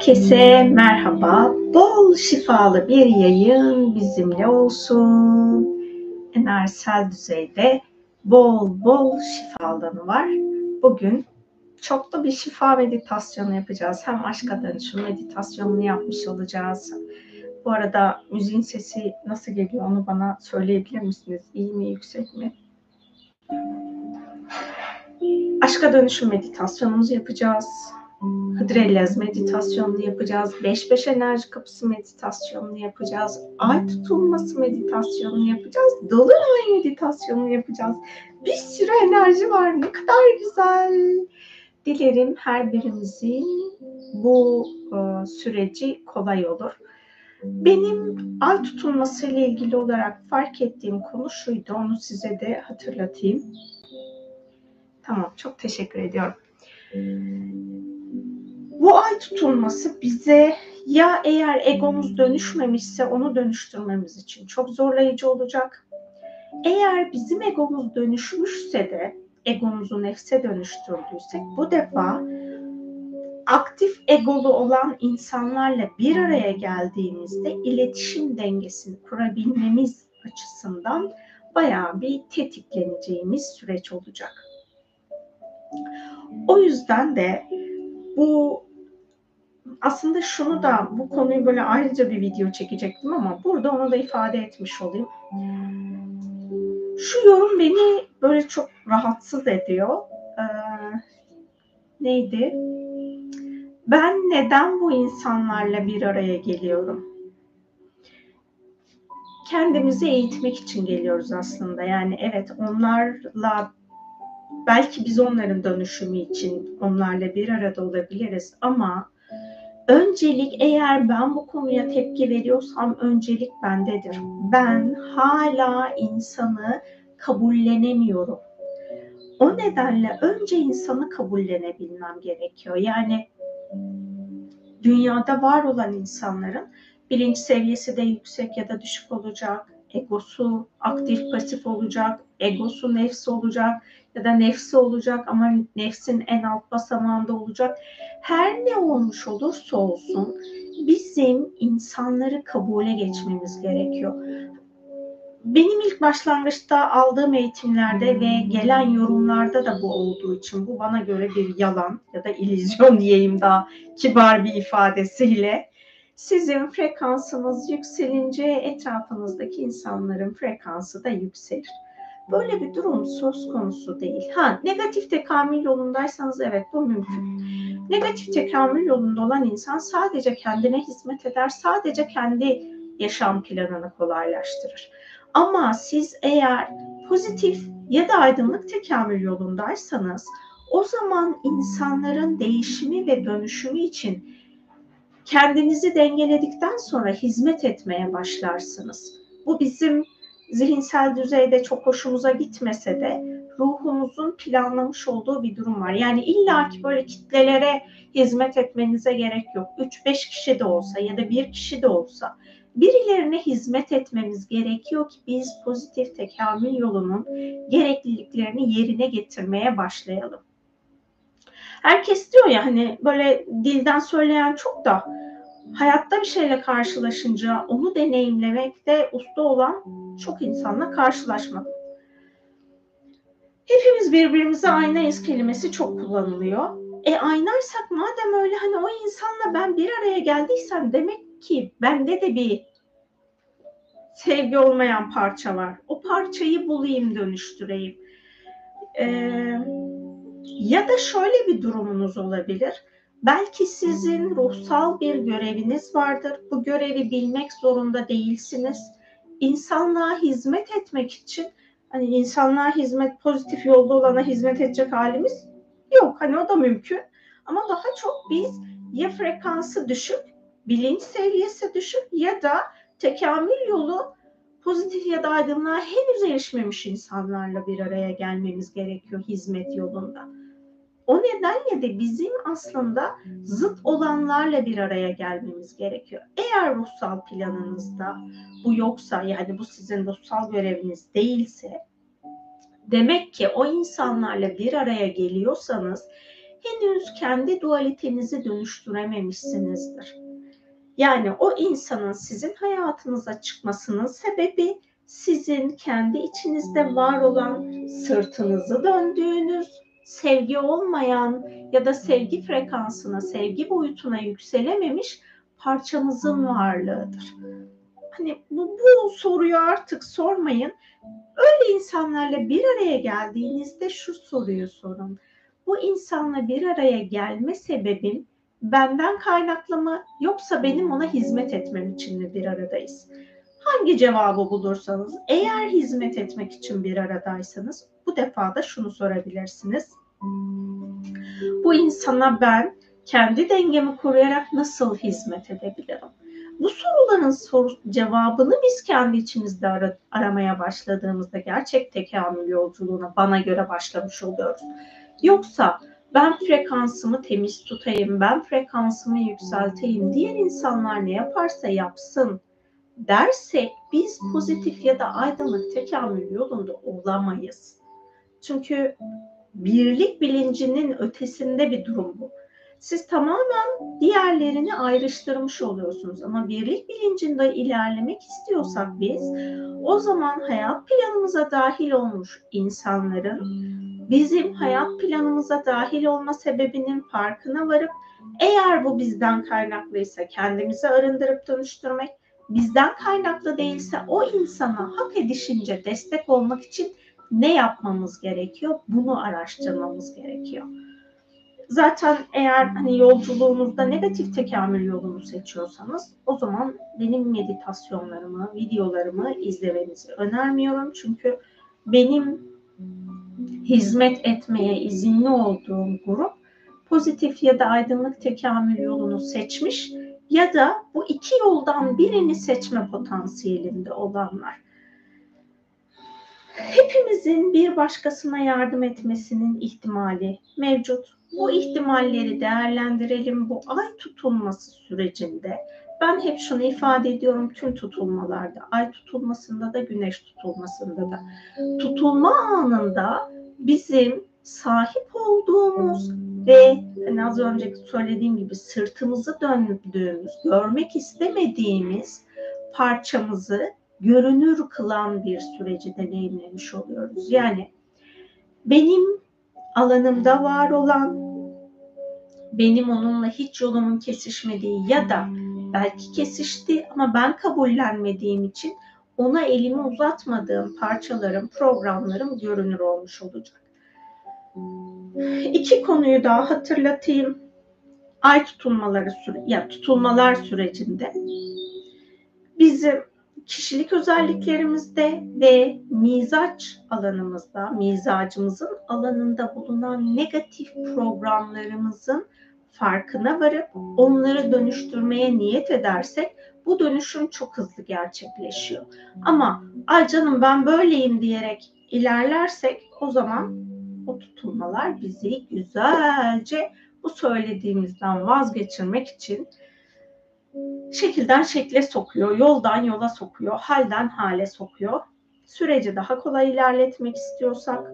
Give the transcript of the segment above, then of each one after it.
Herkese merhaba. Bol şifalı bir yayın bizimle olsun. Enerjisel düzeyde bol bol şifa alanı var. Bugün çok da bir şifa meditasyonu yapacağız. Hem aşka dönüşüm meditasyonunu yapmış olacağız. Bu arada müziğin sesi nasıl geliyor onu bana söyleyebilir misiniz? İyi mi, yüksek mi? Aşka dönüşüm meditasyonumuzu yapacağız Hıdrellez meditasyonunu yapacağız. 5-5 enerji kapısı meditasyonunu yapacağız. Ay tutulması meditasyonunu yapacağız. Dolunay meditasyonunu yapacağız. Bir sürü enerji var. Ne kadar güzel. Dilerim her birimizin bu e, süreci kolay olur. Benim ay tutulması ile ilgili olarak fark ettiğim konu şuydu. Onu size de hatırlatayım. Tamam, çok teşekkür ediyorum. Bu ay tutulması bize ya eğer egomuz dönüşmemişse onu dönüştürmemiz için çok zorlayıcı olacak. Eğer bizim egomuz dönüşmüşse de egomuzu nefse dönüştürdüysek bu defa aktif egolu olan insanlarla bir araya geldiğimizde iletişim dengesini kurabilmemiz açısından bayağı bir tetikleneceğimiz süreç olacak. O yüzden de bu aslında şunu da bu konuyu böyle ayrıca bir video çekecektim ama burada onu da ifade etmiş olayım. Şu yorum beni böyle çok rahatsız ediyor. Ee, neydi? Ben neden bu insanlarla bir araya geliyorum? Kendimizi eğitmek için geliyoruz aslında. Yani evet onlarla belki biz onların dönüşümü için onlarla bir arada olabiliriz ama öncelik eğer ben bu konuya tepki veriyorsam öncelik bendedir. Ben hala insanı kabullenemiyorum. O nedenle önce insanı kabullenebilmem gerekiyor. Yani dünyada var olan insanların bilinç seviyesi de yüksek ya da düşük olacak. Egosu aktif pasif olacak. Egosu nefsi olacak ya da nefsi olacak ama nefsin en alt basamağında olacak. Her ne olmuş olursa olsun bizim insanları kabule geçmemiz gerekiyor. Benim ilk başlangıçta aldığım eğitimlerde ve gelen yorumlarda da bu olduğu için bu bana göre bir yalan ya da illüzyon diyeyim daha kibar bir ifadesiyle. Sizin frekansınız yükselince etrafınızdaki insanların frekansı da yükselir. Böyle bir durum söz konusu değil. Ha negatif tekamül yolundaysanız evet bu mümkün. Negatif tekamül yolunda olan insan sadece kendine hizmet eder, sadece kendi yaşam planını kolaylaştırır. Ama siz eğer pozitif ya da aydınlık tekamül yolundaysanız o zaman insanların değişimi ve dönüşümü için kendinizi dengeledikten sonra hizmet etmeye başlarsınız. Bu bizim zihinsel düzeyde çok hoşumuza gitmese de ruhumuzun planlamış olduğu bir durum var. Yani illaki böyle kitlelere hizmet etmenize gerek yok. 3-5 kişi de olsa ya da bir kişi de olsa birilerine hizmet etmemiz gerekiyor ki biz pozitif tekamül yolunun gerekliliklerini yerine getirmeye başlayalım. Herkes diyor ya hani böyle dilden söyleyen çok da hayatta bir şeyle karşılaşınca onu deneyimlemekte usta olan çok insanla karşılaşmadım. Hepimiz birbirimize aynayız kelimesi çok kullanılıyor. E aynaysak madem öyle hani o insanla ben bir araya geldiysem demek ki bende de bir sevgi olmayan parça var. O parçayı bulayım dönüştüreyim. Ee, ya da şöyle bir durumunuz olabilir Belki sizin ruhsal bir göreviniz vardır. Bu görevi bilmek zorunda değilsiniz. İnsanlığa hizmet etmek için hani insanlığa hizmet pozitif yolda olana hizmet edecek halimiz yok. Hani o da mümkün. Ama daha çok biz ya frekansı düşük, bilinç seviyesi düşük ya da tekamül yolu pozitif ya da aydınlığa henüz erişmemiş insanlarla bir araya gelmemiz gerekiyor hizmet yolunda. O nedenle de bizim aslında zıt olanlarla bir araya gelmemiz gerekiyor. Eğer ruhsal planınızda bu yoksa yani bu sizin ruhsal göreviniz değilse demek ki o insanlarla bir araya geliyorsanız henüz kendi dualitenizi dönüştürememişsinizdir. Yani o insanın sizin hayatınıza çıkmasının sebebi sizin kendi içinizde var olan sırtınızı döndüğünüz, sevgi olmayan ya da sevgi frekansına, sevgi boyutuna yükselememiş parçamızın varlığıdır. Hani bu, bu soruyu artık sormayın. Öyle insanlarla bir araya geldiğinizde şu soruyu sorun. Bu insanla bir araya gelme sebebim benden kaynaklı mı yoksa benim ona hizmet etmem için mi bir aradayız? Hangi cevabı bulursanız eğer hizmet etmek için bir aradaysanız bu defa da şunu sorabilirsiniz. Bu insana ben kendi dengemi koruyarak nasıl hizmet edebilirim? Bu soruların soru, cevabını biz kendi içimizde ara, aramaya başladığımızda gerçek tekamül yolculuğuna bana göre başlamış oluyoruz. Yoksa ben frekansımı temiz tutayım, ben frekansımı yükselteyim, diğer insanlar ne yaparsa yapsın dersek biz pozitif ya da aydınlık tekamül yolunda olamayız. Çünkü birlik bilincinin ötesinde bir durum bu. Siz tamamen diğerlerini ayrıştırmış oluyorsunuz ama birlik bilincinde ilerlemek istiyorsak biz o zaman hayat planımıza dahil olmuş insanların bizim hayat planımıza dahil olma sebebinin farkına varıp eğer bu bizden kaynaklıysa kendimizi arındırıp dönüştürmek, bizden kaynaklı değilse o insana hak edişince destek olmak için ne yapmamız gerekiyor? Bunu araştırmamız gerekiyor. Zaten eğer hani yolculuğunuzda negatif tekamül yolunu seçiyorsanız o zaman benim meditasyonlarımı, videolarımı izlemenizi önermiyorum. Çünkü benim hizmet etmeye izinli olduğum grup pozitif ya da aydınlık tekamül yolunu seçmiş ya da bu iki yoldan birini seçme potansiyelinde olanlar. Hepimizin bir başkasına yardım etmesinin ihtimali mevcut. Bu ihtimalleri değerlendirelim bu ay tutulması sürecinde. Ben hep şunu ifade ediyorum tüm tutulmalarda, ay tutulmasında da güneş tutulmasında da. Tutulma anında bizim sahip olduğumuz ve hani az önce söylediğim gibi sırtımızı döndüğümüz, görmek istemediğimiz parçamızı görünür kılan bir süreci deneyimlemiş oluyoruz. Yani benim alanımda var olan, benim onunla hiç yolumun kesişmediği ya da belki kesişti ama ben kabullenmediğim için ona elimi uzatmadığım parçalarım, programlarım görünür olmuş olacak. İki konuyu daha hatırlatayım. Ay tutulmaları ya tutulmalar sürecinde bizim kişilik özelliklerimizde ve mizaç alanımızda, mizacımızın alanında bulunan negatif programlarımızın farkına varıp onları dönüştürmeye niyet edersek bu dönüşüm çok hızlı gerçekleşiyor. Ama ay canım ben böyleyim diyerek ilerlersek o zaman o tutulmalar bizi güzelce bu söylediğimizden vazgeçirmek için şekilden şekle sokuyor, yoldan yola sokuyor, halden hale sokuyor. Süreci daha kolay ilerletmek istiyorsak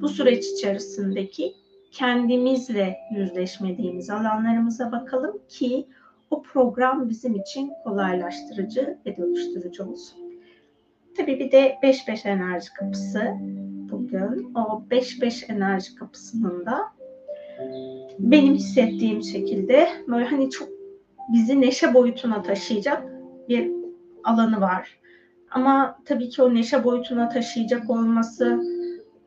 bu süreç içerisindeki kendimizle yüzleşmediğimiz alanlarımıza bakalım ki o program bizim için kolaylaştırıcı ve dönüştürücü olsun. Tabii bir de 5-5 enerji kapısı bugün. O 5-5 enerji kapısının da benim hissettiğim şekilde böyle hani çok bizi neşe boyutuna taşıyacak bir alanı var. Ama tabii ki o neşe boyutuna taşıyacak olması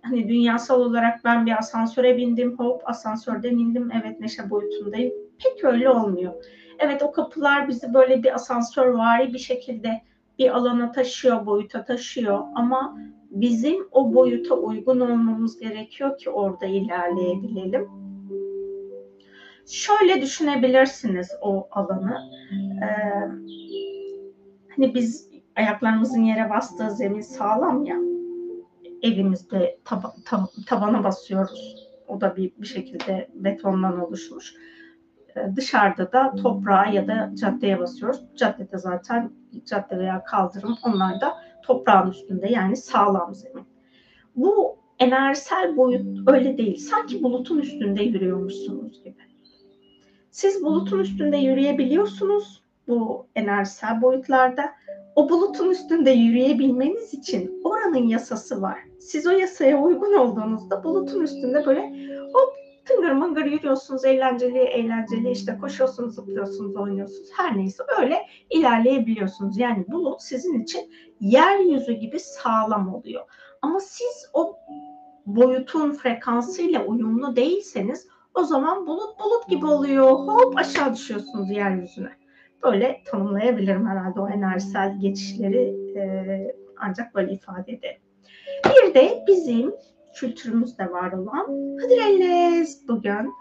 hani dünyasal olarak ben bir asansöre bindim hop asansörden indim evet neşe boyutundayım pek öyle olmuyor. Evet o kapılar bizi böyle bir asansör vari bir şekilde bir alana taşıyor, boyuta taşıyor ama bizim o boyuta uygun olmamız gerekiyor ki orada ilerleyebilelim. Şöyle düşünebilirsiniz o alanı. Ee, hani biz ayaklarımızın yere bastığı zemin sağlam ya. Evimizde taba, tab, tabana basıyoruz. O da bir, bir şekilde betondan oluşmuş. Ee, dışarıda da toprağa ya da caddeye basıyoruz. Caddede zaten cadde veya kaldırım onlar da toprağın üstünde yani sağlam zemin. Bu enerjisel boyut öyle değil. Sanki bulutun üstünde yürüyormuşsunuz gibi. Siz bulutun üstünde yürüyebiliyorsunuz bu enerjisel boyutlarda. O bulutun üstünde yürüyebilmeniz için oranın yasası var. Siz o yasaya uygun olduğunuzda bulutun üstünde böyle hop tıngır mıngır yürüyorsunuz, eğlenceli eğlenceli işte koşuyorsunuz, zıplıyorsunuz, oynuyorsunuz. Her neyse öyle ilerleyebiliyorsunuz. Yani bulut sizin için yeryüzü gibi sağlam oluyor. Ama siz o boyutun frekansıyla uyumlu değilseniz o zaman bulut bulut gibi oluyor. Hop aşağı düşüyorsunuz yeryüzüne. Böyle tanımlayabilirim herhalde o enerjisel geçişleri e, ancak böyle ifade ederim. Bir de bizim kültürümüzde var olan Hıdrellez bugün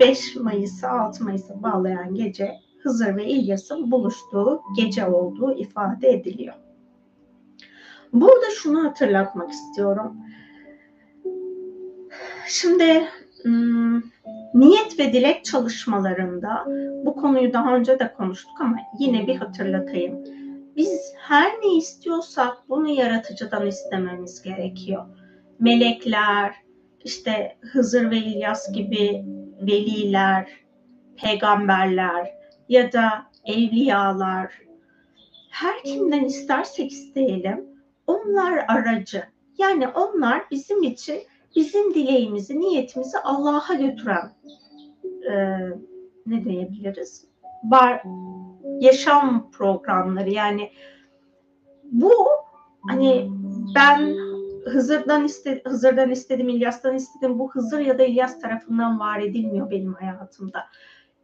5 Mayıs'ı 6 Mayıs'a bağlayan gece Hızır ve İlyas'ın buluştuğu gece olduğu ifade ediliyor. Burada şunu hatırlatmak istiyorum. Şimdi niyet ve dilek çalışmalarında bu konuyu daha önce de konuştuk ama yine bir hatırlatayım. Biz her ne istiyorsak bunu yaratıcıdan istememiz gerekiyor. Melekler, işte Hızır ve İlyas gibi veliler, peygamberler ya da evliyalar her kimden istersek isteyelim onlar aracı. Yani onlar bizim için bizim dileğimizi, niyetimizi Allah'a götüren e, ne diyebiliriz? Bar, yaşam programları yani bu hani ben Hızır'dan iste, Hızır'dan istedim, İlyas'tan istedim. Bu Hızır ya da İlyas tarafından var edilmiyor benim hayatımda.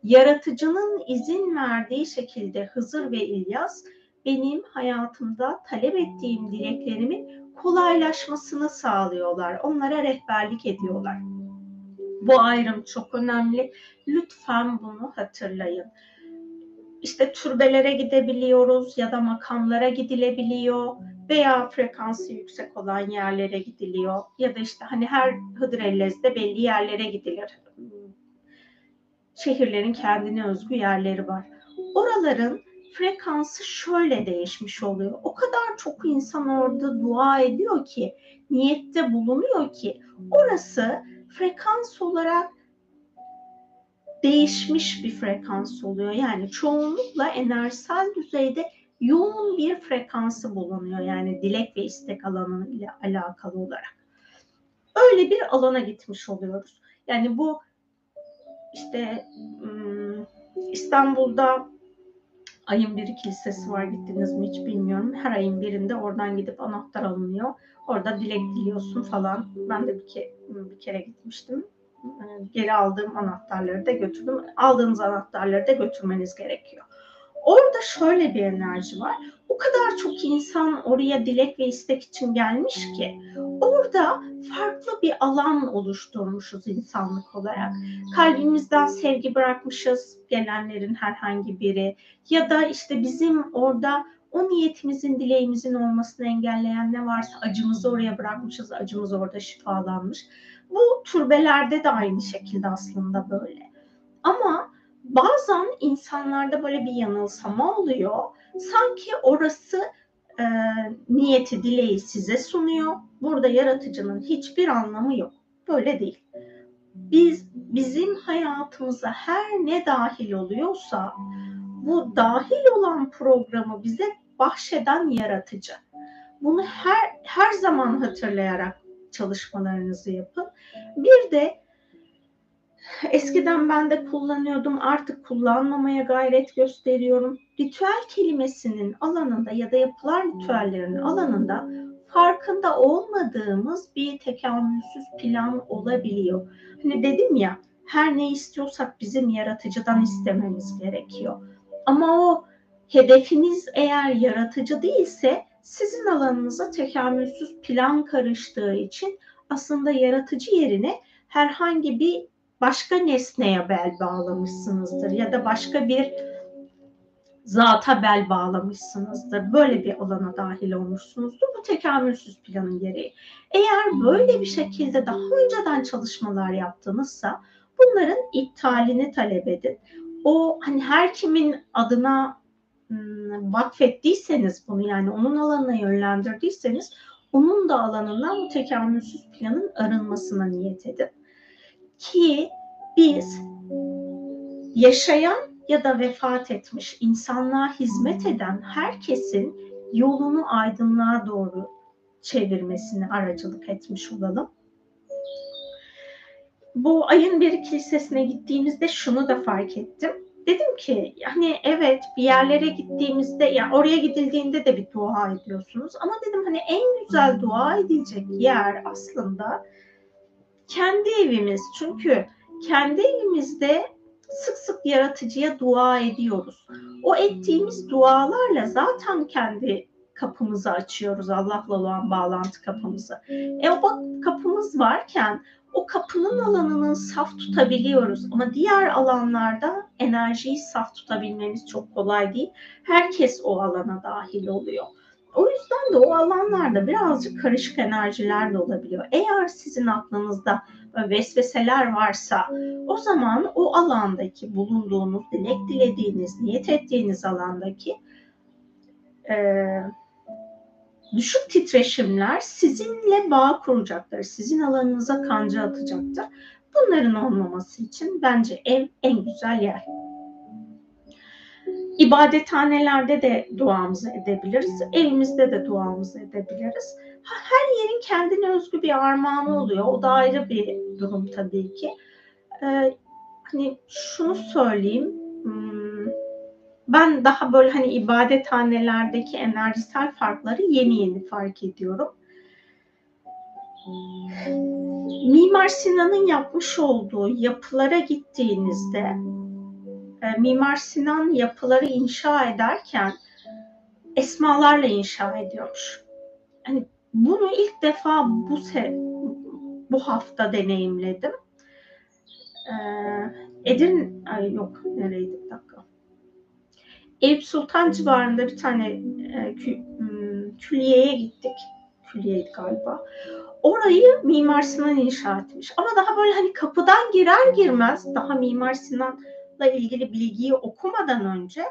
Yaratıcının izin verdiği şekilde Hızır ve İlyas benim hayatımda talep ettiğim dileklerimin kolaylaşmasını sağlıyorlar. Onlara rehberlik ediyorlar. Bu ayrım çok önemli. Lütfen bunu hatırlayın. İşte türbelere gidebiliyoruz ya da makamlara gidilebiliyor veya frekansı yüksek olan yerlere gidiliyor ya da işte hani her Hıdrellez'de belli yerlere gidilir. Şehirlerin kendine özgü yerleri var. Oraların frekansı şöyle değişmiş oluyor. O kadar çok insan orada dua ediyor ki, niyette bulunuyor ki orası frekans olarak değişmiş bir frekans oluyor. Yani çoğunlukla enerjisel düzeyde yoğun bir frekansı bulunuyor. Yani dilek ve istek alanı ile alakalı olarak. Öyle bir alana gitmiş oluyoruz. Yani bu işte İstanbul'da ayın biri kilisesi var gittiniz mi hiç bilmiyorum. Her ayın birinde oradan gidip anahtar alınıyor. Orada dilek diliyorsun falan. Ben de bir, ke bir kere gitmiştim. Geri aldığım anahtarları da götürdüm. Aldığınız anahtarları da götürmeniz gerekiyor. Orada şöyle bir enerji var. O kadar çok insan oraya dilek ve istek için gelmiş ki orada farklı bir alan oluşturmuşuz insanlık olarak. Kalbimizden sevgi bırakmışız gelenlerin herhangi biri ya da işte bizim orada o niyetimizin, dileğimizin olmasını engelleyen ne varsa acımızı oraya bırakmışız, acımız orada şifalanmış. Bu türbelerde de aynı şekilde aslında böyle. Ama bazen insanlarda böyle bir yanılsama oluyor. Sanki orası e, niyeti, dileği size sunuyor. Burada yaratıcının hiçbir anlamı yok. Böyle değil. Biz bizim hayatımıza her ne dahil oluyorsa bu dahil olan programı bize bahşeden yaratıcı. Bunu her her zaman hatırlayarak çalışmalarınızı yapın. Bir de Eskiden ben de kullanıyordum artık kullanmamaya gayret gösteriyorum. Ritüel kelimesinin alanında ya da yapılan ritüellerin alanında farkında olmadığımız bir tekamülsüz plan olabiliyor. Hani dedim ya her ne istiyorsak bizim yaratıcıdan istememiz gerekiyor. Ama o hedefiniz eğer yaratıcı değilse sizin alanınıza tekamülsüz plan karıştığı için aslında yaratıcı yerine herhangi bir başka nesneye bel bağlamışsınızdır ya da başka bir zata bel bağlamışsınızdır. Böyle bir alana dahil olmuşsunuzdur. Bu tekamülsüz planın gereği. Eğer böyle bir şekilde daha önceden çalışmalar yaptınızsa bunların iptalini talep edin. O hani her kimin adına ım, vakfettiyseniz bunu yani onun alanına yönlendirdiyseniz onun da alanından bu tekamülsüz planın arınmasına niyet edin. Ki biz yaşayan ya da vefat etmiş, insanlığa hizmet eden herkesin yolunu aydınlığa doğru çevirmesini aracılık etmiş olalım. Bu ayın bir kilisesine gittiğimizde şunu da fark ettim. Dedim ki hani evet bir yerlere gittiğimizde yani oraya gidildiğinde de bir dua ediyorsunuz ama dedim hani en güzel dua edilecek yer aslında kendi evimiz. Çünkü kendi evimizde sık sık yaratıcıya dua ediyoruz. O ettiğimiz dualarla zaten kendi kapımızı açıyoruz Allah'la olan bağlantı kapımızı. E o kapımız varken o kapının alanını saf tutabiliyoruz ama diğer alanlarda enerjiyi saf tutabilmemiz çok kolay değil. Herkes o alana dahil oluyor. O yüzden de o alanlarda birazcık karışık enerjiler de olabiliyor. Eğer sizin aklınızda vesveseler varsa o zaman o alandaki bulunduğunuz, dilek dilediğiniz, niyet ettiğiniz alandaki e, düşük titreşimler sizinle bağ kuracaktır. Sizin alanınıza kanca atacaktır. Bunların olmaması için bence ev en güzel yer. İbadethanelerde de duamızı edebiliriz. Evimizde de duamızı edebiliriz. Her yerin kendine özgü bir armağanı oluyor. O da ayrı bir durum tabii ki. Ee, hani şunu söyleyeyim. Hmm, ben daha böyle hani ibadethanelerdeki enerjisel farkları yeni yeni fark ediyorum. Mimar Sinan'ın yapmış olduğu yapılara gittiğinizde Mimar Sinan yapıları inşa ederken esmalarla inşa ediyormuş. Hani bunu ilk defa bu se bu hafta deneyimledim. Ee, Edirne, ay yok nereydi bir dakika. Eyüp Sultan civarında bir tane e, kü, hmm, külliyeye gittik. Külliyeydi galiba. Orayı Mimar Sinan inşa etmiş. Ama daha böyle hani kapıdan girer girmez daha Mimar Sinan'la ilgili bilgiyi okumadan önce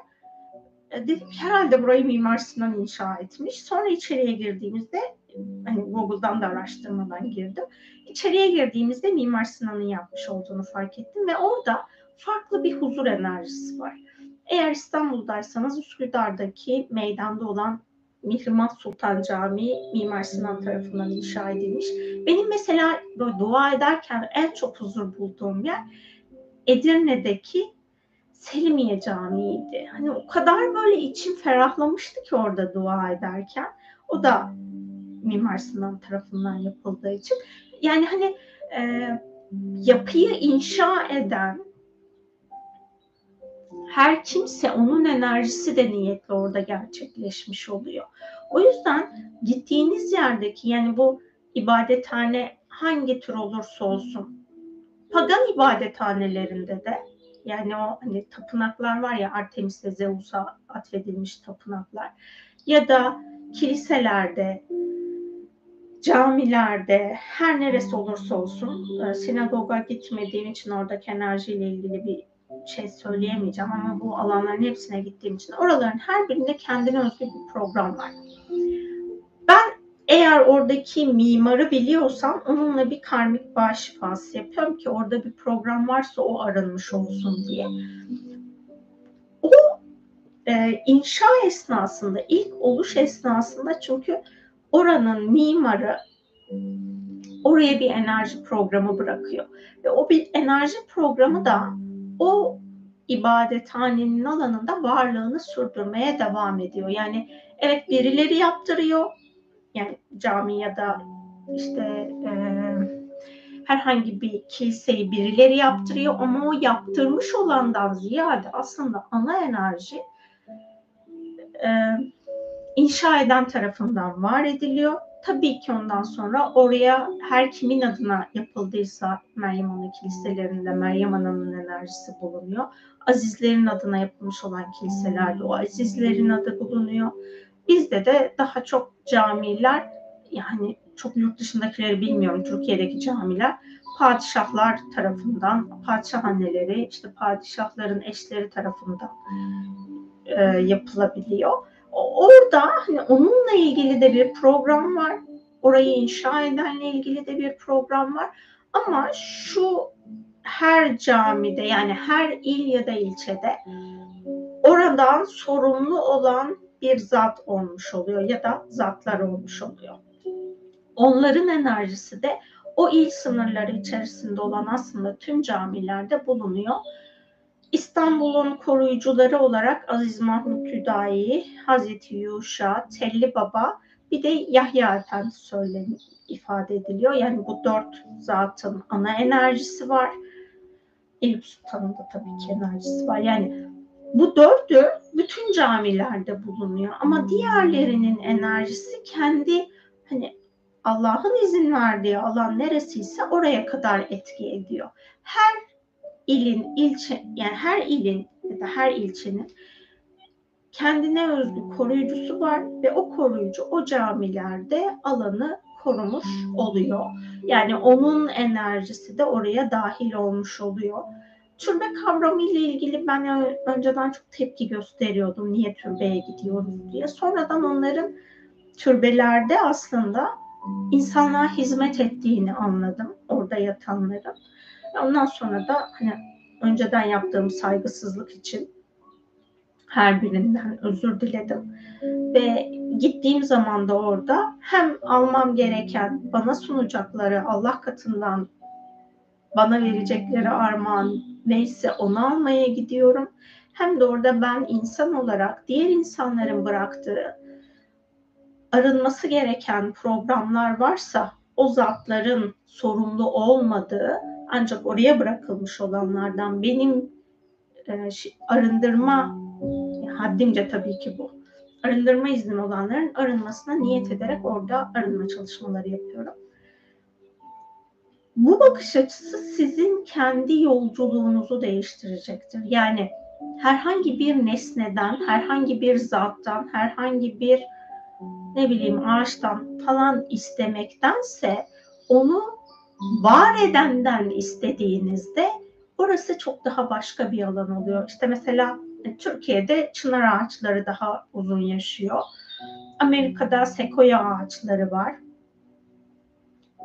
e, dedim ki herhalde burayı Mimar Sinan inşa etmiş. Sonra içeriye girdiğimizde hani Google'dan da araştırmadan girdim. İçeriye girdiğimizde Mimar Sinan'ın yapmış olduğunu fark ettim ve orada farklı bir huzur enerjisi var. Eğer İstanbul'daysanız Üsküdar'daki meydanda olan Mihrimah Sultan Camii Mimar Sinan tarafından inşa edilmiş. Benim mesela böyle dua ederken en çok huzur bulduğum yer Edirne'deki Selimiye Camii'ydi. Hani o kadar böyle içim ferahlamıştı ki orada dua ederken. O da Mimar Sinan tarafından yapıldığı için. Yani hani e, yapıyı inşa eden her kimse onun enerjisi de niyetle orada gerçekleşmiş oluyor. O yüzden gittiğiniz yerdeki yani bu ibadethane hangi tür olursa olsun pagan ibadethanelerinde de yani o hani tapınaklar var ya Artemis'e Zeus'a atfedilmiş tapınaklar ya da kiliselerde camilerde her neresi olursa olsun e, sinagoga gitmediğim için oradaki enerjiyle ilgili bir şey söyleyemeyeceğim ama bu alanların hepsine gittiğim için oraların her birinde kendine özgü bir program var. Ben eğer oradaki mimarı biliyorsam onunla bir karmik bağ şifası yapıyorum ki orada bir program varsa o arınmış olsun diye. O e, inşa esnasında, ilk oluş esnasında çünkü oranın mimarı oraya bir enerji programı bırakıyor. Ve o bir enerji programı da o ibadethanenin alanında varlığını sürdürmeye devam ediyor. Yani evet birileri yaptırıyor. Yani cami ya da işte e, herhangi bir kiliseyi birileri yaptırıyor ama o yaptırmış olandan ziyade aslında ana enerji e, inşa eden tarafından var ediliyor. Tabii ki ondan sonra oraya her kimin adına yapıldıysa Meryem Ana kiliselerinde Meryem Ana'nın enerjisi bulunuyor. Azizlerin adına yapılmış olan kiliselerde o azizlerin adı bulunuyor. Bizde de daha çok camiler yani çok yurt dışındakileri bilmiyorum Türkiye'deki camiler padişahlar tarafından, padişah anneleri, işte padişahların eşleri tarafından e, yapılabiliyor orada hani onunla ilgili de bir program var. Orayı inşa edenle ilgili de bir program var. Ama şu her camide yani her il ya da ilçede oradan sorumlu olan bir zat olmuş oluyor ya da zatlar olmuş oluyor. Onların enerjisi de o il sınırları içerisinde olan aslında tüm camilerde bulunuyor. İstanbul'un koruyucuları olarak Aziz Mahmut Hüdayi, Hazreti Yuşa, Telli Baba bir de Yahya Efendi söyleni ifade ediliyor. Yani bu dört zatın ana enerjisi var. Eyüp Sultan'ın da tabii ki enerjisi var. Yani bu dördü bütün camilerde bulunuyor ama diğerlerinin enerjisi kendi hani Allah'ın izin verdiği alan neresiyse oraya kadar etki ediyor. Her ilin ilçe yani her ilin ya da her ilçenin kendine özgü koruyucusu var ve o koruyucu o camilerde alanı korumuş oluyor. Yani onun enerjisi de oraya dahil olmuş oluyor. Türbe kavramı ile ilgili ben önceden çok tepki gösteriyordum. Niye türbeye gidiyoruz diye. Sonradan onların türbelerde aslında insanlığa hizmet ettiğini anladım. Orada yatanların. Ondan sonra da hani önceden yaptığım saygısızlık için her birinden özür diledim. Ve gittiğim zaman da orada hem almam gereken bana sunacakları Allah katından bana verecekleri armağan neyse onu almaya gidiyorum. Hem de orada ben insan olarak diğer insanların bıraktığı arınması gereken programlar varsa o zatların sorumlu olmadığı ancak oraya bırakılmış olanlardan benim e, arındırma haddimce tabii ki bu. Arındırma izni olanların arınmasına niyet ederek orada arınma çalışmaları yapıyorum. Bu bakış açısı sizin kendi yolculuğunuzu değiştirecektir. Yani herhangi bir nesneden, herhangi bir zattan, herhangi bir ne bileyim ağaçtan falan istemektense onu var edenden istediğinizde orası çok daha başka bir alan oluyor. İşte mesela Türkiye'de çınar ağaçları daha uzun yaşıyor. Amerika'da sekoya ağaçları var.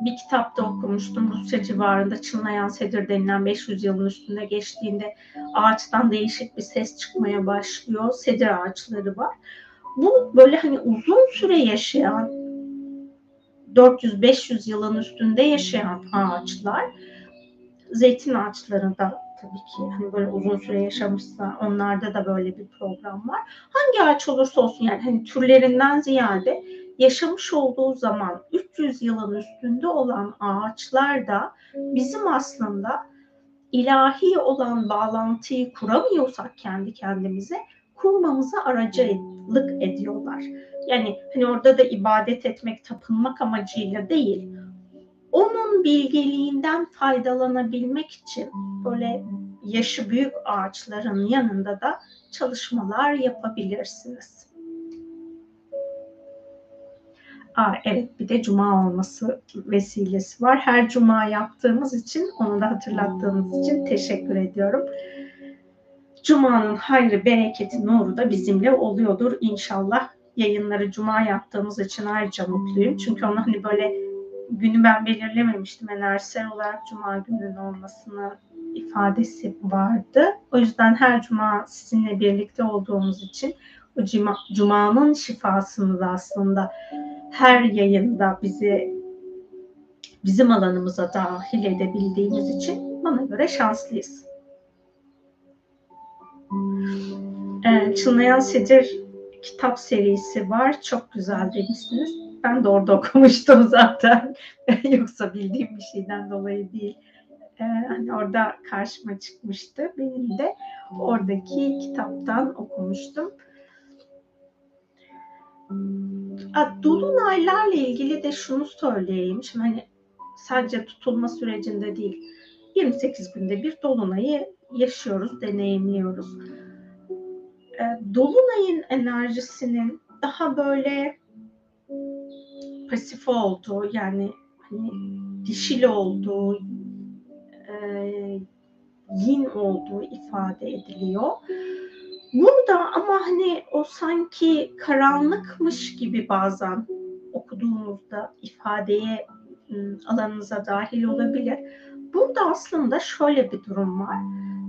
Bir kitapta okumuştum Rusya civarında çınlayan sedir denilen 500 yılın üstünde geçtiğinde ağaçtan değişik bir ses çıkmaya başlıyor. Sedir ağaçları var. Bu böyle hani uzun süre yaşayan 400-500 yılın üstünde yaşayan ağaçlar zeytin ağaçlarında tabii ki hani böyle uzun süre yaşamışsa onlarda da böyle bir program var. Hangi ağaç olursa olsun yani hani türlerinden ziyade yaşamış olduğu zaman 300 yılın üstünde olan ağaçlar da bizim aslında ilahi olan bağlantıyı kuramıyorsak kendi kendimize kurmamıza aracılık ediyorlar. Yani hani orada da ibadet etmek, tapınmak amacıyla değil, onun bilgeliğinden faydalanabilmek için böyle yaşı büyük ağaçların yanında da çalışmalar yapabilirsiniz. Aa, evet bir de cuma olması vesilesi var. Her cuma yaptığımız için onu da hatırlattığınız için teşekkür ediyorum. Cuma'nın hayrı, bereketi, nuru da bizimle oluyordur inşallah. Yayınları cuma yaptığımız için ayrıca mutluyum. Çünkü onu hani böyle günü ben belirlememiştim. Enerjisel olarak cuma gününün olmasını ifadesi vardı. O yüzden her cuma sizinle birlikte olduğumuz için o cuma, cumanın şifasını da aslında her yayında bizi bizim alanımıza dahil edebildiğimiz için bana göre şanslıyız. Ee, Çınlayan Sedir kitap serisi var. Çok güzel demişsiniz. Ben de orada okumuştum zaten. Yoksa bildiğim bir şeyden dolayı değil. Ee, hani orada karşıma çıkmıştı. Benim de oradaki kitaptan okumuştum. Dolunaylarla ilgili de şunu söyleyeyim. Şimdi hani sadece tutulma sürecinde değil. 28 günde bir dolunayı yaşıyoruz, deneyimliyoruz. Dolunay'ın enerjisinin daha böyle pasif olduğu yani hani dişil olduğu e, yin olduğu ifade ediliyor. Burada ama hani o sanki karanlıkmış gibi bazen o okuduğunuzda ifadeye ıı, alanınıza dahil olabilir. Burada aslında şöyle bir durum var.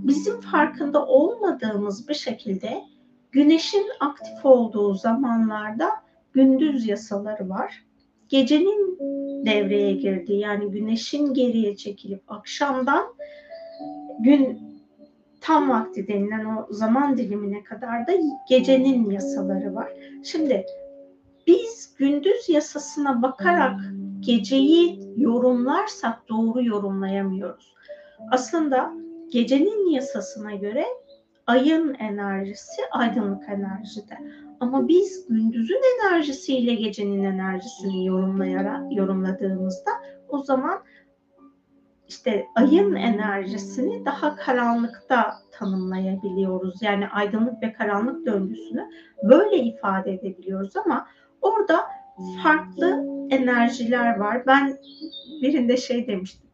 Bizim farkında olmadığımız bir şekilde güneşin aktif olduğu zamanlarda gündüz yasaları var. Gecenin devreye girdiği yani güneşin geriye çekilip akşamdan gün tam vakti denilen o zaman dilimine kadar da gecenin yasaları var. Şimdi biz gündüz yasasına bakarak geceyi yorumlarsak doğru yorumlayamıyoruz. Aslında gecenin yasasına göre ayın enerjisi aydınlık enerjide. Ama biz gündüzün enerjisiyle gecenin enerjisini yorumlayarak yorumladığımızda o zaman işte ayın enerjisini daha karanlıkta tanımlayabiliyoruz. Yani aydınlık ve karanlık döngüsünü böyle ifade edebiliyoruz ama orada farklı enerjiler var. Ben birinde şey demiştim.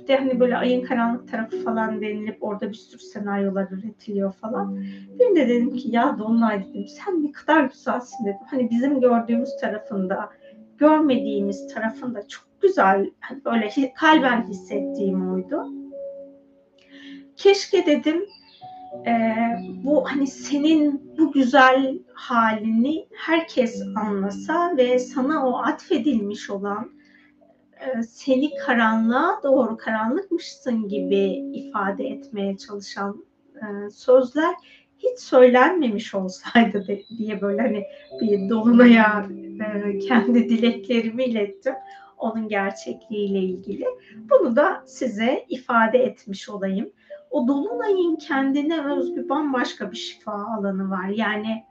Bir de hani böyle ayın karanlık tarafı falan denilip orada bir sürü senaryolar üretiliyor falan. Birinde dedim ki ya Dolunay dedim sen ne kadar güzelsin dedim. Hani bizim gördüğümüz tarafında görmediğimiz tarafında çok güzel hani böyle kalben hissettiğim oydu. Keşke dedim e, bu hani senin bu güzel halini herkes anlasa ve sana o atfedilmiş olan e, seni karanlığa doğru karanlıkmışsın gibi ifade etmeye çalışan e, sözler hiç söylenmemiş olsaydı de, diye böyle hani bir dolunaya e, kendi dileklerimi ilettim onun gerçekliğiyle ilgili. Bunu da size ifade etmiş olayım. O dolunayın kendine özgü bambaşka bir şifa alanı var. Yani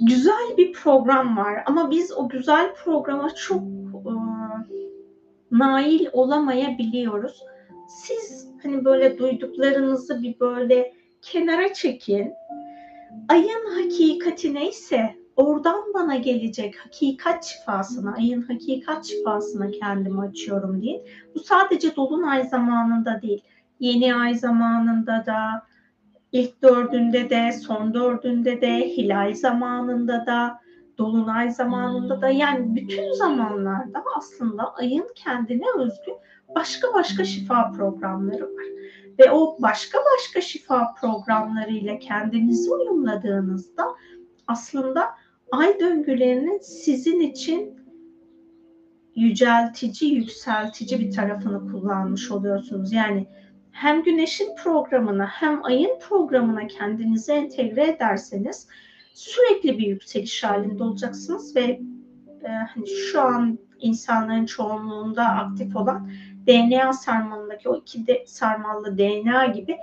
güzel bir program var ama biz o güzel programa çok e, nail olamayabiliyoruz. Siz hani böyle duyduklarınızı bir böyle kenara çekin. Ayın hakikati neyse oradan bana gelecek hakikat şifasına, ayın hakikat şifasına kendimi açıyorum diye. Bu sadece dolunay zamanında değil, yeni ay zamanında da, ilk dördünde de, son dördünde de, hilal zamanında da, dolunay zamanında da yani bütün zamanlarda aslında ayın kendine özgü başka başka şifa programları var. Ve o başka başka şifa programlarıyla kendinizi uyumladığınızda aslında ay döngülerinin sizin için yüceltici, yükseltici bir tarafını kullanmış oluyorsunuz. Yani hem güneşin programına hem ayın programına kendinizi entegre ederseniz sürekli bir yükseliş halinde olacaksınız ve e, hani şu an insanların çoğunluğunda aktif olan DNA sarmalındaki o iki de, sarmallı DNA gibi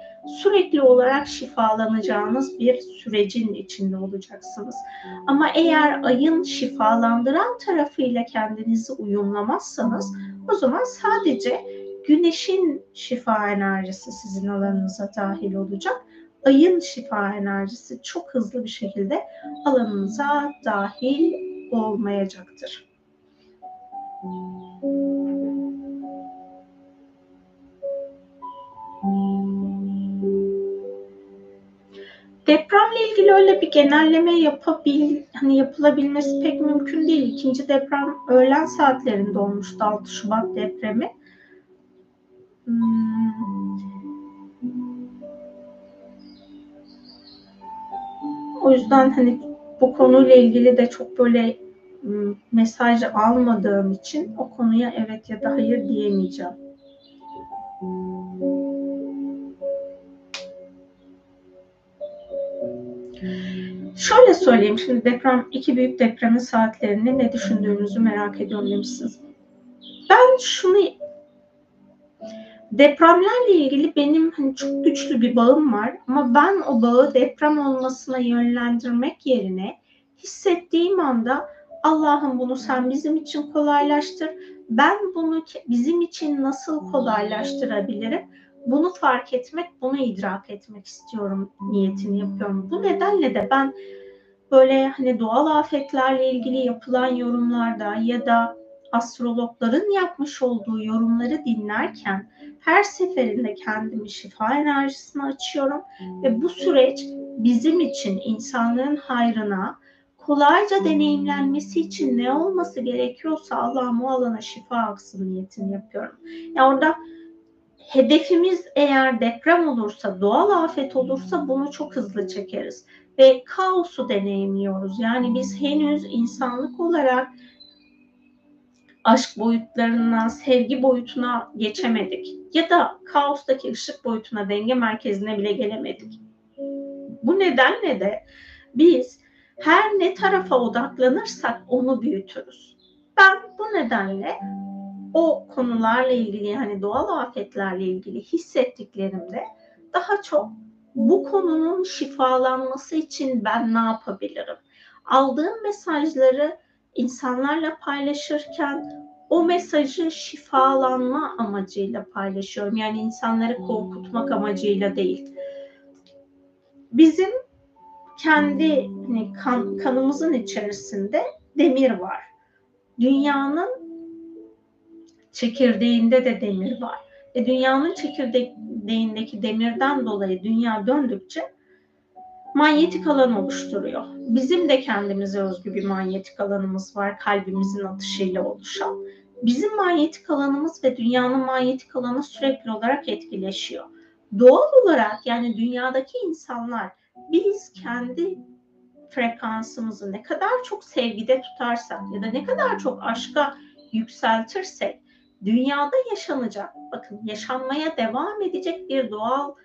sürekli olarak şifalanacağınız bir sürecin içinde olacaksınız. Ama eğer ayın şifalandıran tarafıyla kendinizi uyumlamazsanız o zaman sadece güneşin şifa enerjisi sizin alanınıza dahil olacak. Ayın şifa enerjisi çok hızlı bir şekilde alanınıza dahil olmayacaktır. Depremle ilgili öyle bir genelleme yapabil, hani yapılabilmesi pek mümkün değil. İkinci deprem öğlen saatlerinde olmuştu 6 Şubat depremi. Hmm. O yüzden hani bu konuyla ilgili de çok böyle hmm, mesaj almadığım için o konuya evet ya da hayır diyemeyeceğim. Şöyle söyleyeyim şimdi deprem, iki büyük depremin saatlerini ne düşündüğünüzü merak ediyorum demişsiniz. Ben şunu depremlerle ilgili benim hani çok güçlü bir bağım var ama ben o bağı deprem olmasına yönlendirmek yerine hissettiğim anda Allah'ım bunu sen bizim için kolaylaştır. Ben bunu bizim için nasıl kolaylaştırabilirim? Bunu fark etmek, bunu idrak etmek istiyorum niyetini yapıyorum. Bu nedenle de ben böyle hani doğal afetlerle ilgili yapılan yorumlarda ya da astrologların yapmış olduğu yorumları dinlerken her seferinde kendimi şifa enerjisine açıyorum ve bu süreç bizim için insanlığın hayrına kolayca deneyimlenmesi için ne olması gerekiyorsa Allah'ım o alana şifa aksın niyetini yapıyorum. Yani orada hedefimiz eğer deprem olursa, doğal afet olursa bunu çok hızlı çekeriz. Ve kaosu deneyimliyoruz. Yani biz henüz insanlık olarak aşk boyutlarından sevgi boyutuna geçemedik. Ya da kaostaki ışık boyutuna, denge merkezine bile gelemedik. Bu nedenle de biz her ne tarafa odaklanırsak onu büyütürüz. Ben bu nedenle o konularla ilgili hani doğal afetlerle ilgili hissettiklerimde daha çok bu konunun şifalanması için ben ne yapabilirim? Aldığım mesajları insanlarla paylaşırken o mesajı şifalanma amacıyla paylaşıyorum. Yani insanları korkutmak amacıyla değil. Bizim kendi hani kan, kanımızın içerisinde demir var. Dünyanın çekirdeğinde de demir var. E dünyanın çekirdeğindeki demirden dolayı dünya döndükçe manyetik alan oluşturuyor. Bizim de kendimize özgü bir manyetik alanımız var kalbimizin atışıyla oluşan. Bizim manyetik alanımız ve dünyanın manyetik alanı sürekli olarak etkileşiyor. Doğal olarak yani dünyadaki insanlar biz kendi frekansımızı ne kadar çok sevgide tutarsak ya da ne kadar çok aşka yükseltirsek dünyada yaşanacak, bakın yaşanmaya devam edecek bir doğal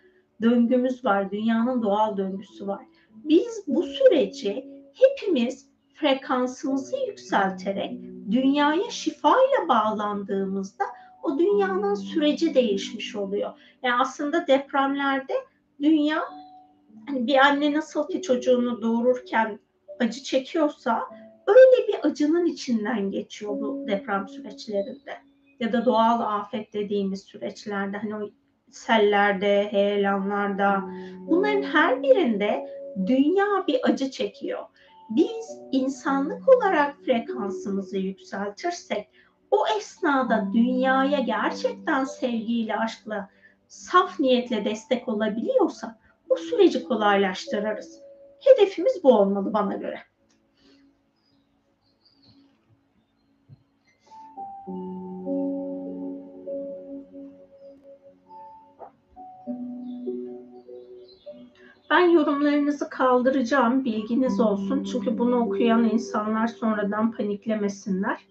döngümüz var. Dünyanın doğal döngüsü var. Biz bu süreci hepimiz frekansımızı yükselterek dünyaya şifayla bağlandığımızda o dünyanın süreci değişmiş oluyor. Yani aslında depremlerde dünya hani bir anne nasıl ki çocuğunu doğururken acı çekiyorsa öyle bir acının içinden geçiyor bu deprem süreçlerinde ya da doğal afet dediğimiz süreçlerde hani o sellerde, heyelanlarda bunların her birinde dünya bir acı çekiyor. Biz insanlık olarak frekansımızı yükseltirsek o esnada dünyaya gerçekten sevgiyle, aşkla, saf niyetle destek olabiliyorsak bu süreci kolaylaştırırız. Hedefimiz bu olmalı bana göre. Ben yorumlarınızı kaldıracağım. Bilginiz olsun. Çünkü bunu okuyan insanlar sonradan paniklemesinler.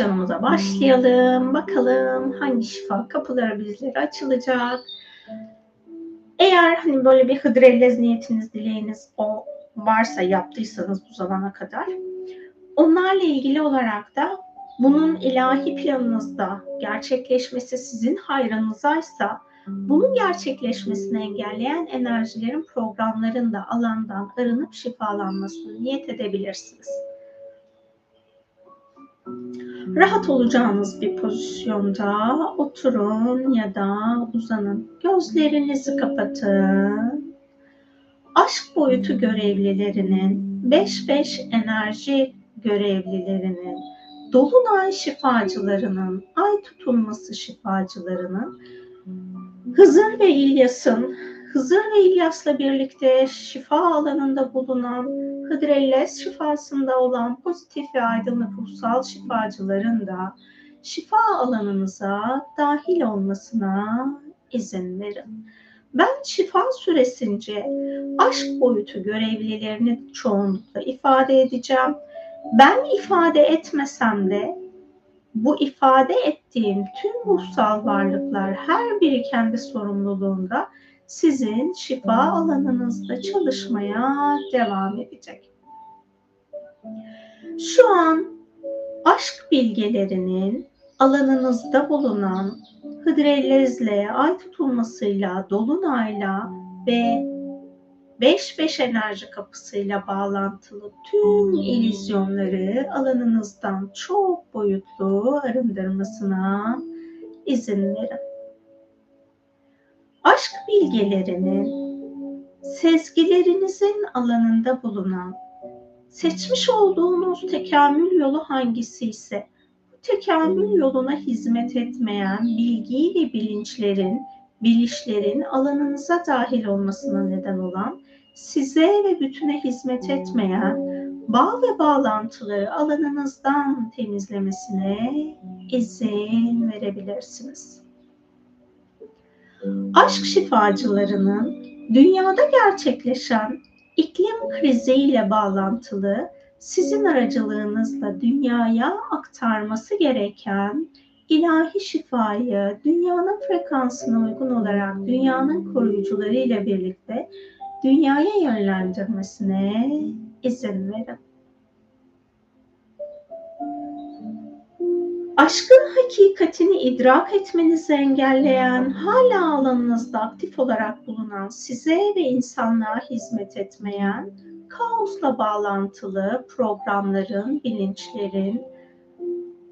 Meditasyonumuza başlayalım. Bakalım hangi şifa kapıları bizlere açılacak. Eğer hani böyle bir hıdrellez niyetiniz, dileğiniz o varsa yaptıysanız bu zamana kadar onlarla ilgili olarak da bunun ilahi planınızda gerçekleşmesi sizin hayrınızaysa bunun gerçekleşmesini engelleyen enerjilerin programlarında alandan arınıp şifalanmasını niyet edebilirsiniz. Rahat olacağınız bir pozisyonda oturun ya da uzanın. Gözlerinizi kapatın. Aşk boyutu görevlilerinin, 5-5 enerji görevlilerinin, dolunay şifacılarının, ay tutulması şifacılarının, Hızır ve İlyas'ın, Hızır ve İlyas'la birlikte şifa alanında bulunan Hıdrellez şifasında olan pozitif ve aydınlık ruhsal şifacıların da şifa alanınıza dahil olmasına izin verin. Ben şifa süresince aşk boyutu görevlilerini çoğunlukla ifade edeceğim. Ben ifade etmesem de bu ifade ettiğim tüm ruhsal varlıklar her biri kendi sorumluluğunda sizin şifa alanınızda çalışmaya devam edecek. Şu an aşk bilgelerinin alanınızda bulunan hıdrellezle, ay tutulmasıyla, dolunayla ve 5-5 enerji kapısıyla bağlantılı tüm ilizyonları alanınızdan çok boyutlu arındırmasına izin verin aşk bilgelerinin sezgilerinizin alanında bulunan, seçmiş olduğunuz tekamül yolu hangisi ise bu tekamül yoluna hizmet etmeyen bilgi ve bilinçlerin, bilişlerin alanınıza dahil olmasına neden olan, size ve bütüne hizmet etmeyen bağ ve bağlantıları alanınızdan temizlemesine izin verebilirsiniz. Aşk şifacılarının dünyada gerçekleşen iklim kriziyle bağlantılı sizin aracılığınızla dünyaya aktarması gereken ilahi şifayı dünyanın frekansına uygun olarak dünyanın koruyucularıyla birlikte dünyaya yönlendirmesine izin verin. Aşkın hakikatini idrak etmenizi engelleyen, hala alanınızda aktif olarak bulunan, size ve insanlığa hizmet etmeyen, kaosla bağlantılı programların, bilinçlerin,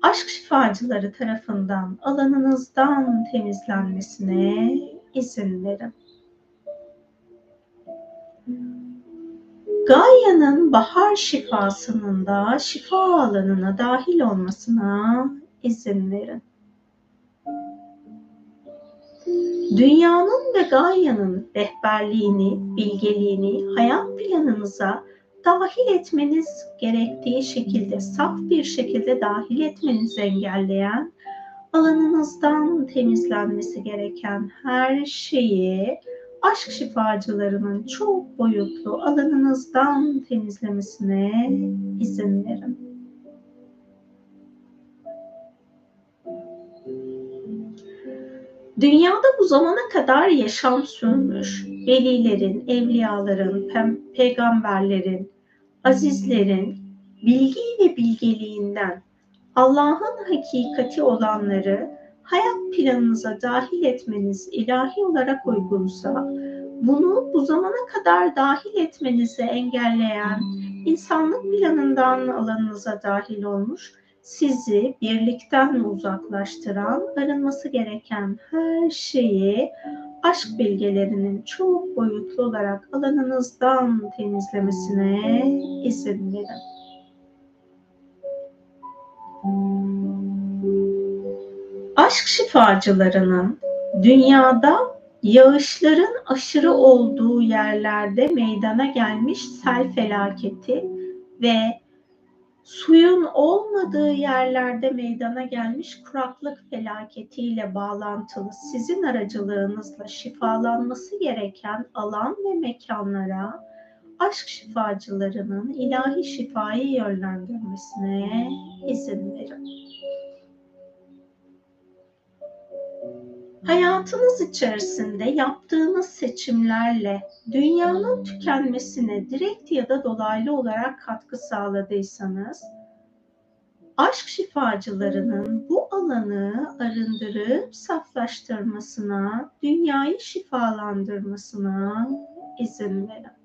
aşk şifacıları tarafından alanınızdan temizlenmesine izin verin. Gaia'nın bahar şifasının da şifa alanına dahil olmasına izin verin. Dünyanın ve Gaia'nın rehberliğini, bilgeliğini hayat planınıza dahil etmeniz gerektiği şekilde, saf bir şekilde dahil etmenizi engelleyen, alanınızdan temizlenmesi gereken her şeyi aşk şifacılarının çok boyutlu alanınızdan temizlemesine izin verin. Dünyada bu zamana kadar yaşam sürmüş velilerin, evliyaların, pe- peygamberlerin, azizlerin bilgi ve bilgeliğinden Allah'ın hakikati olanları hayat planınıza dahil etmeniz ilahi olarak uygunsa, bunu bu zamana kadar dahil etmenizi engelleyen insanlık planından alanınıza dahil olmuş sizi birlikten uzaklaştıran, arınması gereken her şeyi aşk bilgelerinin çok boyutlu olarak alanınızdan temizlemesine izin verin. Aşk şifacılarının dünyada yağışların aşırı olduğu yerlerde meydana gelmiş sel felaketi ve suyun olmadığı yerlerde meydana gelmiş kuraklık felaketiyle bağlantılı sizin aracılığınızla şifalanması gereken alan ve mekanlara aşk şifacılarının ilahi şifayı yönlendirmesine izin verin. Hayatınız içerisinde yaptığınız seçimlerle dünyanın tükenmesine direkt ya da dolaylı olarak katkı sağladıysanız, aşk şifacılarının bu alanı arındırıp saflaştırmasına, dünyayı şifalandırmasına izin verin.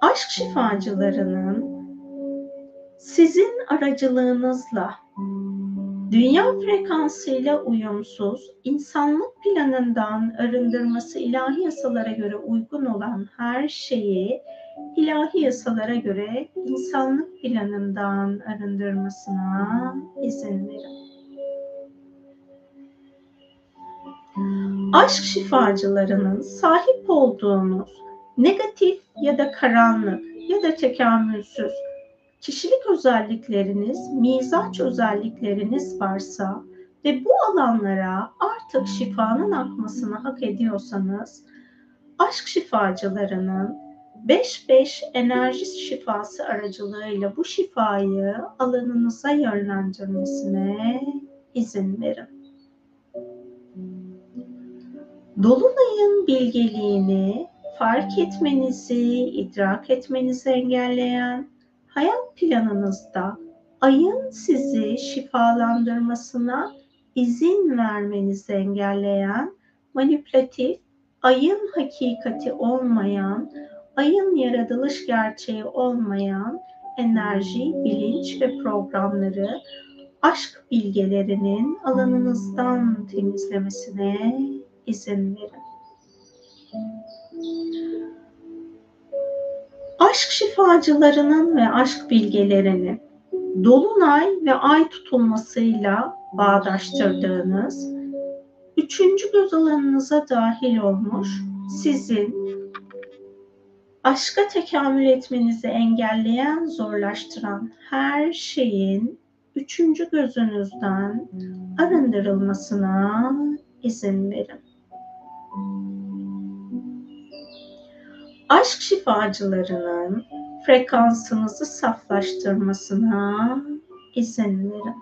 Aşk şifacılarının sizin aracılığınızla dünya frekansıyla uyumsuz, insanlık planından arındırması ilahi yasalara göre uygun olan her şeyi ilahi yasalara göre insanlık planından arındırmasına izin verin. Aşk şifacılarının sahip olduğunuz negatif ya da karanlık ya da tekamülsüz kişilik özellikleriniz, mizaç özellikleriniz varsa ve bu alanlara artık şifanın akmasını hak ediyorsanız, aşk şifacılarının 5-5 enerji şifası aracılığıyla bu şifayı alanınıza yönlendirmesine izin verin. Dolunayın bilgeliğini fark etmenizi, idrak etmenizi engelleyen hayat planınızda ayın sizi şifalandırmasına izin vermenizi engelleyen manipülatif, ayın hakikati olmayan, ayın yaratılış gerçeği olmayan enerji, bilinç ve programları aşk bilgelerinin alanınızdan temizlemesine izin verin. Aşk şifacılarının ve aşk bilgelerini dolunay ve ay tutulmasıyla bağdaştırdığınız üçüncü göz alanınıza dahil olmuş sizin aşka tekamül etmenizi engelleyen, zorlaştıran her şeyin üçüncü gözünüzden arındırılmasına izin verin. Aşk şifacılarının frekansınızı saflaştırmasına izin verin.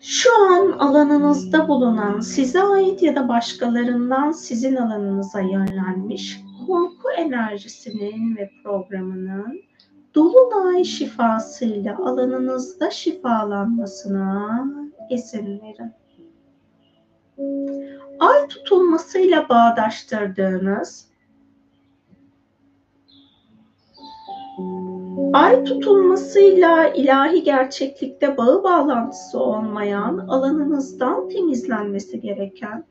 Şu an alanınızda bulunan size ait ya da başkalarından sizin alanınıza yönlenmiş korku enerjisinin ve programının dolunay şifasıyla alanınızda şifalanmasına izin verin. Ay tutulmasıyla bağdaştırdığınız Ay tutulmasıyla ilahi gerçeklikte bağı bağlantısı olmayan alanınızdan temizlenmesi gereken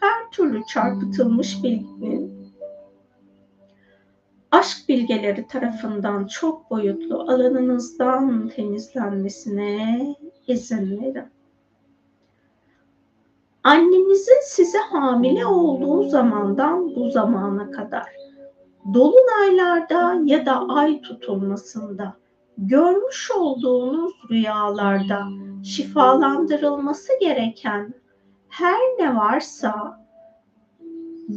her türlü çarpıtılmış bilginin aşk bilgeleri tarafından çok boyutlu alanınızdan temizlenmesine izin verin. Annenizin size hamile olduğu zamandan bu zamana kadar dolunaylarda ya da ay tutulmasında görmüş olduğunuz rüyalarda şifalandırılması gereken her ne varsa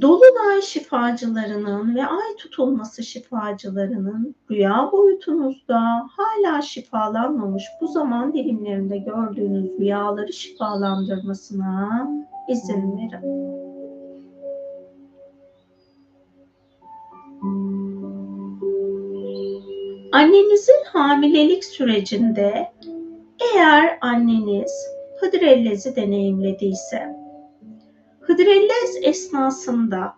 dolunay şifacılarının ve ay tutulması şifacılarının rüya boyutunuzda hala şifalanmamış bu zaman dilimlerinde gördüğünüz rüyaları şifalandırmasına izin verin. Annenizin hamilelik sürecinde eğer anneniz hıdrellezi deneyimlediyse, hıdrellez esnasında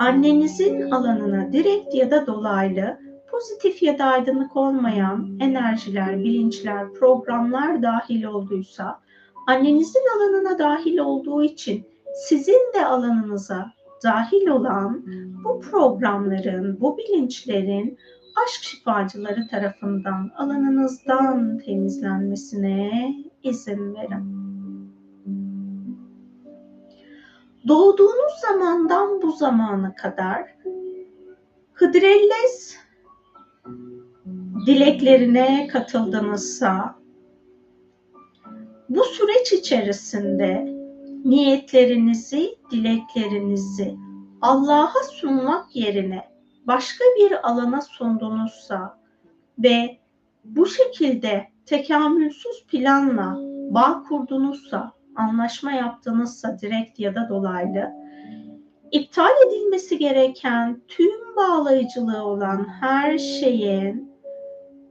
annenizin alanına direkt ya da dolaylı pozitif ya da aydınlık olmayan enerjiler, bilinçler, programlar dahil olduysa, annenizin alanına dahil olduğu için sizin de alanınıza dahil olan bu programların, bu bilinçlerin aşk şifacıları tarafından alanınızdan temizlenmesine izin verin. Doğduğunuz zamandan bu zamana kadar Hıdrellez dileklerine katıldınızsa bu süreç içerisinde niyetlerinizi, dileklerinizi Allah'a sunmak yerine başka bir alana sundunuzsa ve bu şekilde tekamülsüz planla bağ kurdunuzsa, anlaşma yaptınızsa direkt ya da dolaylı, iptal edilmesi gereken tüm bağlayıcılığı olan her şeyin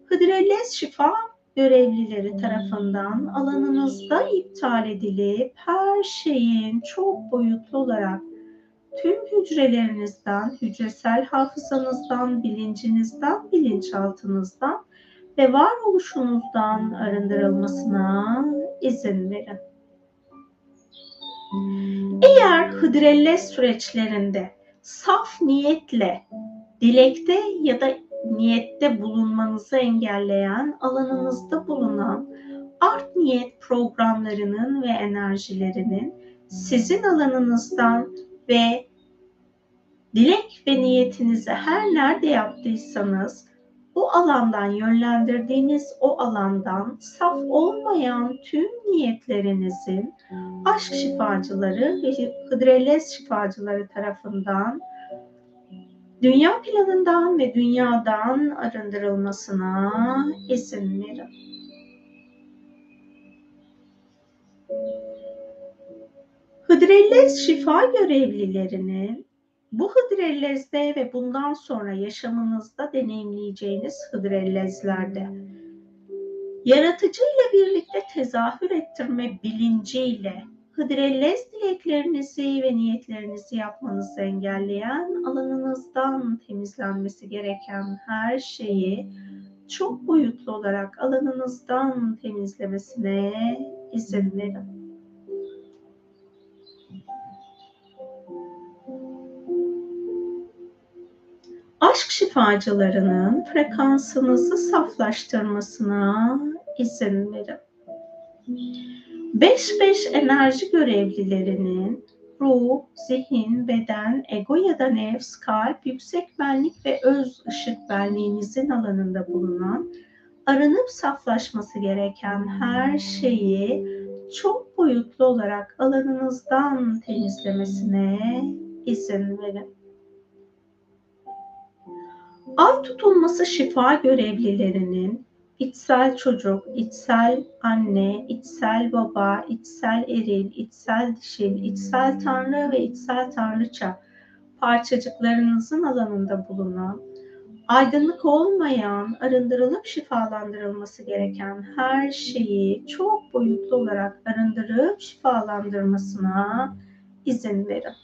Hıdrellez şifa görevlileri tarafından alanınızda iptal edilip her şeyin çok boyutlu olarak tüm hücrelerinizden, hücresel hafızanızdan, bilincinizden, bilinçaltınızdan ve varoluşunuzdan arındırılmasına izin verin. Eğer hıdrellez süreçlerinde saf niyetle, dilekte ya da niyette bulunmanızı engelleyen alanınızda bulunan art niyet programlarının ve enerjilerinin sizin alanınızdan ve dilek ve niyetinizi her nerede yaptıysanız o alandan yönlendirdiğiniz o alandan saf olmayan tüm niyetlerinizin aşk şifacıları ve hıdrellez şifacıları tarafından dünya planından ve dünyadan arındırılmasına izin verin. Hıdrellez şifa görevlilerinin bu hıdrellezde ve bundan sonra yaşamınızda deneyimleyeceğiniz hıdrellezlerde yaratıcıyla birlikte tezahür ettirme bilinciyle hıdrellez dileklerinizi ve niyetlerinizi yapmanızı engelleyen alanınızdan temizlenmesi gereken her şeyi çok boyutlu olarak alanınızdan temizlemesine izin verin. Aşk şifacılarının frekansınızı saflaştırmasına izin verin. 5-5 enerji görevlilerinin ruh, zihin, beden, ego ya da nefs, kalp, yüksek benlik ve öz ışık benliğinizin alanında bulunan aranıp saflaşması gereken her şeyi çok boyutlu olarak alanınızdan temizlemesine izin verin. Ay tutulması şifa görevlilerinin içsel çocuk, içsel anne, içsel baba, içsel eril, içsel dişil, içsel tanrı ve içsel tanrıça parçacıklarınızın alanında bulunan, aydınlık olmayan, arındırılıp şifalandırılması gereken her şeyi çok boyutlu olarak arındırıp şifalandırmasına izin verin.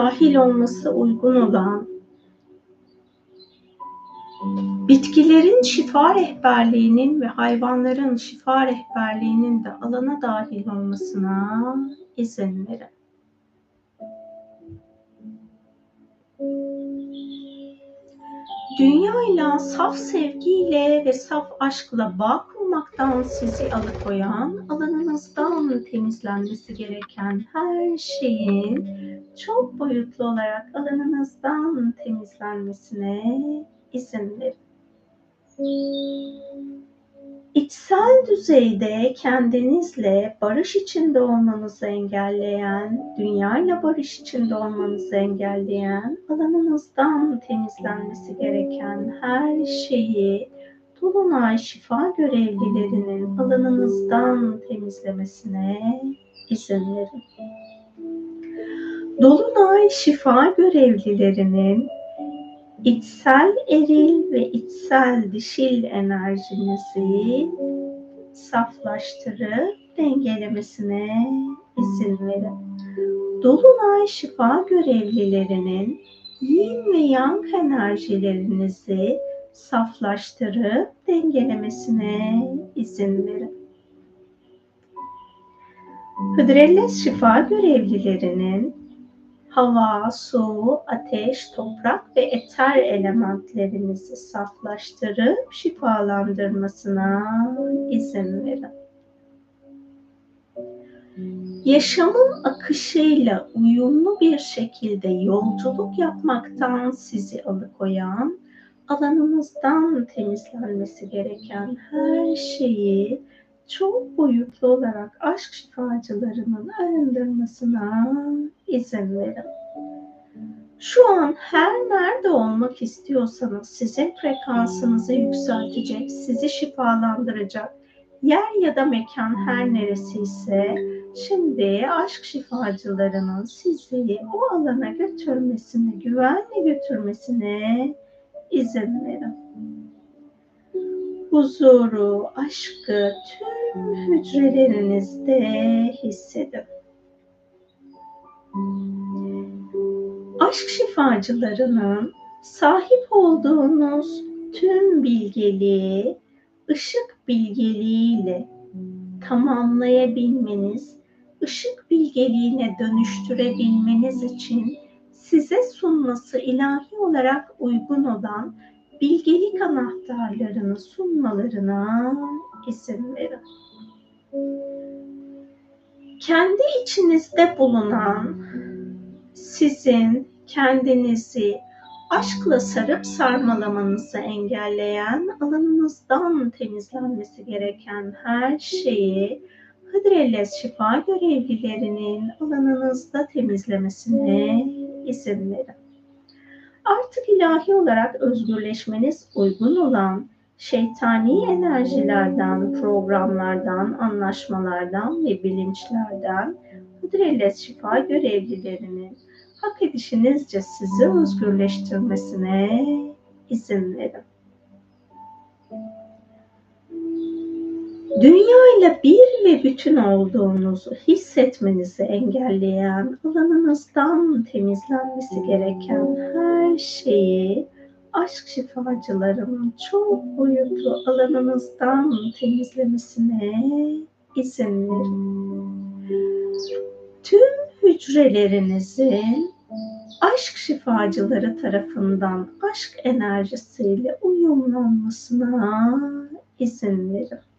Dahil olması uygun olan bitkilerin şifa rehberliğinin ve hayvanların şifa rehberliğinin de alana dahil olmasına izin verin. Dünya ile saf sevgiyle ve saf aşkla bağ olmaktan sizi alıkoyan, alanınızdan temizlenmesi gereken her şeyin çok boyutlu olarak alanınızdan temizlenmesine izin verin. İçsel düzeyde kendinizle barış içinde olmanızı engelleyen, dünyayla barış içinde olmanızı engelleyen, alanınızdan temizlenmesi gereken her şeyi Dolunay şifa görevlilerinin alanınızdan temizlemesine izin verin. Dolunay şifa görevlilerinin içsel eril ve içsel dişil enerjinizi saflaştırıp dengelemesine izin verin. Dolunay şifa görevlilerinin yin ve yang enerjilerinizi saflaştırıp dengelemesine izin verin. Hıdrellez şifa görevlilerinin hava, su, ateş, toprak ve eter elementlerinizi saflaştırıp şifalandırmasına izin verin. Yaşamın akışıyla uyumlu bir şekilde yolculuk yapmaktan sizi alıkoyan alanınızdan temizlenmesi gereken her şeyi çok boyutlu olarak aşk şifacılarının arındırmasına izin verin. Şu an her nerede olmak istiyorsanız sizin frekansınızı yükseltecek, sizi şifalandıracak yer ya da mekan her neresi ise şimdi aşk şifacılarının sizi o alana götürmesine, güvenle götürmesine izin verin. Huzuru, aşkı tüm hücrelerinizde hissedin. Aşk şifacılarının sahip olduğunuz tüm bilgeliği ışık bilgeliğiyle tamamlayabilmeniz, ışık bilgeliğine dönüştürebilmeniz için size sunması ilahi olarak uygun olan bilgelik anahtarlarını sunmalarına izin verin. Kendi içinizde bulunan sizin kendinizi aşkla sarıp sarmalamanızı engelleyen, alanınızdan temizlenmesi gereken her şeyi Hıdrellez şifa görevlilerinin alanınızda temizlemesine izin verin. Artık ilahi olarak özgürleşmeniz uygun olan şeytani enerjilerden, programlardan, anlaşmalardan ve bilinçlerden Hıdrellez şifa görevlilerinin hak edişinizce sizi özgürleştirmesine izin verin. Dünya ile bir ve bütün olduğunuzu hissetmenizi engelleyen, alanınızdan temizlenmesi gereken her şeyi aşk şifacılarının çok boyutlu alanınızdan temizlemesine izin verin. Tüm hücrelerinizin aşk şifacıları tarafından aşk enerjisiyle uyumlanmasına izin verin.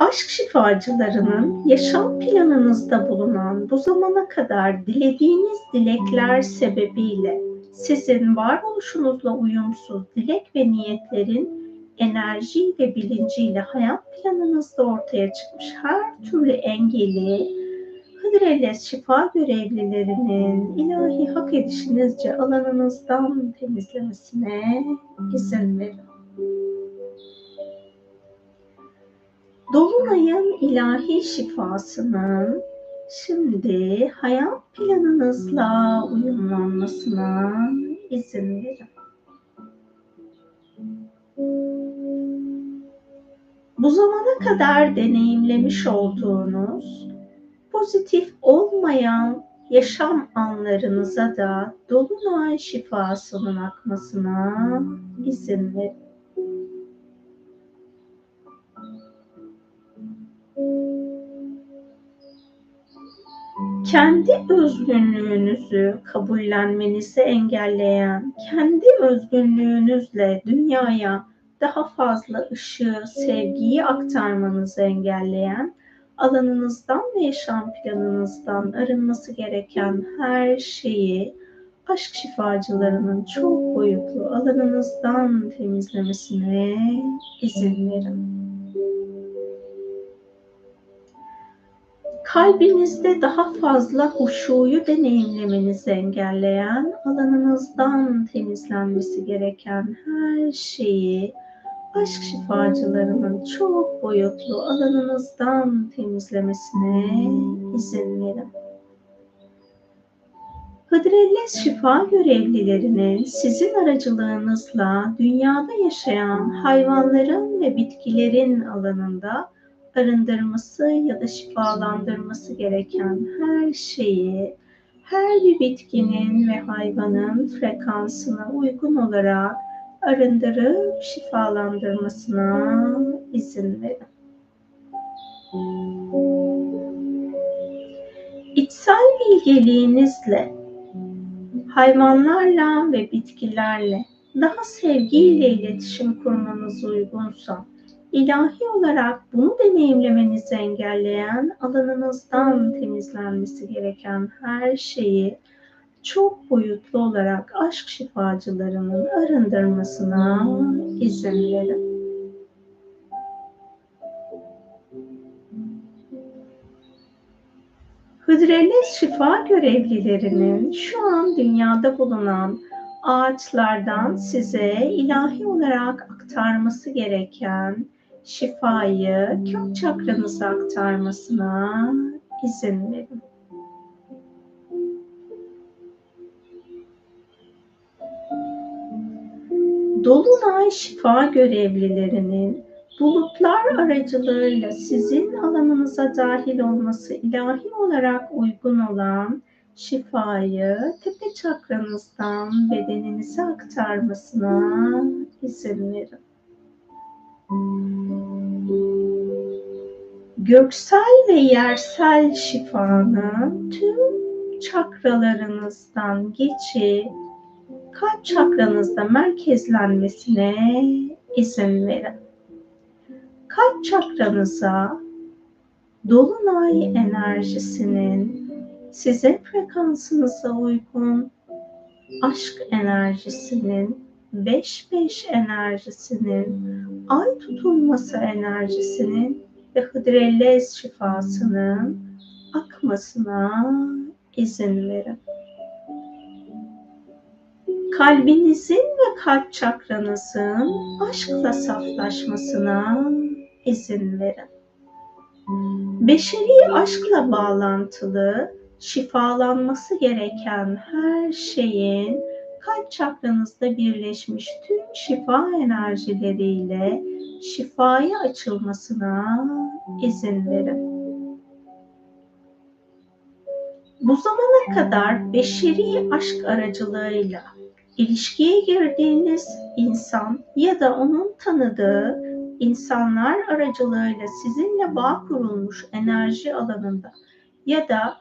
Aşk şifacılarının yaşam planınızda bulunan bu zamana kadar dilediğiniz dilekler sebebiyle sizin varoluşunuzla uyumsuz dilek ve niyetlerin enerji ve bilinciyle hayat planınızda ortaya çıkmış her türlü engeli Hıdrellez şifa görevlilerinin ilahi hak edişinizce alanınızdan temizlemesine izin verin. Dolunay'ın ilahi şifasının şimdi hayat planınızla uyumlanmasına izin verin. Bu zamana kadar deneyimlemiş olduğunuz pozitif olmayan yaşam anlarınıza da dolunay şifasının akmasına izin verin. Kendi özgünlüğünüzü kabullenmenizi engelleyen, kendi özgünlüğünüzle dünyaya daha fazla ışığı, sevgiyi aktarmanızı engelleyen, alanınızdan ve yaşam planınızdan arınması gereken her şeyi aşk şifacılarının çok boyutlu alanınızdan temizlemesine izin verin. Kalbinizde daha fazla huşuyu deneyimlemenizi engelleyen, alanınızdan temizlenmesi gereken her şeyi aşk şifacılarının çok boyutlu alanınızdan temizlemesine izin verin. Hıdrellez şifa görevlilerinin sizin aracılığınızla dünyada yaşayan hayvanların ve bitkilerin alanında arındırması ya da şifalandırması gereken her şeyi her bir bitkinin ve hayvanın frekansına uygun olarak arındırıp şifalandırmasına izin verin. İçsel bilgeliğinizle hayvanlarla ve bitkilerle daha sevgiyle iletişim kurmanız uygunsa ilahi olarak bunu deneyimlemenizi engelleyen alanınızdan temizlenmesi gereken her şeyi çok boyutlu olarak aşk şifacılarının arındırmasına izin verin. Hıdrellez şifa görevlilerinin şu an dünyada bulunan ağaçlardan size ilahi olarak aktarması gereken şifayı kök çakranıza aktarmasına izin verin. Dolunay şifa görevlilerinin bulutlar aracılığıyla sizin alanınıza dahil olması ilahi olarak uygun olan şifayı tepe çakranızdan bedeninize aktarmasına izin verin. Göksel ve yersel şifanın tüm çakralarınızdan geçip kalp çakranızda merkezlenmesine izin verin. Kalp çakranıza dolunay enerjisinin size frekansınıza uygun aşk enerjisinin 5-5 enerjisinin ay tutulması enerjisinin ve hıdrellez şifasının akmasına izin verin. kalbinizin ve kalp çakranızın aşkla saflaşmasına izin verin. Beşeri aşkla bağlantılı, şifalanması gereken her şeyin kalp çakranızda birleşmiş tüm şifa enerjileriyle şifaya açılmasına izin verin. Bu zamana kadar beşeri aşk aracılığıyla ilişkiye girdiğiniz insan ya da onun tanıdığı insanlar aracılığıyla sizinle bağ kurulmuş enerji alanında ya da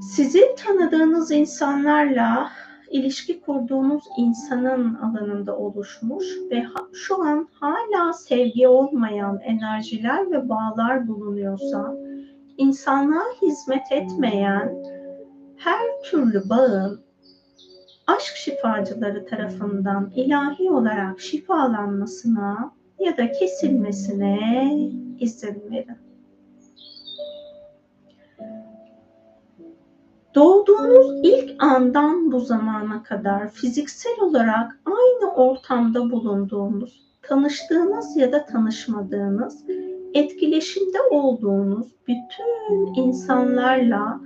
sizin tanıdığınız insanlarla ilişki kurduğunuz insanın alanında oluşmuş ve şu an hala sevgi olmayan enerjiler ve bağlar bulunuyorsa insanlığa hizmet etmeyen her türlü bağın aşk şifacıları tarafından ilahi olarak şifalanmasına ya da kesilmesine izin verin. Doğduğunuz ilk andan bu zamana kadar fiziksel olarak aynı ortamda bulunduğunuz, tanıştığınız ya da tanışmadığınız, etkileşimde olduğunuz bütün insanlarla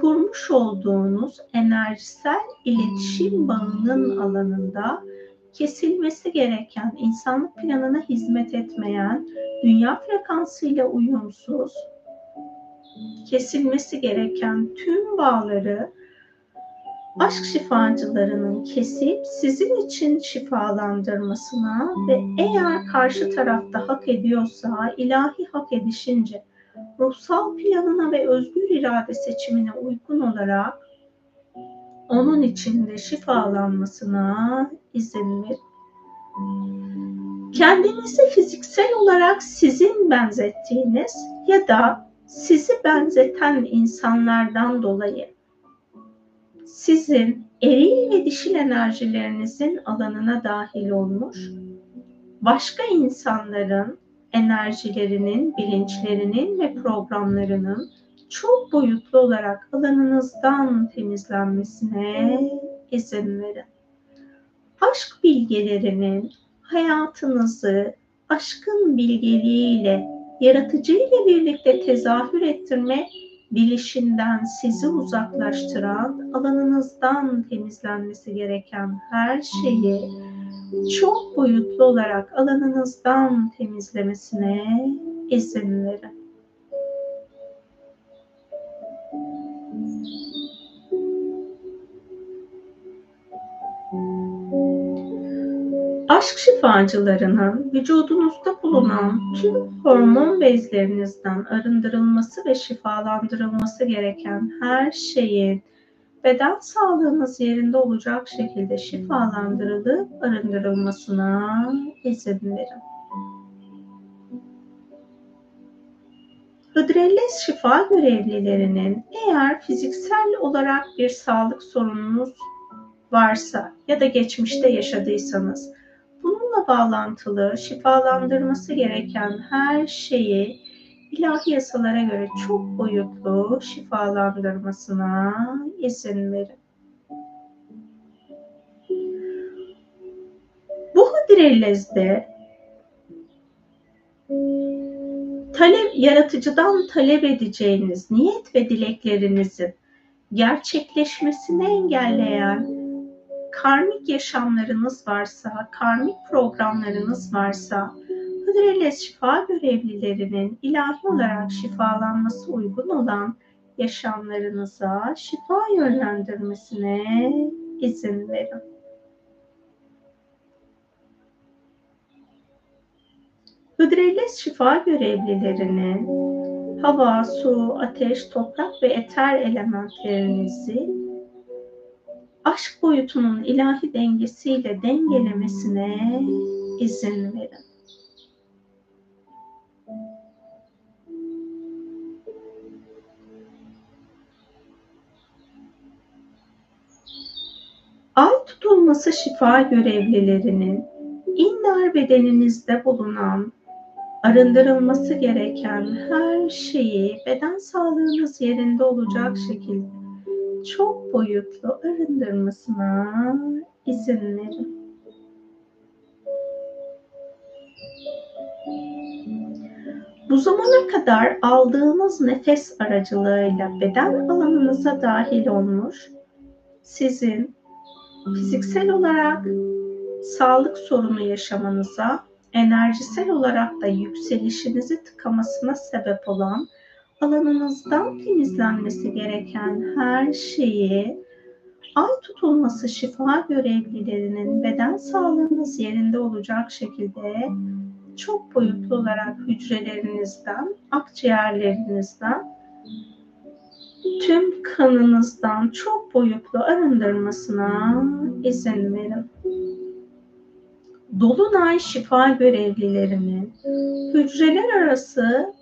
kurmuş olduğunuz enerjisel iletişim bağının alanında kesilmesi gereken, insanlık planına hizmet etmeyen, dünya frekansıyla uyumsuz, kesilmesi gereken tüm bağları aşk şifacılarının kesip sizin için şifalandırmasına ve eğer karşı tarafta hak ediyorsa ilahi hak edişince ruhsal planına ve özgür irade seçimine uygun olarak onun içinde şifalanmasına izin verin. Kendinizi fiziksel olarak sizin benzettiğiniz ya da sizi benzeten insanlardan dolayı sizin eril ve dişil enerjilerinizin alanına dahil olmuş, başka insanların enerjilerinin, bilinçlerinin ve programlarının çok boyutlu olarak alanınızdan temizlenmesine izin verin. Aşk bilgelerinin hayatınızı aşkın bilgeliğiyle, yaratıcı ile birlikte tezahür ettirme bilişinden sizi uzaklaştıran, alanınızdan temizlenmesi gereken her şeyi çok boyutlu olarak alanınızdan temizlemesine izin verin. Aşk şifacılarının vücudunuzda bulunan tüm hormon bezlerinizden arındırılması ve şifalandırılması gereken her şeyin beden sağlığınız yerinde olacak şekilde şifalandırılıp arındırılmasına izin verin. Hıdrellez şifa görevlilerinin eğer fiziksel olarak bir sağlık sorununuz varsa ya da geçmişte yaşadıysanız bununla bağlantılı şifalandırması gereken her şeyi ilahi yasalara göre çok boyutlu şifalandırmasına izin verin. Bu hıdrellezde talep, yaratıcıdan talep edeceğiniz niyet ve dileklerinizin gerçekleşmesini engelleyen karmik yaşamlarınız varsa, karmik programlarınız varsa, Hıdrellez şifa görevlilerinin ilahi olarak şifalanması uygun olan yaşamlarınıza şifa yönlendirmesine izin verin. Hıdrellez şifa görevlilerinin hava, su, ateş, toprak ve eter elementlerinizi aşk boyutunun ilahi dengesiyle dengelemesine izin verin. Ay tutulması şifa görevlilerinin innar bedeninizde bulunan arındırılması gereken her şeyi beden sağlığınız yerinde olacak şekilde çok boyutlu arındırmasına izin verin. Bu zamana kadar aldığınız nefes aracılığıyla beden alanınıza dahil olmuş, sizin fiziksel olarak sağlık sorunu yaşamanıza, enerjisel olarak da yükselişinizi tıkamasına sebep olan alanınızdan temizlenmesi gereken her şeyi ay tutulması şifa görevlilerinin beden sağlığınız yerinde olacak şekilde çok boyutlu olarak hücrelerinizden, akciğerlerinizden, tüm kanınızdan çok boyutlu arındırmasına izin verin. Dolunay şifa görevlilerinin hücreler arası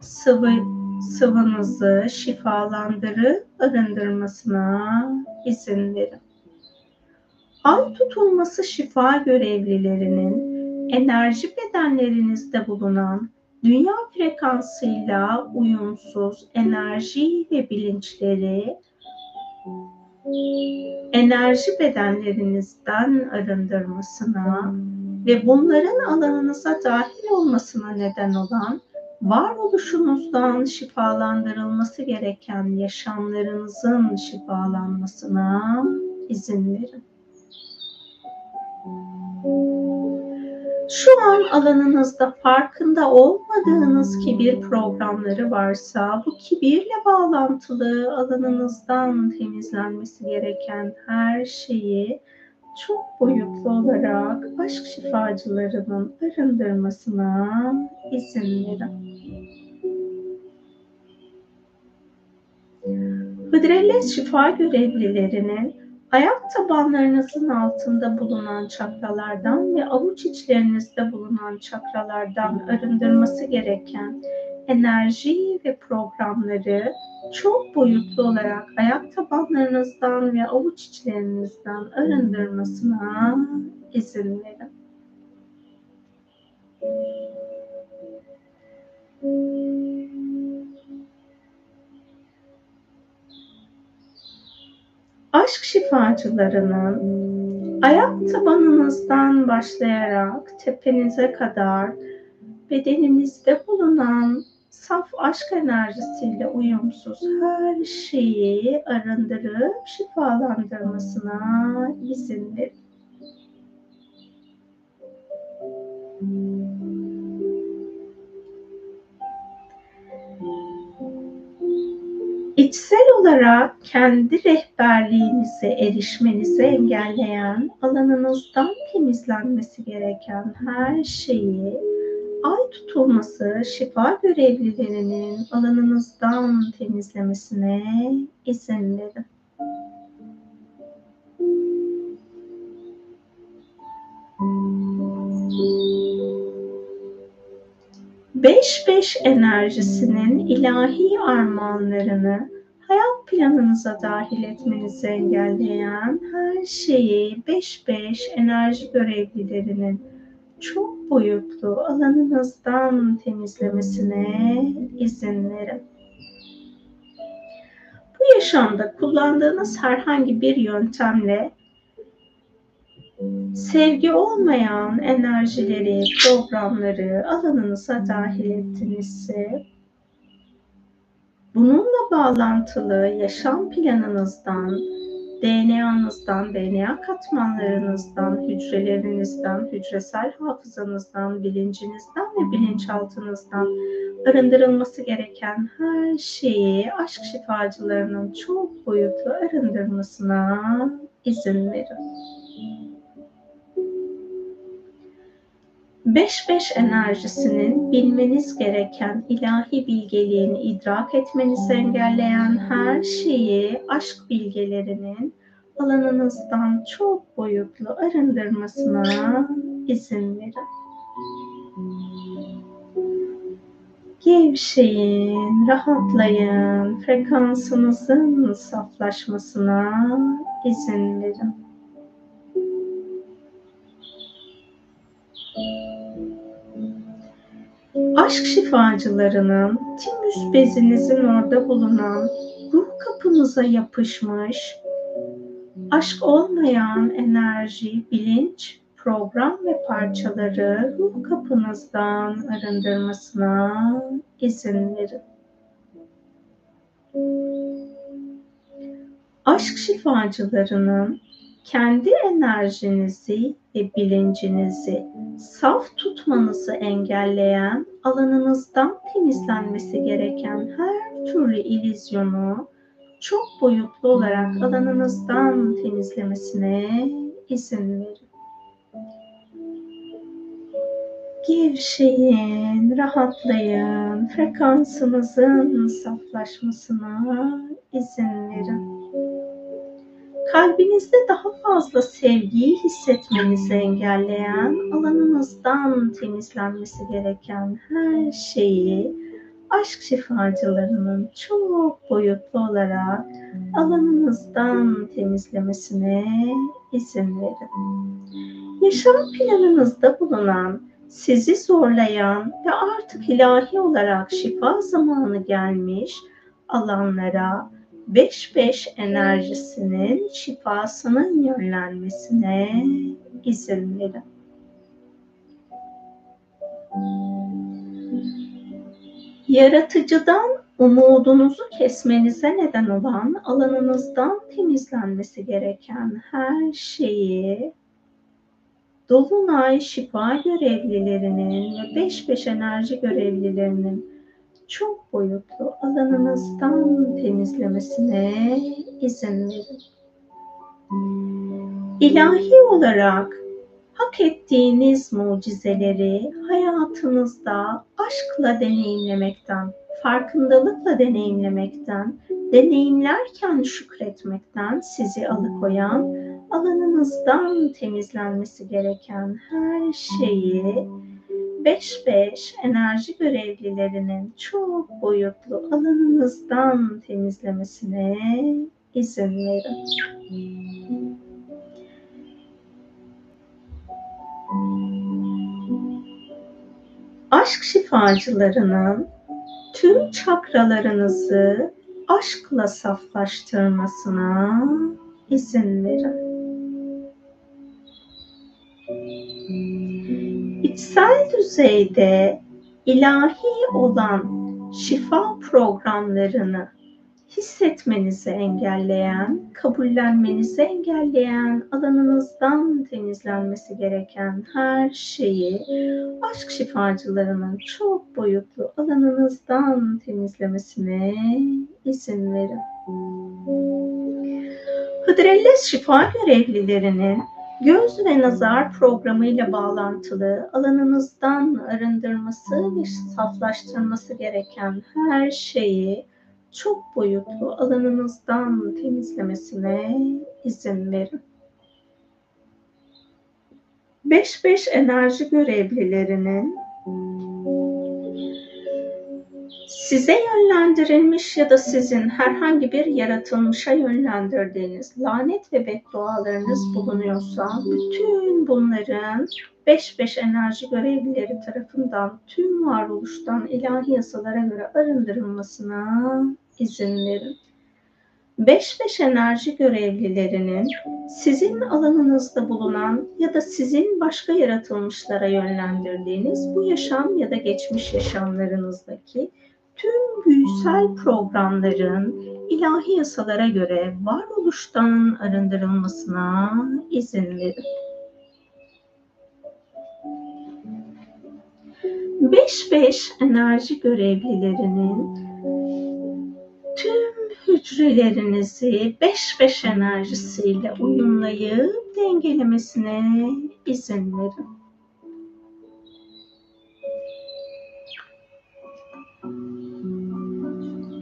sıvı sıvınızı şifalandırıp arındırmasına izin verin. Ay tutulması şifa görevlilerinin enerji bedenlerinizde bulunan dünya frekansıyla uyumsuz enerji ve bilinçleri enerji bedenlerinizden arındırmasına ve bunların alanınıza dahil olmasına neden olan varoluşunuzdan şifalandırılması gereken yaşamlarınızın şifalanmasına izin verin. Şu an alanınızda farkında olmadığınız kibir programları varsa bu kibirle bağlantılı alanınızdan temizlenmesi gereken her şeyi çok boyutlu olarak aşk şifacılarının arındırmasına izin verin. Hıdrellez şifa görevlilerinin ayak tabanlarınızın altında bulunan çakralardan ve avuç içlerinizde bulunan çakralardan arındırması gereken enerji ve programları çok boyutlu olarak ayak tabanlarınızdan ve avuç içlerinizden arındırmasına izin verin. Aşk şifacılarının ayak tabanınızdan başlayarak tepenize kadar bedeninizde bulunan saf aşk enerjisiyle uyumsuz her şeyi arındırıp şifalandırmasına izin verin. İçsel olarak kendi rehberliğinize erişmenizi engelleyen, alanınızdan temizlenmesi gereken her şeyi ay tutulması şifa görevlilerinin alanınızdan temizlemesine izin verin. Beş beş enerjisinin ilahi armağanlarını hayat planınıza dahil etmenizi engelleyen her şeyi beş beş enerji görevlilerinin çok boyutlu alanınızdan temizlemesine izin verin. Bu yaşamda kullandığınız herhangi bir yöntemle sevgi olmayan enerjileri, programları alanınıza dahil ettinizse bununla bağlantılı yaşam planınızdan DNA'nızdan, DNA katmanlarınızdan, hücrelerinizden, hücresel hafızanızdan, bilincinizden ve bilinçaltınızdan arındırılması gereken her şeyi aşk şifacılarının çok boyutlu arındırmasına izin verin. 5-5 enerjisinin bilmeniz gereken ilahi bilgeliğini idrak etmenizi engelleyen her şeyi aşk bilgelerinin alanınızdan çok boyutlu arındırmasına izin verin. Gevşeyin, rahatlayın, frekansınızın saflaşmasına izin verin. Aşk şifacılarının timüs bezinizin orada bulunan ruh kapınız kapınıza yapışmış aşk olmayan enerji, bilinç, program ve parçaları ruh kapınızdan arındırmasına izin verin. Aşk şifacılarının kendi enerjinizi ve bilincinizi saf tutmanızı engelleyen alanınızdan temizlenmesi gereken her türlü ilizyonu çok boyutlu olarak alanınızdan temizlemesine izin verin. Gevşeyin, rahatlayın, frekansınızın saflaşmasına izin verin. Kalbinizde daha fazla sevgiyi hissetmenizi engelleyen, alanınızdan temizlenmesi gereken her şeyi aşk şifacılarının çok boyutlu olarak alanınızdan temizlemesine izin verin. Yaşam planınızda bulunan, sizi zorlayan ve artık ilahi olarak şifa zamanı gelmiş alanlara 5-5 enerjisinin şifasının yönlenmesine izin verin. Yaratıcıdan umudunuzu kesmenize neden olan alanınızdan temizlenmesi gereken her şeyi Dolunay şifa görevlilerinin ve 5-5 enerji görevlilerinin çok boyutlu alanınızdan temizlemesine izin verin. İlahi olarak hak ettiğiniz mucizeleri hayatınızda aşkla deneyimlemekten, farkındalıkla deneyimlemekten, deneyimlerken şükretmekten sizi alıkoyan, alanınızdan temizlenmesi gereken her şeyi 5-5 enerji görevlilerinin çok boyutlu alanınızdan temizlemesine izin verin. Aşk şifacılarının tüm çakralarınızı aşkla saflaştırmasına izin verin. İçsel düzeyde ilahi olan şifa programlarını hissetmenizi engelleyen, kabullenmenizi engelleyen, alanınızdan temizlenmesi gereken her şeyi aşk şifacılarının çok boyutlu alanınızdan temizlemesine izin verin. Hıdrellez şifa görevlilerinin göz ve nazar programıyla bağlantılı alanınızdan arındırması ve saflaştırması gereken her şeyi çok boyutlu alanınızdan temizlemesine izin verin. 5-5 enerji görevlilerinin size yönlendirilmiş ya da sizin herhangi bir yaratılmışa yönlendirdiğiniz lanet ve beddualarınız bulunuyorsa bütün bunların 5-5 enerji görevlileri tarafından tüm varoluştan ilahi yasalara göre arındırılmasına izin verin. 5-5 enerji görevlilerinin sizin alanınızda bulunan ya da sizin başka yaratılmışlara yönlendirdiğiniz bu yaşam ya da geçmiş yaşamlarınızdaki tüm büyüsel programların ilahi yasalara göre varoluştan arındırılmasına izin verin. 5-5 enerji görevlilerinin tüm hücrelerinizi 5-5 enerjisiyle uyumlayıp dengelemesine izin verin.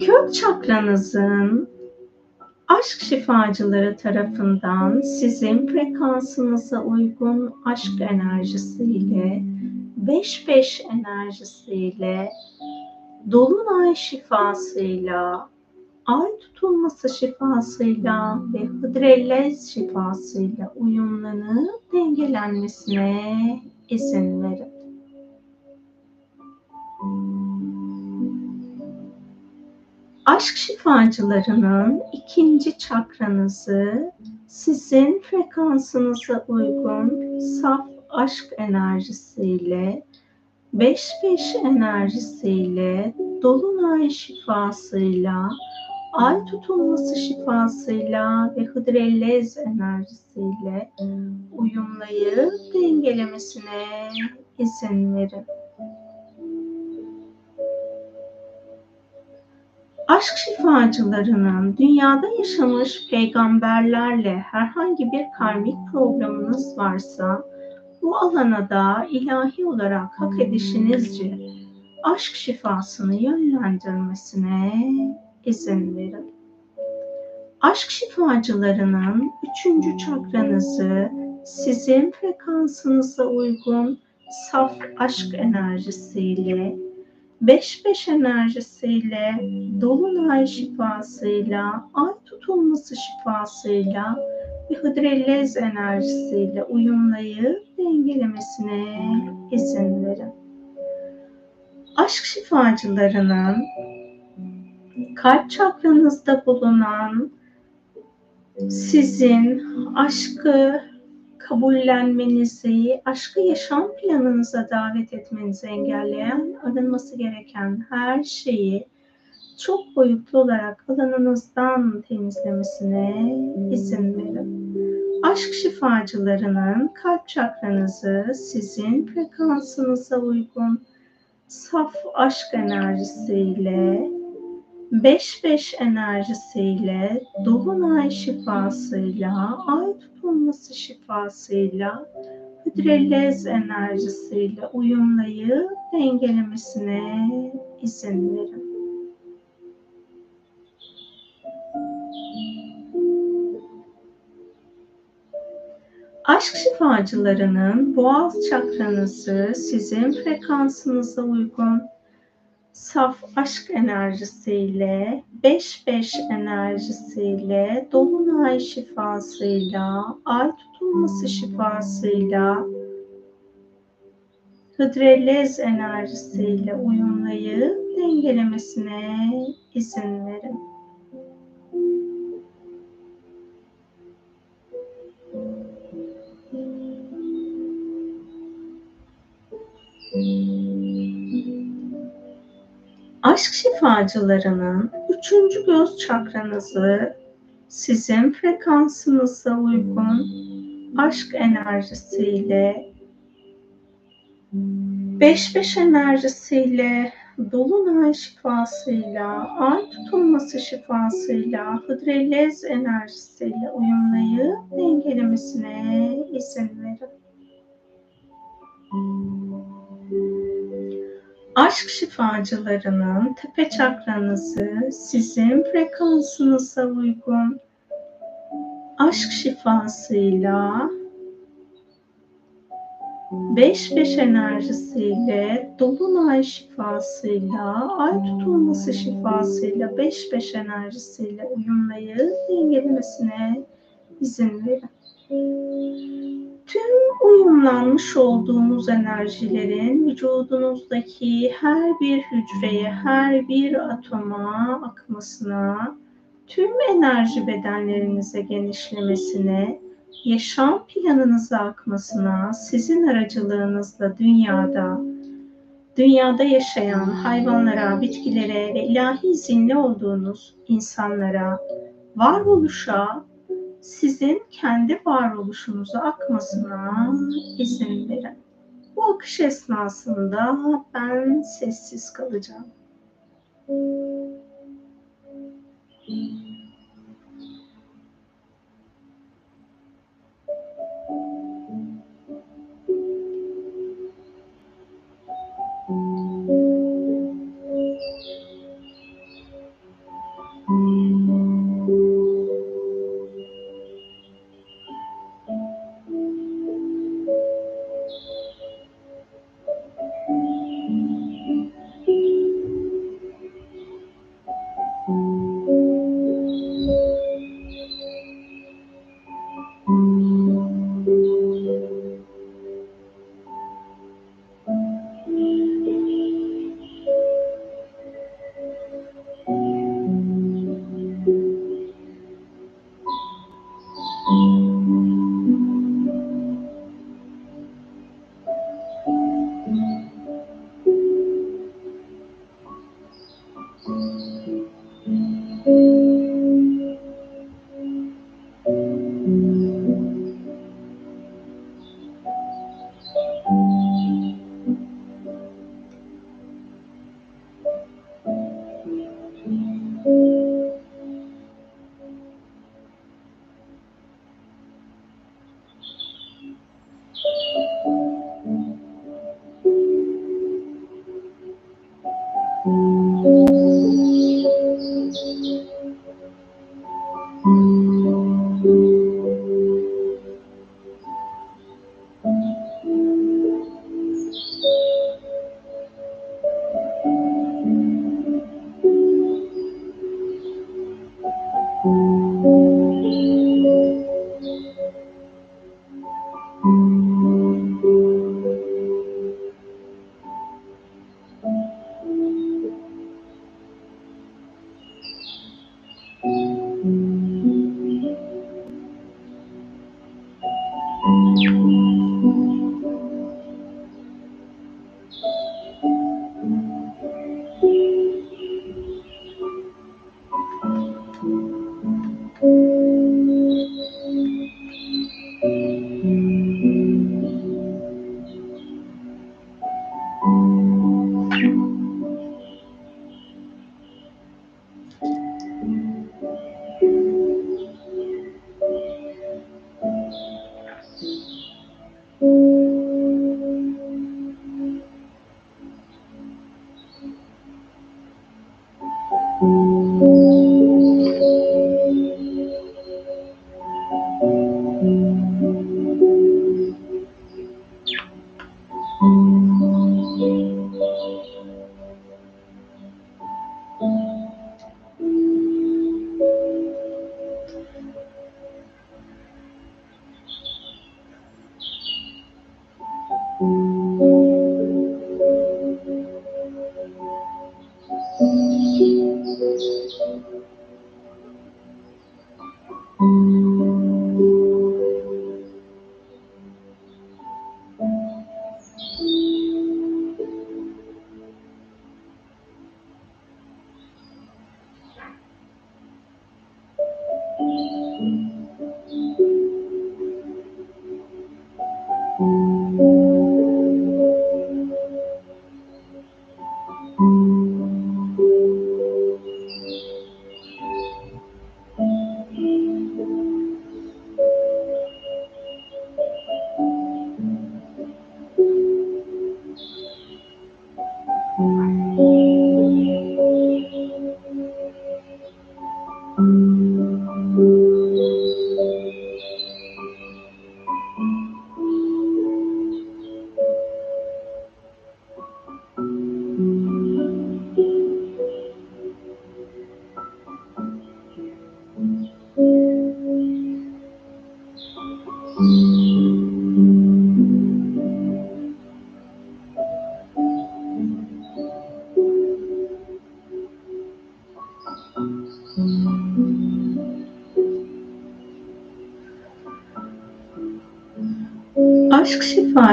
Kök çakranızın aşk şifacıları tarafından sizin frekansınıza uygun aşk enerjisiyle 5-5 enerjisiyle dolunay şifasıyla ay tutulması şifasıyla ve hıdrellez şifasıyla uyumlanıp dengelenmesine izin verin. Aşk şifacılarının ikinci çakranızı sizin frekansınıza uygun saf aşk enerjisiyle 5-5 enerjisiyle dolunay şifasıyla ay tutulması şifasıyla ve hıdrellez enerjisiyle uyumlayıp dengelemesine izin verin. Aşk şifacılarının dünyada yaşamış peygamberlerle herhangi bir karmik programınız varsa bu alana da ilahi olarak hak edişinizce aşk şifasını yönlendirmesine izin verin. Aşk şifacılarının üçüncü çakranızı sizin frekansınıza uygun saf aşk enerjisiyle 5-5 enerjisiyle, dolunay şifasıyla, ay tutulması şifasıyla ve hıdrellez enerjisiyle uyumlayıp dengelemesine izin verin. Aşk şifacılarının kalp çakranızda bulunan sizin aşkı kabullenmenizi, aşkı yaşam planınıza davet etmenizi engelleyen, arınması gereken her şeyi çok boyutlu olarak alanınızdan temizlemesine izin verin. Aşk şifacılarının kalp çakranızı sizin frekansınıza uygun saf aşk enerjisiyle 5-5 enerjisiyle, dolunay şifasıyla, ay tutulması şifasıyla, hidrellez enerjisiyle uyumlayıp dengelemesine izin verin. Aşk şifacılarının boğaz çakranızı sizin frekansınıza uygun saf aşk enerjisiyle, 5-5 enerjisiyle, dolunay şifasıyla, ay tutulması şifasıyla, hıdrellez enerjisiyle uyumlayıp dengelemesine izin verin. Aşk şifacılarının üçüncü göz çakranızı sizin frekansınıza uygun aşk enerjisiyle 5-5 enerjisiyle dolunay şifasıyla, ay tutulması şifasıyla, hıdrellez enerjisiyle uyumlayıp dengelemesine izin verin. Aşk şifacılarının tepe çakranızı sizin frekansınıza uygun. Aşk şifasıyla 5-5 enerjisiyle, dolunay şifasıyla, ay tutulması şifasıyla, 5-5 enerjisiyle uyumlayıp dengelemesine izin verin tüm uyumlanmış olduğunuz enerjilerin vücudunuzdaki her bir hücreye, her bir atoma akmasına, tüm enerji bedenlerinize genişlemesine, yaşam planınıza akmasına, sizin aracılığınızla dünyada, dünyada yaşayan hayvanlara, bitkilere ve ilahi izinli olduğunuz insanlara, varoluşa sizin kendi varoluşunuza akmasına izin verin. Bu akış esnasında ben sessiz kalacağım. aşk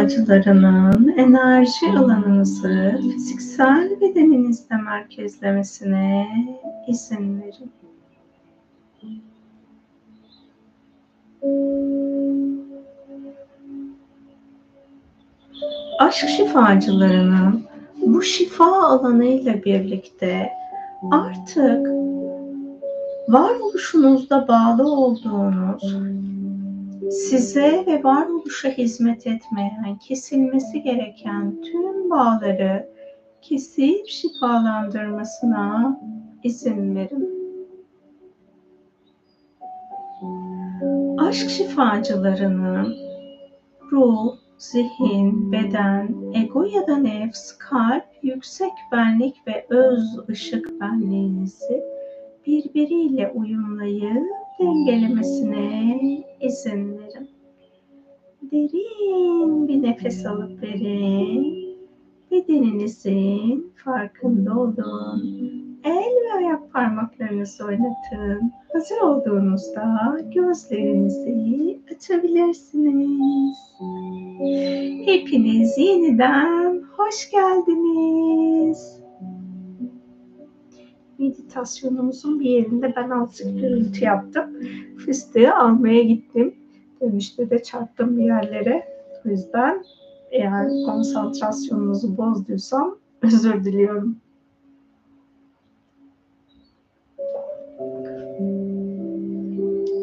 şifacılarının enerji alanınızı fiziksel bedeninizde merkezlemesine izin verin. Aşk şifacılarının bu şifa alanı ile birlikte artık varoluşunuzda bağlı olduğunuz size ve varoluşa hizmet etmeyen, kesilmesi gereken tüm bağları kesip şifalandırmasına izin verin. Aşk şifacılarının ruh, zihin, beden, ego ya da nefs, kalp, yüksek benlik ve öz ışık benliğinizi birbiriyle uyumlayıp dengelemesine izin verin. Derin bir nefes alıp verin. Bedeninizin farkında olun. El ve ayak parmaklarınızı oynatın. Hazır olduğunuzda gözlerinizi açabilirsiniz. Hepiniz yeniden hoş geldiniz. Meditasyonumuzun bir yerinde ben azıcık gürültü yaptım. Fıstığı almaya gittim. Dönüşte de çarptım bir yerlere. O yüzden eğer konsantrasyonunuzu bozduysam özür diliyorum.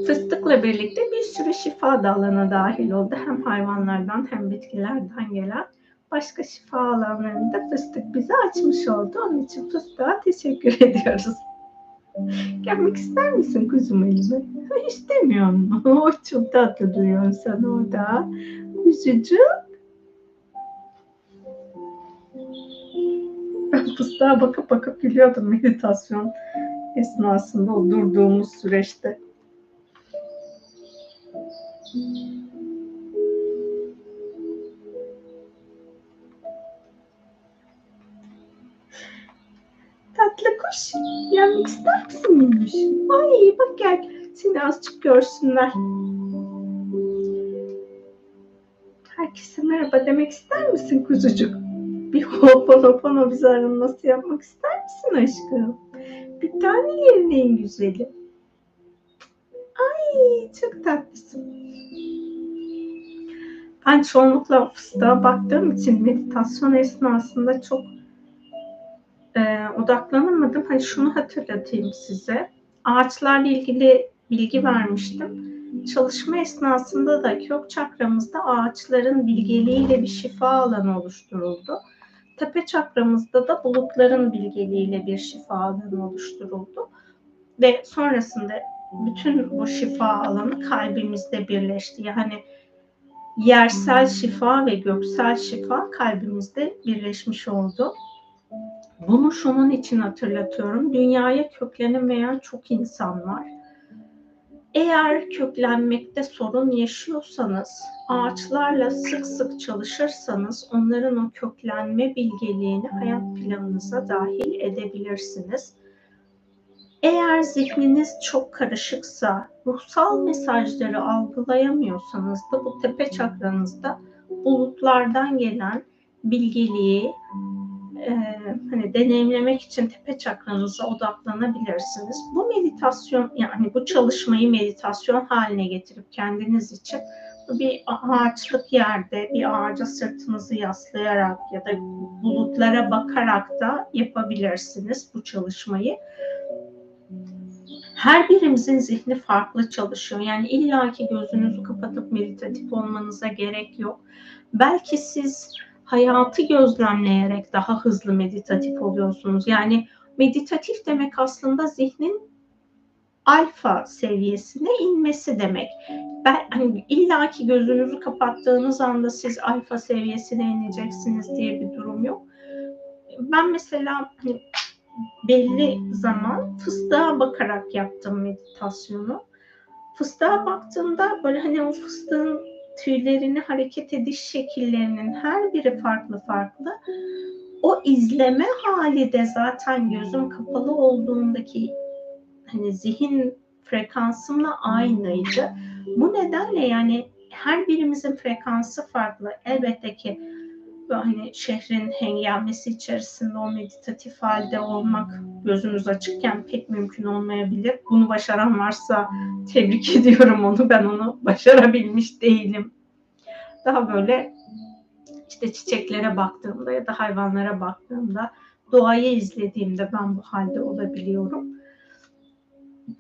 Fıstıkla birlikte bir sürü şifa dalına dahil oldu. Hem hayvanlardan hem bitkilerden gelen başka şifa alanlarını da fıstık bize açmış oldu. Onun için fıstığa teşekkür ediyoruz. Gelmek ister misin kuzum elime? İstemiyor mu? O çok tatlı duyuyorsun sen orada. Kuzucuk. Ben fıstığa bakıp bakıp gülüyordum meditasyon esnasında o durduğumuz süreçte. Tatlı kuş. Gelmek ister misin minnoş? Ay bak gel. Seni azıcık görsünler. Herkese merhaba demek ister misin kuzucuk? Bir hoponopono bizi nasıl yapmak ister misin aşkım? Bir tane yerin en güzeli. Ay çok tatlısın. Ben çoğunlukla fıstığa baktığım için meditasyon esnasında çok e, odaklanamadım. Hani şunu hatırlatayım size. Ağaçlarla ilgili bilgi vermiştim. Çalışma esnasında da kök çakramızda ağaçların bilgeliğiyle bir şifa alanı oluşturuldu. Tepe çakramızda da bulutların bilgeliğiyle bir şifa alanı oluşturuldu. Ve sonrasında bütün bu şifa alanı kalbimizde birleşti. Yani yersel şifa ve göksel şifa kalbimizde birleşmiş oldu. Bunu şunun için hatırlatıyorum. Dünyaya köklenemeyen çok insan var. Eğer köklenmekte sorun yaşıyorsanız, ağaçlarla sık sık çalışırsanız onların o köklenme bilgeliğini hayat planınıza dahil edebilirsiniz. Eğer zihniniz çok karışıksa, ruhsal mesajları algılayamıyorsanız da bu tepe çakranızda bulutlardan gelen bilgeliği hani deneyimlemek için tepe çakranıza odaklanabilirsiniz. Bu meditasyon yani bu çalışmayı meditasyon haline getirip kendiniz için bir ağaçlık yerde bir ağaca sırtınızı yaslayarak ya da bulutlara bakarak da yapabilirsiniz bu çalışmayı her birimizin zihni farklı çalışıyor. Yani illaki gözünüzü kapatıp meditatif olmanıza gerek yok. Belki siz hayatı gözlemleyerek daha hızlı meditatif oluyorsunuz. Yani meditatif demek aslında zihnin alfa seviyesine inmesi demek. Ben hani illaki gözünüzü kapattığınız anda siz alfa seviyesine ineceksiniz diye bir durum yok. Ben mesela hani belli zaman fıstığa bakarak yaptım meditasyonu. Fıstığa baktığımda böyle hani o fıstığın tüylerini hareket ediş şekillerinin her biri farklı farklı. O izleme hali de zaten gözüm kapalı olduğundaki hani zihin frekansımla aynıydı. Bu nedenle yani her birimizin frekansı farklı. Elbette ki hani şehrin hengamesi içerisinde o meditatif halde olmak gözümüz açıkken pek mümkün olmayabilir. Bunu başaran varsa tebrik ediyorum onu. Ben onu başarabilmiş değilim. Daha böyle işte çiçeklere baktığımda ya da hayvanlara baktığımda doğayı izlediğimde ben bu halde olabiliyorum.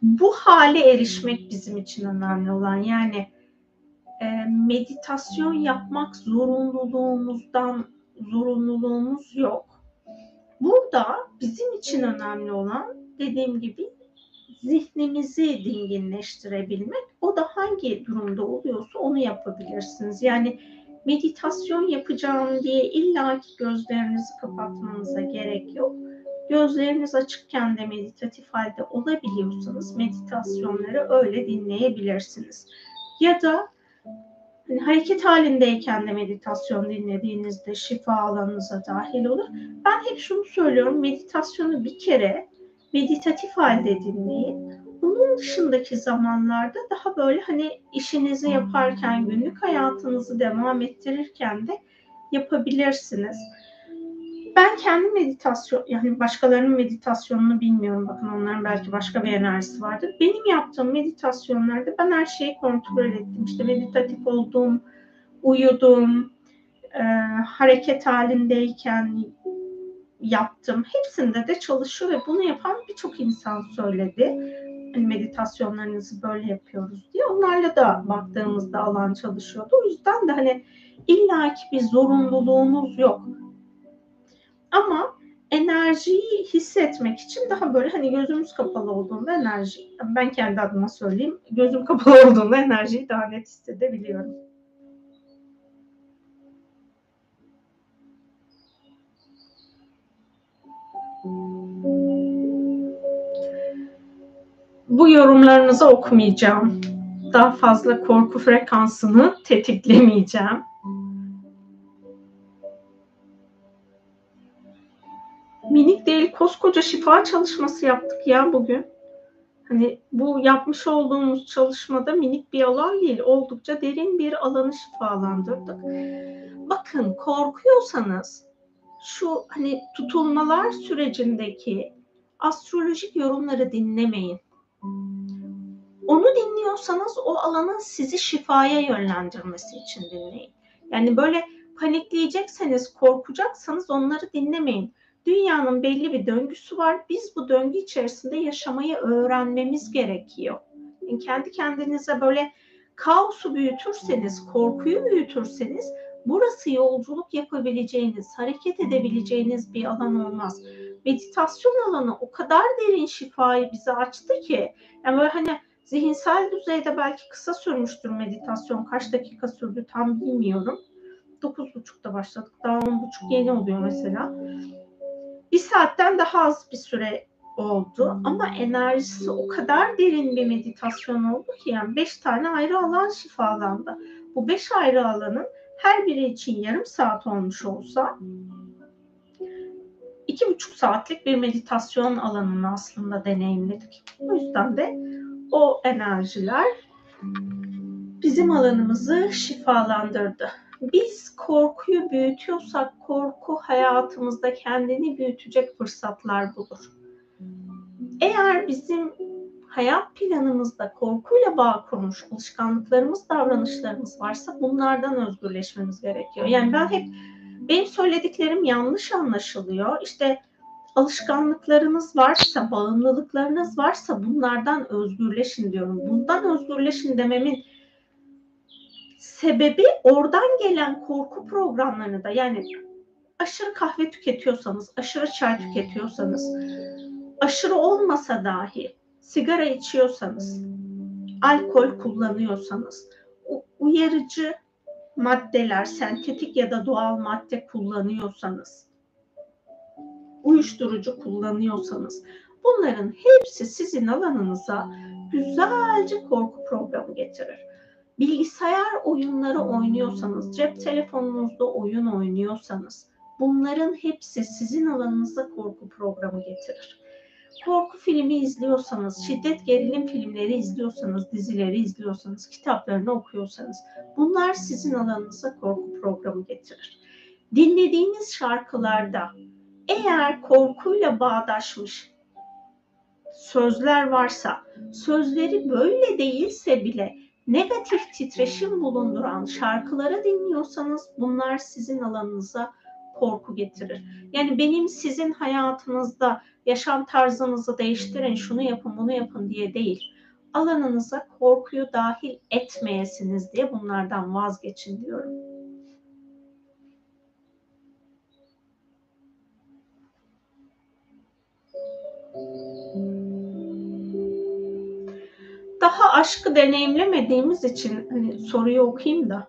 Bu hale erişmek bizim için önemli olan yani e, meditasyon yapmak zorunluluğumuzdan zorunluluğumuz yok. Burada bizim için önemli olan dediğim gibi zihnimizi dinginleştirebilmek. O da hangi durumda oluyorsa onu yapabilirsiniz. Yani meditasyon yapacağım diye illa ki gözlerinizi kapatmanıza gerek yok. Gözleriniz açıkken de meditatif halde olabiliyorsanız meditasyonları öyle dinleyebilirsiniz. Ya da hareket halindeyken de meditasyon dinlediğinizde şifa alanınıza dahil olur. Ben hep şunu söylüyorum. Meditasyonu bir kere meditatif halde dinleyin. Bunun dışındaki zamanlarda daha böyle hani işinizi yaparken, günlük hayatınızı devam ettirirken de yapabilirsiniz. Ben kendi meditasyon, yani başkalarının meditasyonunu bilmiyorum. Bakın onların belki başka bir enerjisi vardır. Benim yaptığım meditasyonlarda ben her şeyi kontrol ettim. İşte meditatif oldum, uyudum, e, hareket halindeyken yaptım. Hepsinde de çalışıyor ve bunu yapan birçok insan söyledi. Hani meditasyonlarınızı böyle yapıyoruz diye. Onlarla da baktığımızda alan çalışıyordu. O yüzden de hani illaki bir zorunluluğunuz yok. Ama enerjiyi hissetmek için daha böyle hani gözümüz kapalı olduğunda enerji, ben kendi adıma söyleyeyim, gözüm kapalı olduğunda enerjiyi daha net hissedebiliyorum. Bu yorumlarınızı okumayacağım. Daha fazla korku frekansını tetiklemeyeceğim. Değil koskoca şifa çalışması yaptık ya bugün. Hani bu yapmış olduğumuz çalışmada minik bir alan değil, oldukça derin bir alanı şifalandırdık. Bakın korkuyorsanız şu hani tutulmalar sürecindeki astrolojik yorumları dinlemeyin. Onu dinliyorsanız o alanın sizi şifaya yönlendirmesi için dinleyin. Yani böyle panikleyecekseniz, korkacaksanız onları dinlemeyin. Dünyanın belli bir döngüsü var. Biz bu döngü içerisinde yaşamayı öğrenmemiz gerekiyor. Yani kendi kendinize böyle kaosu büyütürseniz, korkuyu büyütürseniz burası yolculuk yapabileceğiniz, hareket edebileceğiniz bir alan olmaz. Meditasyon alanı o kadar derin şifayı bize açtı ki yani böyle hani zihinsel düzeyde belki kısa sürmüştür meditasyon. Kaç dakika sürdü tam bilmiyorum. 9.30'da başladık. Daha 10.30 yeni oluyor mesela. Bir saatten daha az bir süre oldu ama enerjisi o kadar derin bir meditasyon oldu ki yani beş tane ayrı alan şifalandı. Bu beş ayrı alanın her biri için yarım saat olmuş olsa iki buçuk saatlik bir meditasyon alanını aslında deneyimledik. O yüzden de o enerjiler bizim alanımızı şifalandırdı. Biz korkuyu büyütüyorsak korku hayatımızda kendini büyütecek fırsatlar bulur. Eğer bizim hayat planımızda korkuyla bağ kurmuş alışkanlıklarımız, davranışlarımız varsa bunlardan özgürleşmemiz gerekiyor. Yani ben hep benim söylediklerim yanlış anlaşılıyor. İşte alışkanlıklarınız varsa, bağımlılıklarınız varsa bunlardan özgürleşin diyorum. Bundan özgürleşin dememin sebebi oradan gelen korku programlarını da yani aşırı kahve tüketiyorsanız, aşırı çay tüketiyorsanız, aşırı olmasa dahi sigara içiyorsanız, alkol kullanıyorsanız, uyarıcı maddeler, sentetik ya da doğal madde kullanıyorsanız, uyuşturucu kullanıyorsanız, bunların hepsi sizin alanınıza güzelce korku programı getirir. Bilgisayar oyunları oynuyorsanız, cep telefonunuzda oyun oynuyorsanız, bunların hepsi sizin alanınıza korku programı getirir. korku filmi izliyorsanız, şiddet gerilim filmleri izliyorsanız, dizileri izliyorsanız, kitaplarını okuyorsanız bunlar sizin alanınıza korku programı getirir. Dinlediğiniz şarkılarda eğer korkuyla bağdaşmış sözler varsa, sözleri böyle değilse bile negatif titreşim bulunduran şarkıları dinliyorsanız bunlar sizin alanınıza korku getirir. Yani benim sizin hayatınızda yaşam tarzınızı değiştirin, şunu yapın, bunu yapın diye değil. Alanınıza korkuyu dahil etmeyesiniz diye bunlardan vazgeçin diyorum. Daha aşkı deneyimlemediğimiz için hani soruyu okuyayım da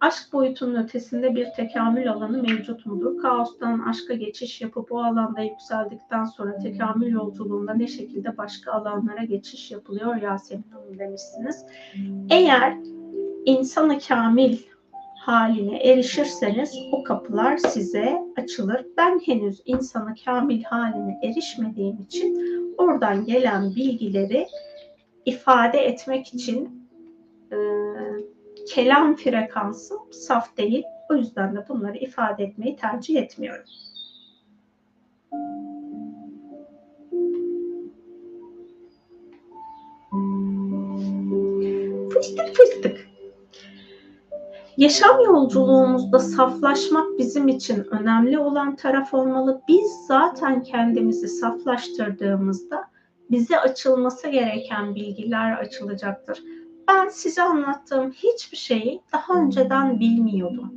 aşk boyutunun ötesinde bir tekamül alanı mevcut mudur? Kaostan aşka geçiş yapıp o alanda yükseldikten sonra tekamül yolculuğunda ne şekilde başka alanlara geçiş yapılıyor Yasemin Hanım demişsiniz. Eğer insanı kamil haline erişirseniz o kapılar size açılır. Ben henüz insanı kamil haline erişmediğim için oradan gelen bilgileri ifade etmek için e, kelam frekansım saf değil. O yüzden de bunları ifade etmeyi tercih etmiyorum. Fıstık fıstık. Yaşam yolculuğumuzda saflaşmak bizim için önemli olan taraf olmalı. Biz zaten kendimizi saflaştırdığımızda bize açılması gereken bilgiler açılacaktır ben size anlattığım hiçbir şeyi daha önceden bilmiyordum.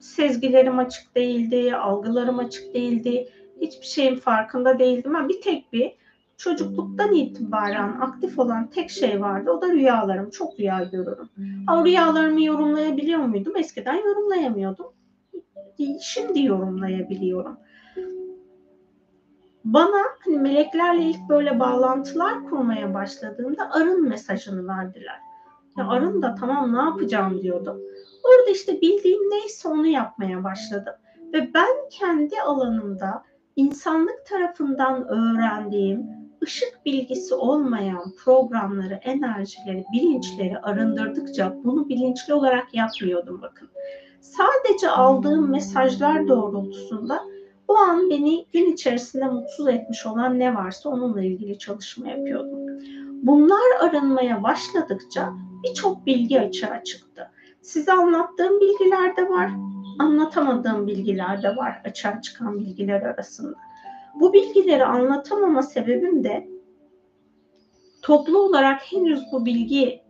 Sezgilerim açık değildi, algılarım açık değildi, hiçbir şeyin farkında değildim. Ben bir tek bir çocukluktan itibaren aktif olan tek şey vardı. O da rüyalarım. Çok rüya görürüm. Ama rüyalarımı yorumlayabiliyor muydum? Eskiden yorumlayamıyordum. Şimdi yorumlayabiliyorum bana hani meleklerle ilk böyle bağlantılar kurmaya başladığımda arın mesajını verdiler. Ya arın da tamam ne yapacağım diyordum. Orada işte bildiğim neyse onu yapmaya başladım. Ve ben kendi alanımda insanlık tarafından öğrendiğim ışık bilgisi olmayan programları, enerjileri, bilinçleri arındırdıkça bunu bilinçli olarak yapmıyordum bakın. Sadece aldığım mesajlar doğrultusunda o an beni gün içerisinde mutsuz etmiş olan ne varsa onunla ilgili çalışma yapıyordum. Bunlar arınmaya başladıkça birçok bilgi açığa çıktı. Size anlattığım bilgiler de var, anlatamadığım bilgiler de var açığa çıkan bilgiler arasında. Bu bilgileri anlatamama sebebim de toplu olarak henüz bu bilgi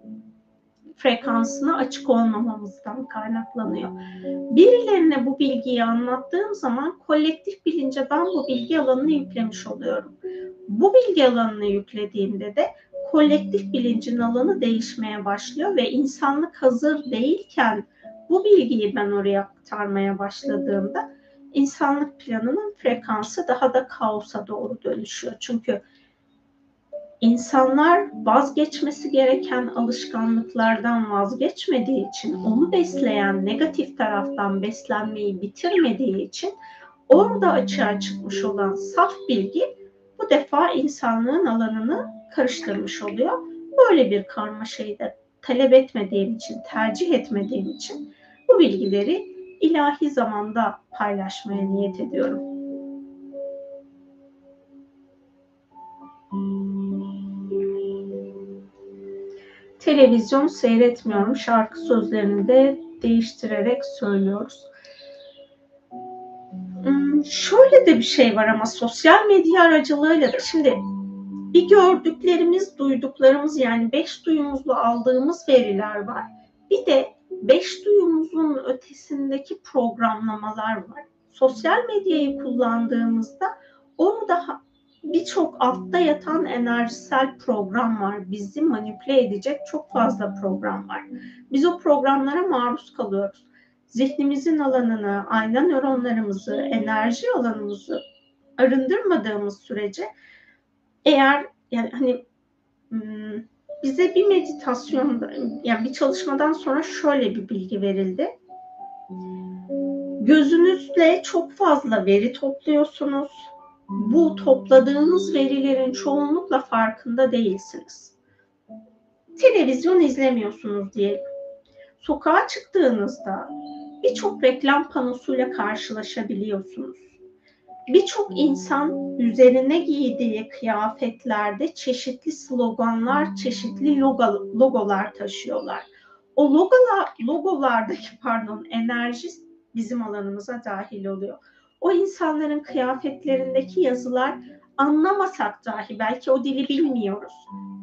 frekansına açık olmamamızdan kaynaklanıyor. Birilerine bu bilgiyi anlattığım zaman kolektif bilince ben bu bilgi alanını yüklemiş oluyorum. Bu bilgi alanını yüklediğimde de kolektif bilincin alanı değişmeye başlıyor ve insanlık hazır değilken bu bilgiyi ben oraya aktarmaya başladığımda insanlık planının frekansı daha da kaosa doğru dönüşüyor. Çünkü insanlar vazgeçmesi gereken alışkanlıklardan vazgeçmediği için, onu besleyen negatif taraftan beslenmeyi bitirmediği için orada açığa çıkmış olan saf bilgi bu defa insanlığın alanını karıştırmış oluyor. Böyle bir karmaşayı da talep etmediğim için, tercih etmediğim için bu bilgileri ilahi zamanda paylaşmaya niyet ediyorum. Televizyon seyretmiyorum. Şarkı sözlerini de değiştirerek söylüyoruz. Hmm, şöyle de bir şey var ama sosyal medya aracılığıyla da şimdi bir gördüklerimiz, duyduklarımız yani beş duyumuzla aldığımız veriler var. Bir de beş duyumuzun ötesindeki programlamalar var. Sosyal medyayı kullandığımızda orada birçok altta yatan enerjisel program var. Bizi manipüle edecek çok fazla program var. Biz o programlara maruz kalıyoruz. Zihnimizin alanını, ayna nöronlarımızı, enerji alanımızı arındırmadığımız sürece eğer yani hani hmm, bize bir meditasyonda yani bir çalışmadan sonra şöyle bir bilgi verildi. Gözünüzle çok fazla veri topluyorsunuz bu topladığınız verilerin çoğunlukla farkında değilsiniz. Televizyon izlemiyorsunuz diyelim. Sokağa çıktığınızda birçok reklam panosuyla karşılaşabiliyorsunuz. Birçok insan üzerine giydiği kıyafetlerde çeşitli sloganlar, çeşitli logo, logolar taşıyorlar. O logolar, logolardaki pardon enerji bizim alanımıza dahil oluyor. O insanların kıyafetlerindeki yazılar anlamasak dahi belki o dili bilmiyoruz.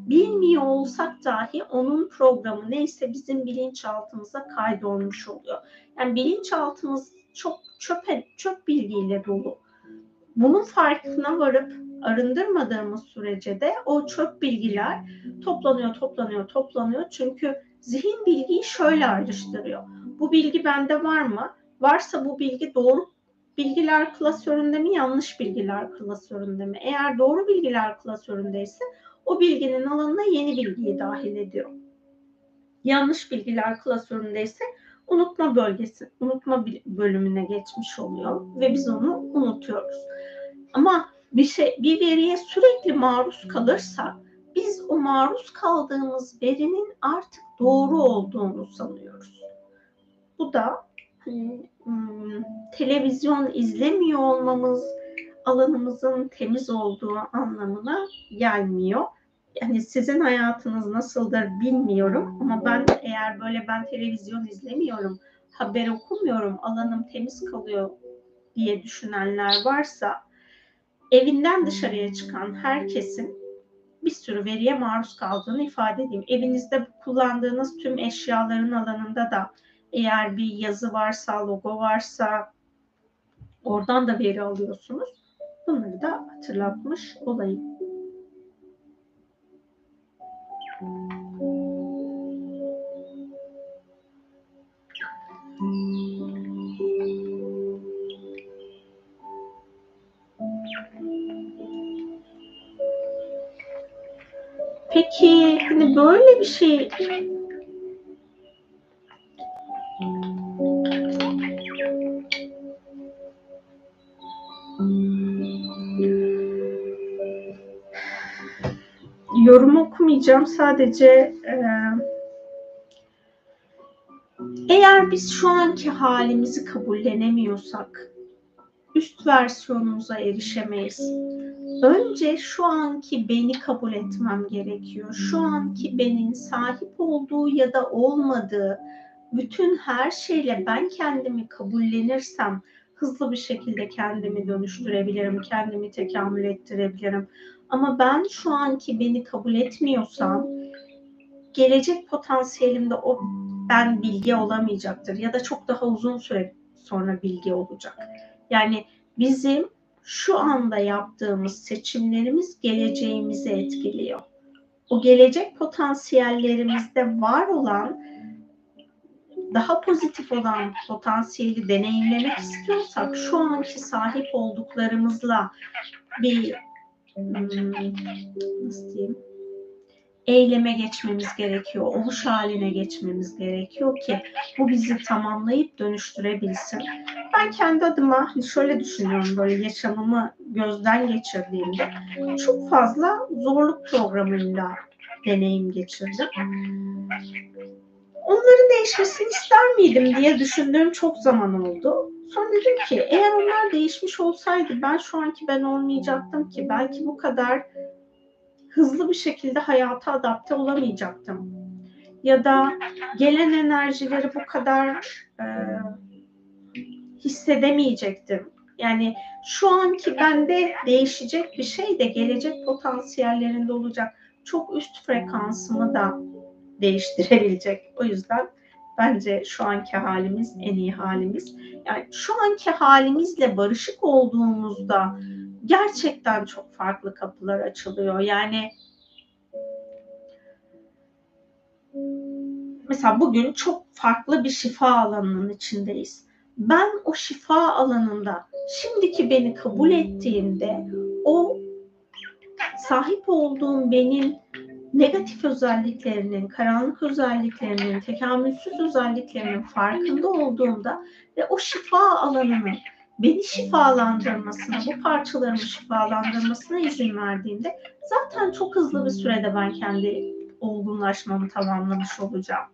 Bilmiyor olsak dahi onun programı neyse bizim bilinçaltımıza kaydolmuş oluyor. Yani bilinçaltımız çok çöp, çöp bilgiyle dolu. Bunun farkına varıp arındırmadığımız sürece de o çöp bilgiler toplanıyor, toplanıyor, toplanıyor. Çünkü zihin bilgiyi şöyle ayrıştırıyor. Bu bilgi bende var mı? Varsa bu bilgi doğru bilgiler klasöründe mi, yanlış bilgiler klasöründe mi? Eğer doğru bilgiler klasöründeyse o bilginin alanına yeni bilgiyi dahil ediyor. Yanlış bilgiler klasöründeyse unutma bölgesi, unutma bölümüne geçmiş oluyor ve biz onu unutuyoruz. Ama bir şey bir veriye sürekli maruz kalırsak biz o maruz kaldığımız verinin artık doğru olduğunu sanıyoruz. Bu da hani, televizyon izlemiyor olmamız alanımızın temiz olduğu anlamına gelmiyor. Yani sizin hayatınız nasıldır bilmiyorum ama ben eğer böyle ben televizyon izlemiyorum, haber okumuyorum, alanım temiz kalıyor diye düşünenler varsa evinden dışarıya çıkan herkesin bir sürü veriye maruz kaldığını ifade edeyim. Evinizde kullandığınız tüm eşyaların alanında da eğer bir yazı varsa, logo varsa oradan da veri alıyorsunuz. Bunları da hatırlatmış olayım. Peki hani böyle bir şey okumayacağım. Sadece e, eğer biz şu anki halimizi kabullenemiyorsak üst versiyonumuza erişemeyiz. Önce şu anki beni kabul etmem gerekiyor. Şu anki benin sahip olduğu ya da olmadığı bütün her şeyle ben kendimi kabullenirsem hızlı bir şekilde kendimi dönüştürebilirim, kendimi tekamül ettirebilirim. Ama ben şu anki beni kabul etmiyorsam gelecek potansiyelimde o ben bilgi olamayacaktır ya da çok daha uzun süre sonra bilgi olacak. Yani bizim şu anda yaptığımız seçimlerimiz geleceğimizi etkiliyor. O gelecek potansiyellerimizde var olan daha pozitif olan potansiyeli deneyimlemek istiyorsak şu anki sahip olduklarımızla bir nasıl diyeyim eyleme geçmemiz gerekiyor, oluş haline geçmemiz gerekiyor ki bu bizi tamamlayıp dönüştürebilsin. Ben kendi adıma hani şöyle düşünüyorum böyle yaşamımı gözden geçirdiğimde çok fazla zorluk programıyla deneyim geçirdim. Onların değişmesini ister miydim diye düşündüğüm çok zaman oldu. Sonra dedim ki eğer onlar değişmiş olsaydı ben şu anki ben olmayacaktım ki. Belki bu kadar hızlı bir şekilde hayata adapte olamayacaktım. Ya da gelen enerjileri bu kadar e, hissedemeyecektim. Yani şu anki bende değişecek bir şey de gelecek potansiyellerinde olacak. Çok üst frekansımı da değiştirebilecek. O yüzden bence şu anki halimiz en iyi halimiz. Yani şu anki halimizle barışık olduğumuzda gerçekten çok farklı kapılar açılıyor. Yani mesela bugün çok farklı bir şifa alanının içindeyiz. Ben o şifa alanında şimdiki beni kabul ettiğimde o sahip olduğum benim negatif özelliklerinin, karanlık özelliklerinin, tekamülsüz özelliklerinin farkında olduğumda ve o şifa alanını beni şifalandırmasına, bu parçalarımı şifalandırmasına izin verdiğinde zaten çok hızlı bir sürede ben kendi olgunlaşmamı tamamlamış olacağım.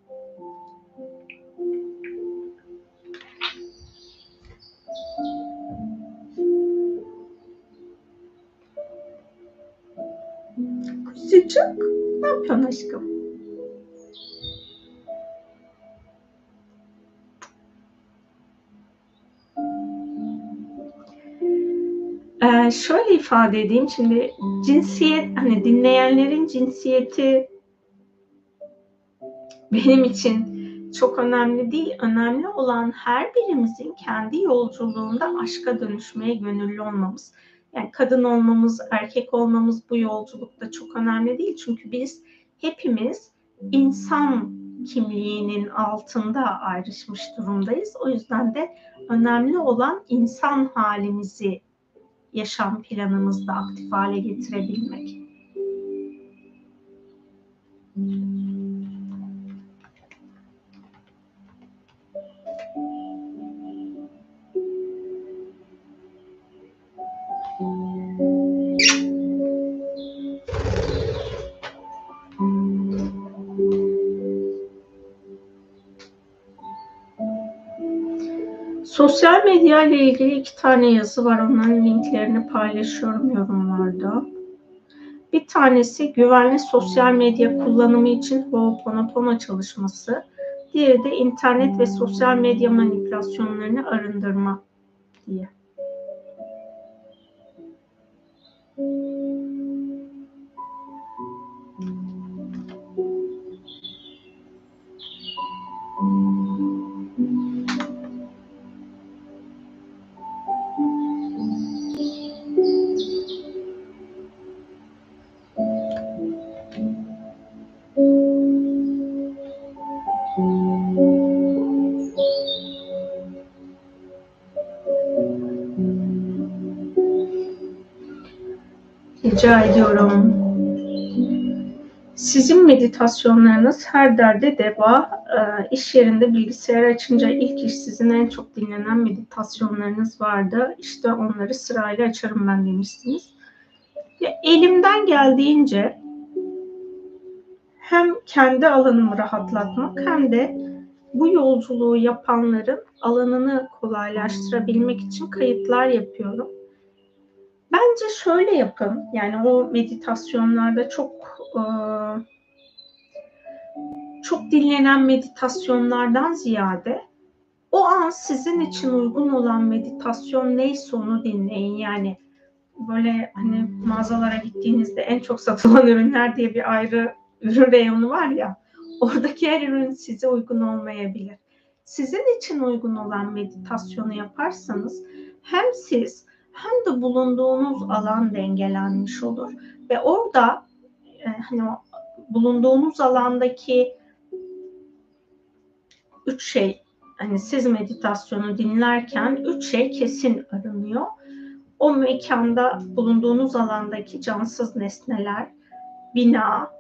Kuzucuk, ne yapıyorsun aşkım? Ee, şöyle ifade edeyim şimdi cinsiyet hani dinleyenlerin cinsiyeti benim için çok önemli değil. Önemli olan her birimizin kendi yolculuğunda aşka dönüşmeye gönüllü olmamız. Yani kadın olmamız, erkek olmamız bu yolculukta çok önemli değil. Çünkü biz hepimiz insan kimliğinin altında ayrışmış durumdayız. O yüzden de önemli olan insan halimizi yaşam planımızda aktif hale getirebilmek. Sosyal medya ile ilgili iki tane yazı var. Onların linklerini paylaşıyorum yorumlarda. Bir tanesi güvenli sosyal medya kullanımı için Ho'oponopono çalışması. Diğeri de internet ve sosyal medya manipülasyonlarını arındırma diye. Rica ediyorum. Sizin meditasyonlarınız her derde deva. E, iş yerinde bilgisayar açınca ilk iş sizin en çok dinlenen meditasyonlarınız vardı. İşte onları sırayla açarım ben demiştiniz. Ya, elimden geldiğince hem kendi alanımı rahatlatmak hem de bu yolculuğu yapanların alanını kolaylaştırabilmek için kayıtlar yapıyorum. Bence şöyle yapın. Yani o meditasyonlarda çok e, çok dinlenen meditasyonlardan ziyade o an sizin için uygun olan meditasyon neyse onu dinleyin. Yani böyle hani mağazalara gittiğinizde en çok satılan ürünler diye bir ayrı ürün reyonu var ya oradaki her ürün size uygun olmayabilir. Sizin için uygun olan meditasyonu yaparsanız hem siz hem de bulunduğunuz alan dengelenmiş olur ve orada e, hani bulunduğunuz alandaki üç şey hani siz meditasyonu dinlerken üç şey kesin arınıyor. O mekanda bulunduğunuz alandaki cansız nesneler, bina,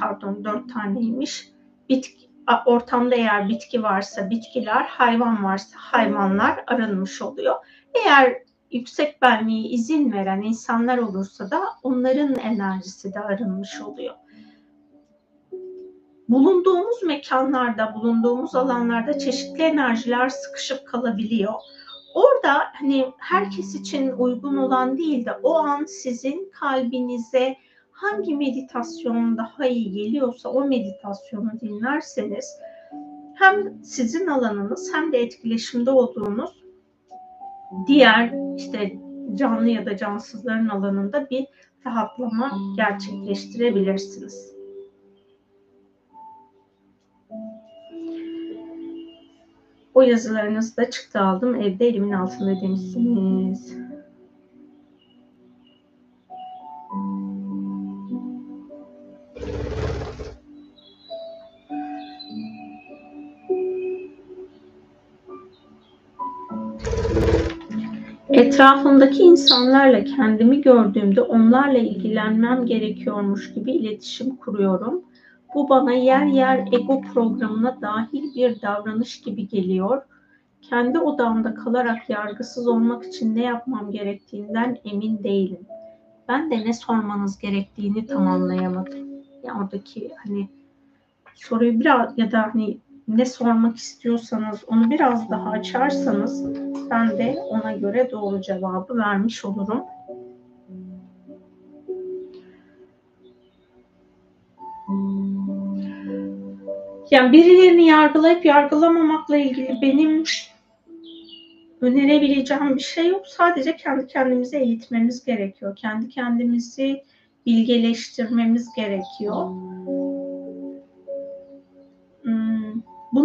pardon dört taneymiş, bitki, ortamda eğer bitki varsa bitkiler, hayvan varsa hayvanlar arınmış oluyor. Eğer yüksek benliği izin veren insanlar olursa da onların enerjisi de arınmış oluyor. Bulunduğumuz mekanlarda, bulunduğumuz alanlarda çeşitli enerjiler sıkışıp kalabiliyor. Orada hani herkes için uygun olan değil de o an sizin kalbinize hangi meditasyon daha iyi geliyorsa o meditasyonu dinlerseniz hem sizin alanınız hem de etkileşimde olduğunuz diğer işte canlı ya da cansızların alanında bir rahatlama gerçekleştirebilirsiniz. O yazılarınızı da çıktı aldım. Evde elimin altında demişsiniz. Etrafımdaki insanlarla kendimi gördüğümde onlarla ilgilenmem gerekiyormuş gibi iletişim kuruyorum. Bu bana yer yer ego programına dahil bir davranış gibi geliyor. Kendi odamda kalarak yargısız olmak için ne yapmam gerektiğinden emin değilim. Ben de ne sormanız gerektiğini tamamlayamadım. Yani oradaki hani soruyu biraz ya da hani ne sormak istiyorsanız onu biraz daha açarsanız ben de ona göre doğru cevabı vermiş olurum. Yani birilerini yargılayıp yargılamamakla ilgili benim önerebileceğim bir şey yok. Sadece kendi kendimizi eğitmemiz gerekiyor. Kendi kendimizi bilgeleştirmemiz gerekiyor.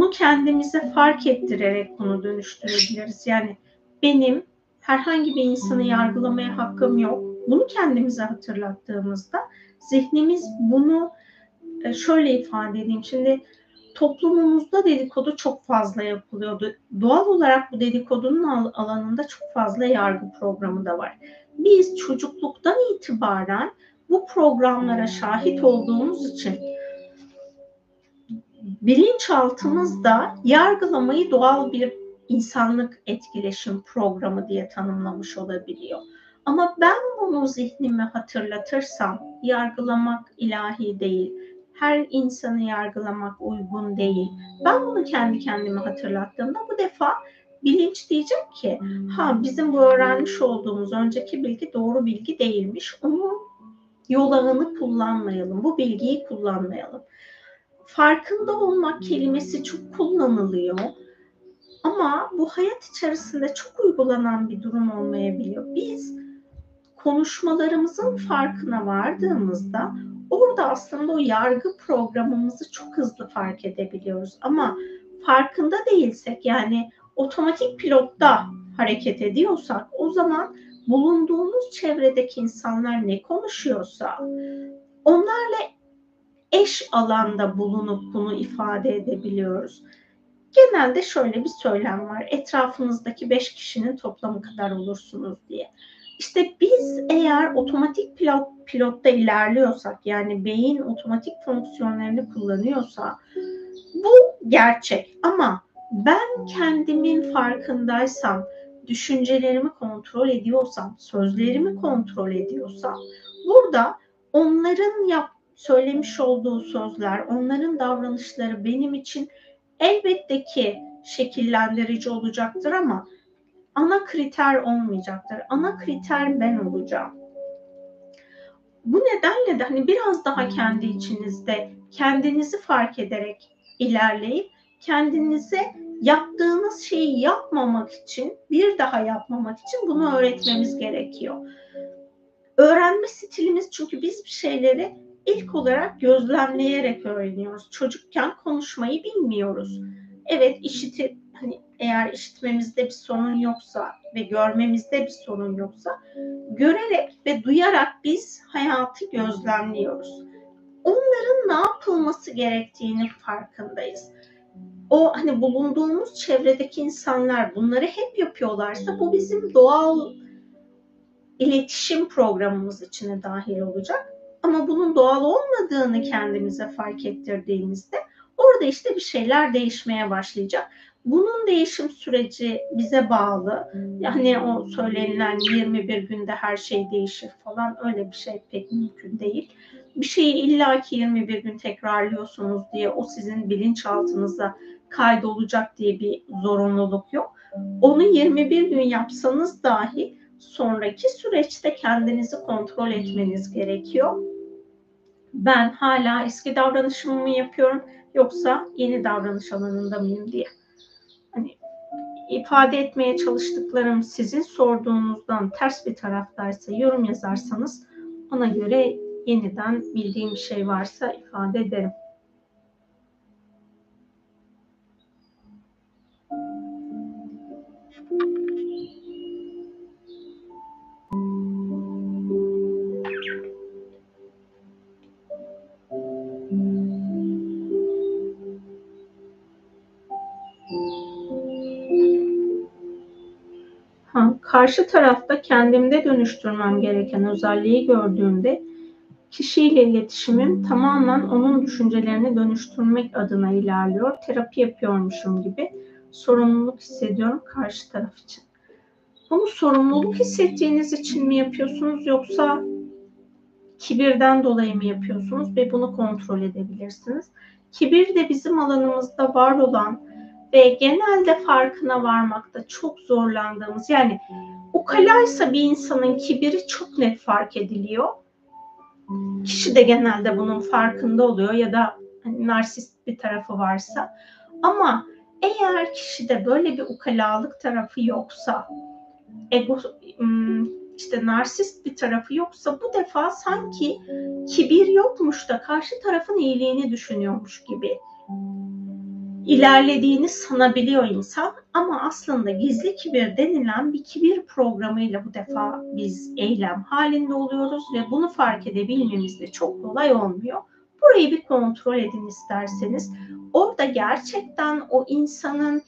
Bunu kendimize fark ettirerek bunu dönüştürebiliriz. Yani benim herhangi bir insanı yargılamaya hakkım yok. Bunu kendimize hatırlattığımızda zihnimiz bunu e, şöyle ifade edeyim. Şimdi toplumumuzda dedikodu çok fazla yapılıyordu. Doğal olarak bu dedikodunun alanında çok fazla yargı programı da var. Biz çocukluktan itibaren bu programlara şahit olduğumuz için bilinçaltımızda yargılamayı doğal bir insanlık etkileşim programı diye tanımlamış olabiliyor. Ama ben bunu zihnime hatırlatırsam yargılamak ilahi değil, her insanı yargılamak uygun değil. Ben bunu kendi kendime hatırlattığımda bu defa bilinç diyecek ki ha bizim bu öğrenmiş olduğumuz önceki bilgi doğru bilgi değilmiş. Onu yolağını kullanmayalım. Bu bilgiyi kullanmayalım. Farkında olmak kelimesi çok kullanılıyor. Ama bu hayat içerisinde çok uygulanan bir durum olmayabiliyor. Biz konuşmalarımızın farkına vardığımızda orada aslında o yargı programımızı çok hızlı fark edebiliyoruz. Ama farkında değilsek yani otomatik pilotta hareket ediyorsak o zaman bulunduğumuz çevredeki insanlar ne konuşuyorsa onlarla eş alanda bulunup bunu ifade edebiliyoruz. Genelde şöyle bir söylem var. Etrafınızdaki beş kişinin toplamı kadar olursunuz diye. İşte biz eğer otomatik pilot, pilotta ilerliyorsak yani beyin otomatik fonksiyonlarını kullanıyorsa bu gerçek ama ben kendimin farkındaysam, düşüncelerimi kontrol ediyorsam, sözlerimi kontrol ediyorsam burada onların yap söylemiş olduğu sözler, onların davranışları benim için elbette ki şekillendirici olacaktır ama ana kriter olmayacaktır. Ana kriter ben olacağım. Bu nedenle de hani biraz daha kendi içinizde kendinizi fark ederek ilerleyip kendinize yaptığınız şeyi yapmamak için, bir daha yapmamak için bunu öğretmemiz gerekiyor. Öğrenme stilimiz çünkü biz bir şeyleri ilk olarak gözlemleyerek öğreniyoruz. Çocukken konuşmayı bilmiyoruz. Evet işitip hani eğer işitmemizde bir sorun yoksa ve görmemizde bir sorun yoksa görerek ve duyarak biz hayatı gözlemliyoruz. Onların ne yapılması gerektiğini farkındayız. O hani bulunduğumuz çevredeki insanlar bunları hep yapıyorlarsa bu bizim doğal iletişim programımız içine dahil olacak. Ama bunun doğal olmadığını kendimize fark ettirdiğimizde orada işte bir şeyler değişmeye başlayacak. Bunun değişim süreci bize bağlı. Yani o söylenilen 21 günde her şey değişir falan öyle bir şey pek mümkün değil. Bir şeyi illaki 21 gün tekrarlıyorsunuz diye o sizin bilinçaltınıza kaydolacak diye bir zorunluluk yok. Onu 21 gün yapsanız dahi sonraki süreçte kendinizi kontrol etmeniz gerekiyor. Ben hala eski davranışımı mı yapıyorum yoksa yeni davranış alanında mıyım diye hani ifade etmeye çalıştıklarım sizin sorduğunuzdan ters bir taraftaysa yorum yazarsanız ona göre yeniden bildiğim bir şey varsa ifade ederim. Karşı tarafta kendimde dönüştürmem gereken özelliği gördüğümde kişiyle iletişimim tamamen onun düşüncelerini dönüştürmek adına ilerliyor. Terapi yapıyormuşum gibi. sorumluluk hissediyorum karşı taraf için. Bunu sorumluluk hissettiğiniz için mi yapıyorsunuz yoksa kibirden dolayı mı yapıyorsunuz ve bunu kontrol edebilirsiniz. Kibir de bizim alanımızda var olan ve genelde farkına varmakta çok zorlandığımız yani ukalaysa bir insanın kibiri çok net fark ediliyor. Kişi de genelde bunun farkında oluyor ya da hani narsist bir tarafı varsa. Ama eğer kişide böyle bir ukalalık tarafı yoksa, ego işte narsist bir tarafı yoksa bu defa sanki kibir yokmuş da karşı tarafın iyiliğini düşünüyormuş gibi ilerlediğini sanabiliyor insan ama aslında gizli kibir denilen bir kibir programıyla bu defa biz eylem halinde oluyoruz ve bunu fark edebilmemiz de çok kolay olmuyor. Burayı bir kontrol edin isterseniz. Orada gerçekten o insanın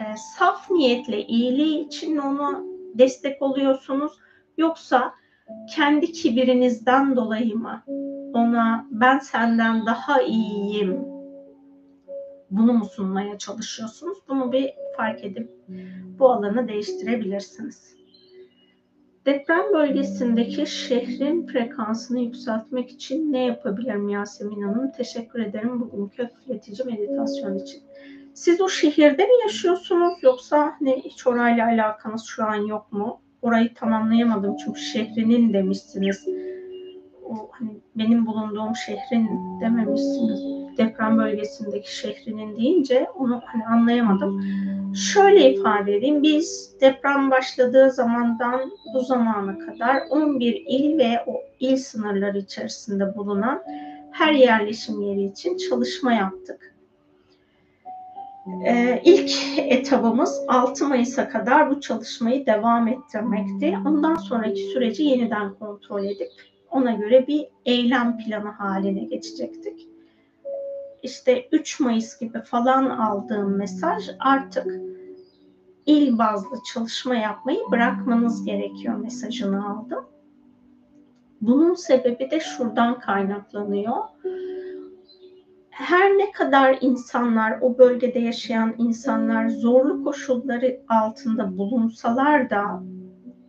e, saf niyetle iyiliği için onu destek oluyorsunuz yoksa kendi kibirinizden dolayı mı ona ben senden daha iyiyim bunu mu sunmaya çalışıyorsunuz? Bunu bir fark edip bu alanı değiştirebilirsiniz. Deprem bölgesindeki şehrin frekansını yükseltmek için ne yapabilirim Yasemin Hanım? Teşekkür ederim bugünkü hafifletici meditasyon için. Siz o şehirde mi yaşıyorsunuz yoksa ne hiç orayla alakanız şu an yok mu? Orayı tamamlayamadım çünkü şehrinin demişsiniz. O hani benim bulunduğum şehrin dememişsiniz. Deprem bölgesindeki şehrinin deyince onu hani anlayamadım. Şöyle ifade edeyim. Biz deprem başladığı zamandan bu zamana kadar 11 il ve o il sınırları içerisinde bulunan her yerleşim yeri için çalışma yaptık. Ee, ilk etabımız 6 Mayıs'a kadar bu çalışmayı devam ettirmekti. Ondan sonraki süreci yeniden kontrol edip ona göre bir eylem planı haline geçecektik. İşte 3 Mayıs gibi falan aldığım mesaj artık il bazlı çalışma yapmayı bırakmanız gerekiyor mesajını aldım. Bunun sebebi de şuradan kaynaklanıyor her ne kadar insanlar, o bölgede yaşayan insanlar zorlu koşulları altında bulunsalar da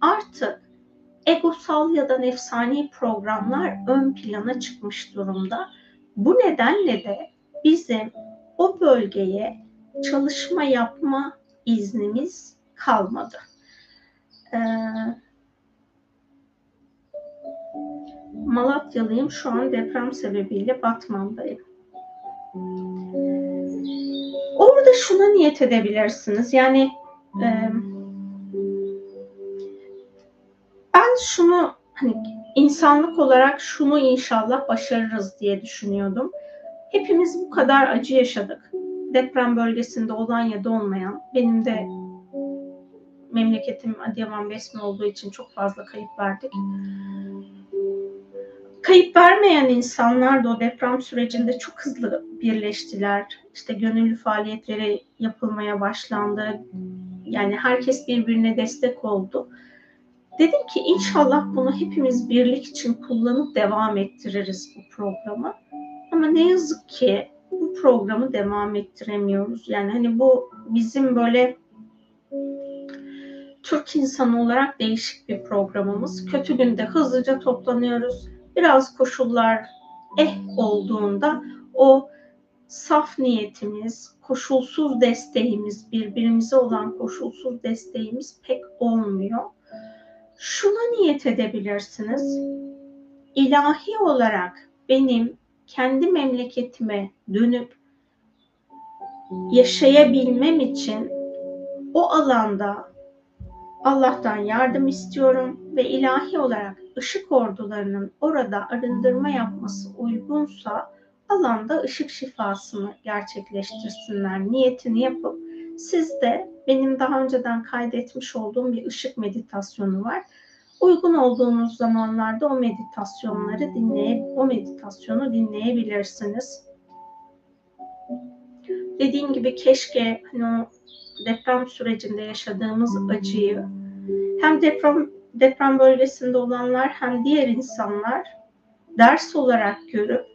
artık egosal ya da nefsani programlar ön plana çıkmış durumda. Bu nedenle de bizim o bölgeye çalışma yapma iznimiz kalmadı. Ee, Malatyalıyım. Şu an deprem sebebiyle Batman'dayım. Orada şuna niyet edebilirsiniz. Yani e, ben şunu hani insanlık olarak şunu inşallah başarırız diye düşünüyordum. Hepimiz bu kadar acı yaşadık. Deprem bölgesinde olan ya da olmayan. Benim de memleketim Adıyaman Besme olduğu için çok fazla kayıp verdik kayıp vermeyen insanlar da o deprem sürecinde çok hızlı birleştiler. İşte gönüllü faaliyetleri yapılmaya başlandı. Yani herkes birbirine destek oldu. Dedim ki inşallah bunu hepimiz birlik için kullanıp devam ettiririz bu programı. Ama ne yazık ki bu programı devam ettiremiyoruz. Yani hani bu bizim böyle Türk insanı olarak değişik bir programımız. Kötü günde hızlıca toplanıyoruz biraz koşullar eh olduğunda o saf niyetimiz, koşulsuz desteğimiz, birbirimize olan koşulsuz desteğimiz pek olmuyor. Şuna niyet edebilirsiniz. İlahi olarak benim kendi memleketime dönüp yaşayabilmem için o alanda Allah'tan yardım istiyorum ve ilahi olarak ışık ordularının orada arındırma yapması uygunsa alanda ışık şifasını gerçekleştirsinler niyetini yapıp siz de benim daha önceden kaydetmiş olduğum bir ışık meditasyonu var. Uygun olduğunuz zamanlarda o meditasyonları dinleyip o meditasyonu dinleyebilirsiniz. Dediğim gibi keşke hani o deprem sürecinde yaşadığımız acıyı hem deprem deprem bölgesinde olanlar hem diğer insanlar ders olarak görüp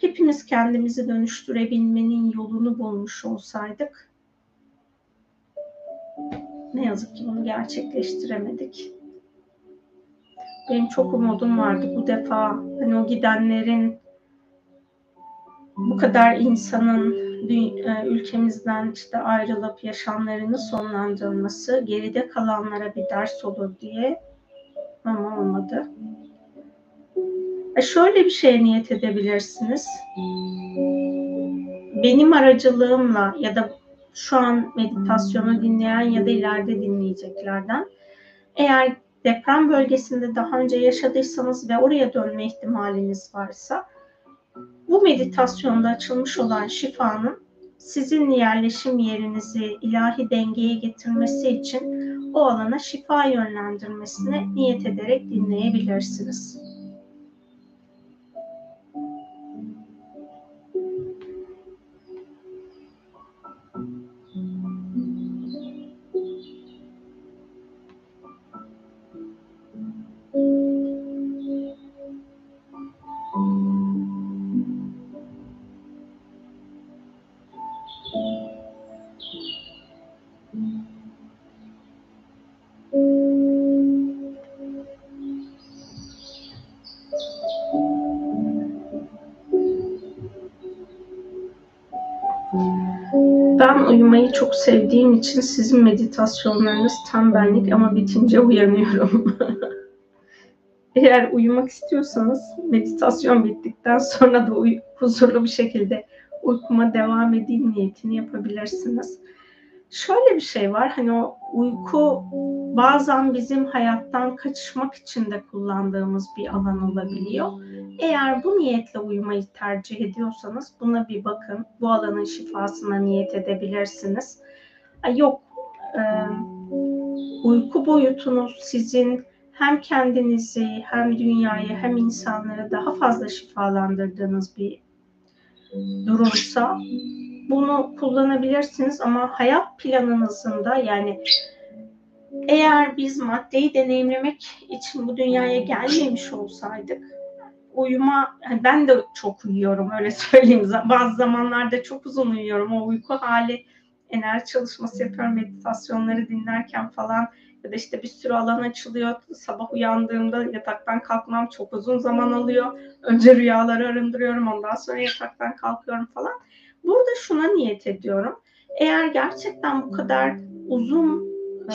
hepimiz kendimizi dönüştürebilmenin yolunu bulmuş olsaydık Ne yazık ki bunu gerçekleştiremedik. Benim çok umudum vardı bu defa. Hani o gidenlerin bu kadar insanın e, ülkemizden işte ayrılıp yaşamlarını sonlandırması geride kalanlara bir ders olur diye ama olmadı. E şöyle bir şeye niyet edebilirsiniz. Benim aracılığımla ya da şu an meditasyonu dinleyen ya da ileride dinleyeceklerden eğer deprem bölgesinde daha önce yaşadıysanız ve oraya dönme ihtimaliniz varsa bu meditasyonda açılmış olan şifanın sizin yerleşim yerinizi ilahi dengeye getirmesi için o alana şifa yönlendirmesine niyet ederek dinleyebilirsiniz. Çok sevdiğim için sizin meditasyonlarınız tam benlik ama bitince uyanıyorum. Eğer uyumak istiyorsanız meditasyon bittikten sonra da uy- huzurlu bir şekilde uykuma devam edeyim niyetini yapabilirsiniz. Şöyle bir şey var hani o uyku bazen bizim hayattan kaçışmak için de kullandığımız bir alan olabiliyor. Eğer bu niyetle uyumayı tercih ediyorsanız buna bir bakın. Bu alanın şifasına niyet edebilirsiniz. Yok e, uyku boyutunuz sizin hem kendinizi hem dünyayı hem insanları daha fazla şifalandırdığınız bir durumsa bunu kullanabilirsiniz ama hayat planınızın da yani eğer biz maddeyi deneyimlemek için bu dünyaya gelmemiş olsaydık uyuma ben de çok uyuyorum öyle söyleyeyim. Bazı zamanlarda çok uzun uyuyorum. O uyku hali enerji çalışması yapıyorum meditasyonları dinlerken falan ya da işte bir sürü alan açılıyor. Sabah uyandığımda yataktan kalkmam çok uzun zaman alıyor. Önce rüyaları arındırıyorum ondan sonra yataktan kalkıyorum falan burada şuna niyet ediyorum eğer gerçekten bu kadar uzun e,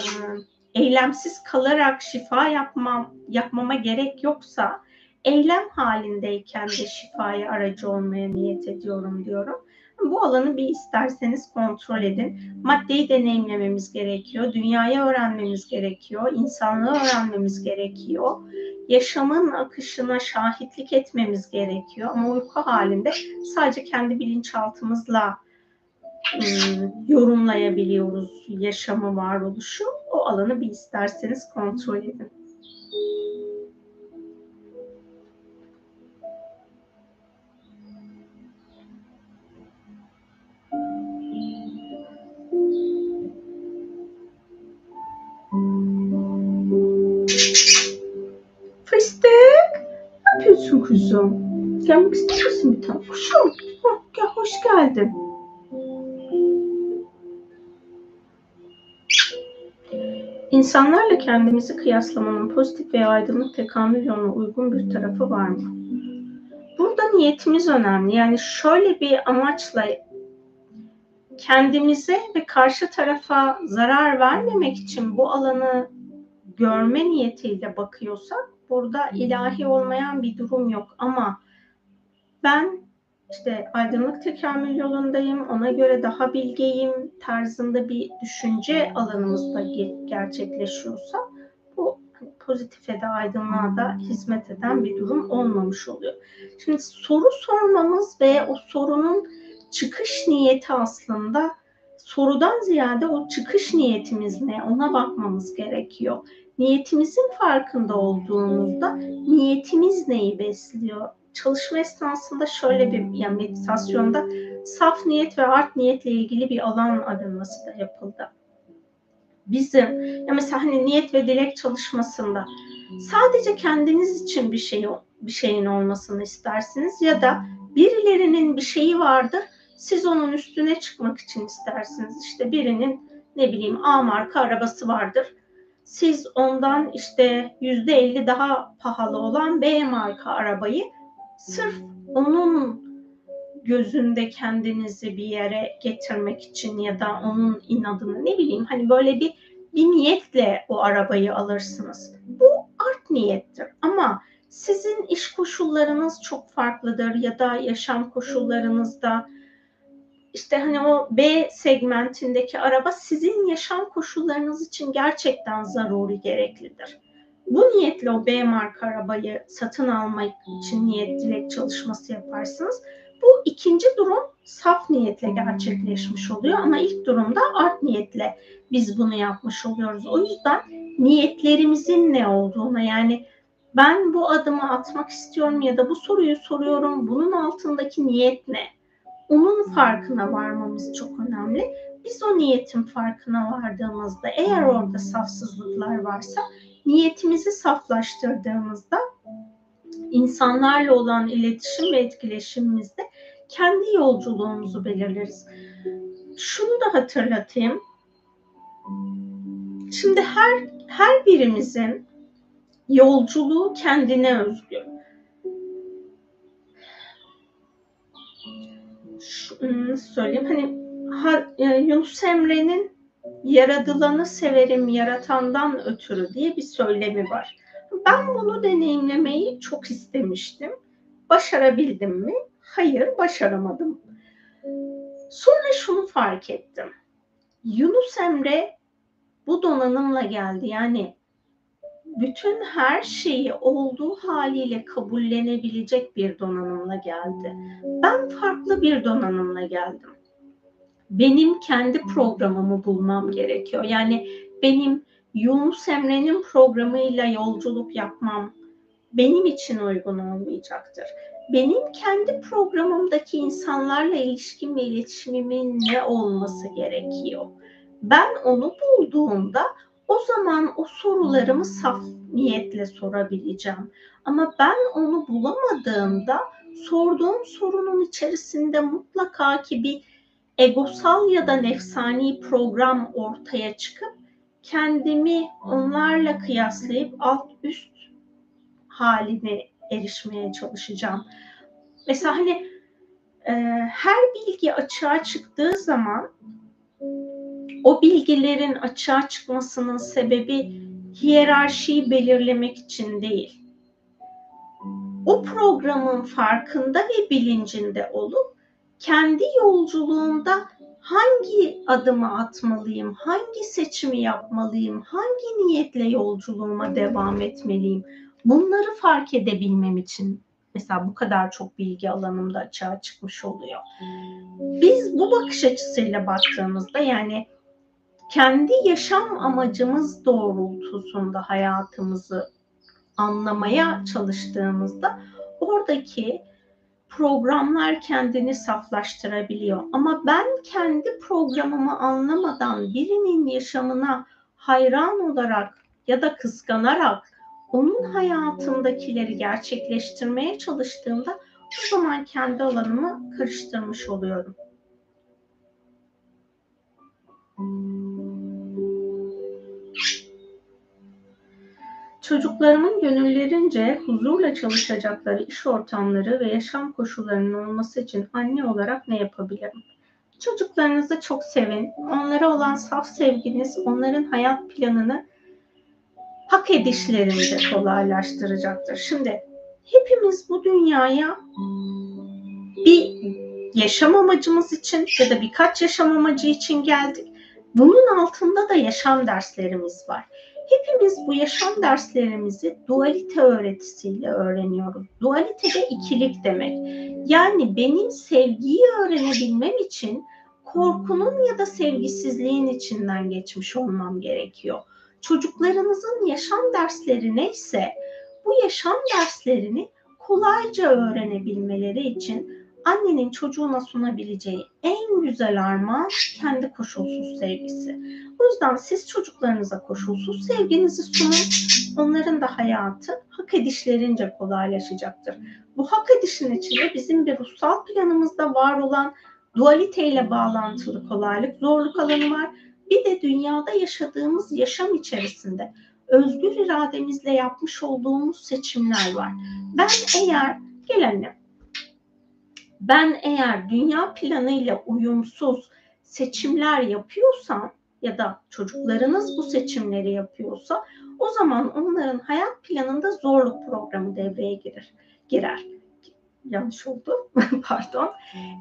eylemsiz kalarak şifa yapmam yapmama gerek yoksa eylem halindeyken de şifaya aracı olmaya niyet ediyorum diyorum. Bu alanı bir isterseniz kontrol edin. Maddeyi deneyimlememiz gerekiyor, dünyayı öğrenmemiz gerekiyor, insanlığı öğrenmemiz gerekiyor. Yaşamın akışına şahitlik etmemiz gerekiyor ama uyku halinde sadece kendi bilinçaltımızla ıı, yorumlayabiliyoruz yaşamı, varoluşu. O alanı bir isterseniz kontrol edin. Kuzum? Gelmek ister misin bir tane? Kuşum. Hah, gel, hoş geldin. İnsanlarla kendimizi kıyaslamanın pozitif veya aydınlık tekamül yoluna uygun bir tarafı var mı? Burada niyetimiz önemli. Yani şöyle bir amaçla kendimize ve karşı tarafa zarar vermemek için bu alanı görme niyetiyle bakıyorsak burada ilahi olmayan bir durum yok. Ama ben işte aydınlık tekamül yolundayım, ona göre daha bilgeyim tarzında bir düşünce alanımızda gerçekleşiyorsa bu pozitife de aydınlığa da hizmet eden bir durum olmamış oluyor. Şimdi soru sormamız ve o sorunun çıkış niyeti aslında sorudan ziyade o çıkış niyetimiz ne ona bakmamız gerekiyor niyetimizin farkında olduğumuzda niyetimiz neyi besliyor? Çalışma esnasında şöyle bir yani meditasyonda saf niyet ve art niyetle ilgili bir alan arınması da yapıldı. Bizim ya mesela hani niyet ve dilek çalışmasında sadece kendiniz için bir şey bir şeyin olmasını istersiniz ya da birilerinin bir şeyi vardır siz onun üstüne çıkmak için istersiniz. İşte birinin ne bileyim A marka arabası vardır. Siz ondan işte yüzde elli daha pahalı olan B marka arabayı sırf onun gözünde kendinizi bir yere getirmek için ya da onun inadını ne bileyim hani böyle bir bir niyetle o arabayı alırsınız. Bu art niyettir ama sizin iş koşullarınız çok farklıdır ya da yaşam koşullarınızda işte hani o B segmentindeki araba sizin yaşam koşullarınız için gerçekten zaruri gereklidir. Bu niyetle o B marka arabayı satın almak için niyet dilek çalışması yaparsınız. Bu ikinci durum saf niyetle gerçekleşmiş oluyor ama ilk durumda art niyetle biz bunu yapmış oluyoruz. O yüzden niyetlerimizin ne olduğuna yani ben bu adımı atmak istiyorum ya da bu soruyu soruyorum bunun altındaki niyet ne? Onun farkına varmamız çok önemli. Biz o niyetin farkına vardığımızda eğer orada safsızlıklar varsa niyetimizi saflaştırdığımızda insanlarla olan iletişim ve etkileşimimizde kendi yolculuğumuzu belirleriz. Şunu da hatırlatayım. Şimdi her her birimizin yolculuğu kendine özgü. Şunu söyleyeyim hani e, Yunus Emre'nin yaradılanı severim yaratandan ötürü diye bir söylemi var. Ben bunu deneyimlemeyi çok istemiştim. Başarabildim mi? Hayır, başaramadım. Sonra şunu fark ettim. Yunus Emre bu donanımla geldi. Yani bütün her şeyi olduğu haliyle kabullenebilecek bir donanımla geldi. Ben farklı bir donanımla geldim. Benim kendi programımı bulmam gerekiyor. Yani benim Yunus Emre'nin programıyla yolculuk yapmam benim için uygun olmayacaktır. Benim kendi programımdaki insanlarla ilişkim ve iletişimimin ne olması gerekiyor? Ben onu bulduğumda o zaman o sorularımı saf niyetle sorabileceğim. Ama ben onu bulamadığımda sorduğum sorunun içerisinde mutlaka ki bir egosal ya da nefsani program ortaya çıkıp kendimi onlarla kıyaslayıp alt üst haline erişmeye çalışacağım. Mesela hani e, her bilgi açığa çıktığı zaman o bilgilerin açığa çıkmasının sebebi hiyerarşiyi belirlemek için değil. O programın farkında ve bilincinde olup kendi yolculuğumda hangi adımı atmalıyım, hangi seçimi yapmalıyım, hangi niyetle yolculuğuma devam etmeliyim? Bunları fark edebilmem için mesela bu kadar çok bilgi alanımda açığa çıkmış oluyor. Biz bu bakış açısıyla baktığımızda yani kendi yaşam amacımız doğrultusunda hayatımızı anlamaya çalıştığımızda oradaki programlar kendini saflaştırabiliyor. Ama ben kendi programımı anlamadan birinin yaşamına hayran olarak ya da kıskanarak onun hayatındakileri gerçekleştirmeye çalıştığımda o zaman kendi alanımı karıştırmış oluyorum. Çocuklarımın gönüllerince huzurla çalışacakları iş ortamları ve yaşam koşullarının olması için anne olarak ne yapabilirim? Çocuklarınızı çok sevin. Onlara olan saf sevginiz onların hayat planını hak edişlerini de kolaylaştıracaktır. Şimdi hepimiz bu dünyaya bir yaşam amacımız için ya da birkaç yaşam amacı için geldik. Bunun altında da yaşam derslerimiz var. Hepimiz bu yaşam derslerimizi dualite öğretisiyle öğreniyoruz. Dualite de ikilik demek. Yani benim sevgiyi öğrenebilmem için korkunun ya da sevgisizliğin içinden geçmiş olmam gerekiyor. Çocuklarınızın yaşam dersleri neyse bu yaşam derslerini kolayca öğrenebilmeleri için annenin çocuğuna sunabileceği en güzel armağan kendi koşulsuz sevgisi. O yüzden siz çocuklarınıza koşulsuz sevginizi sunun. Onların da hayatı hak edişlerince kolaylaşacaktır. Bu hak edişin içinde bizim bir ruhsal planımızda var olan dualite ile bağlantılı kolaylık, zorluk alanı var. Bir de dünyada yaşadığımız yaşam içerisinde özgür irademizle yapmış olduğumuz seçimler var. Ben eğer gel annem. Ben eğer dünya planıyla uyumsuz seçimler yapıyorsam ya da çocuklarınız bu seçimleri yapıyorsa o zaman onların hayat planında zorluk programı devreye girer. girer. Yanlış oldu. Pardon.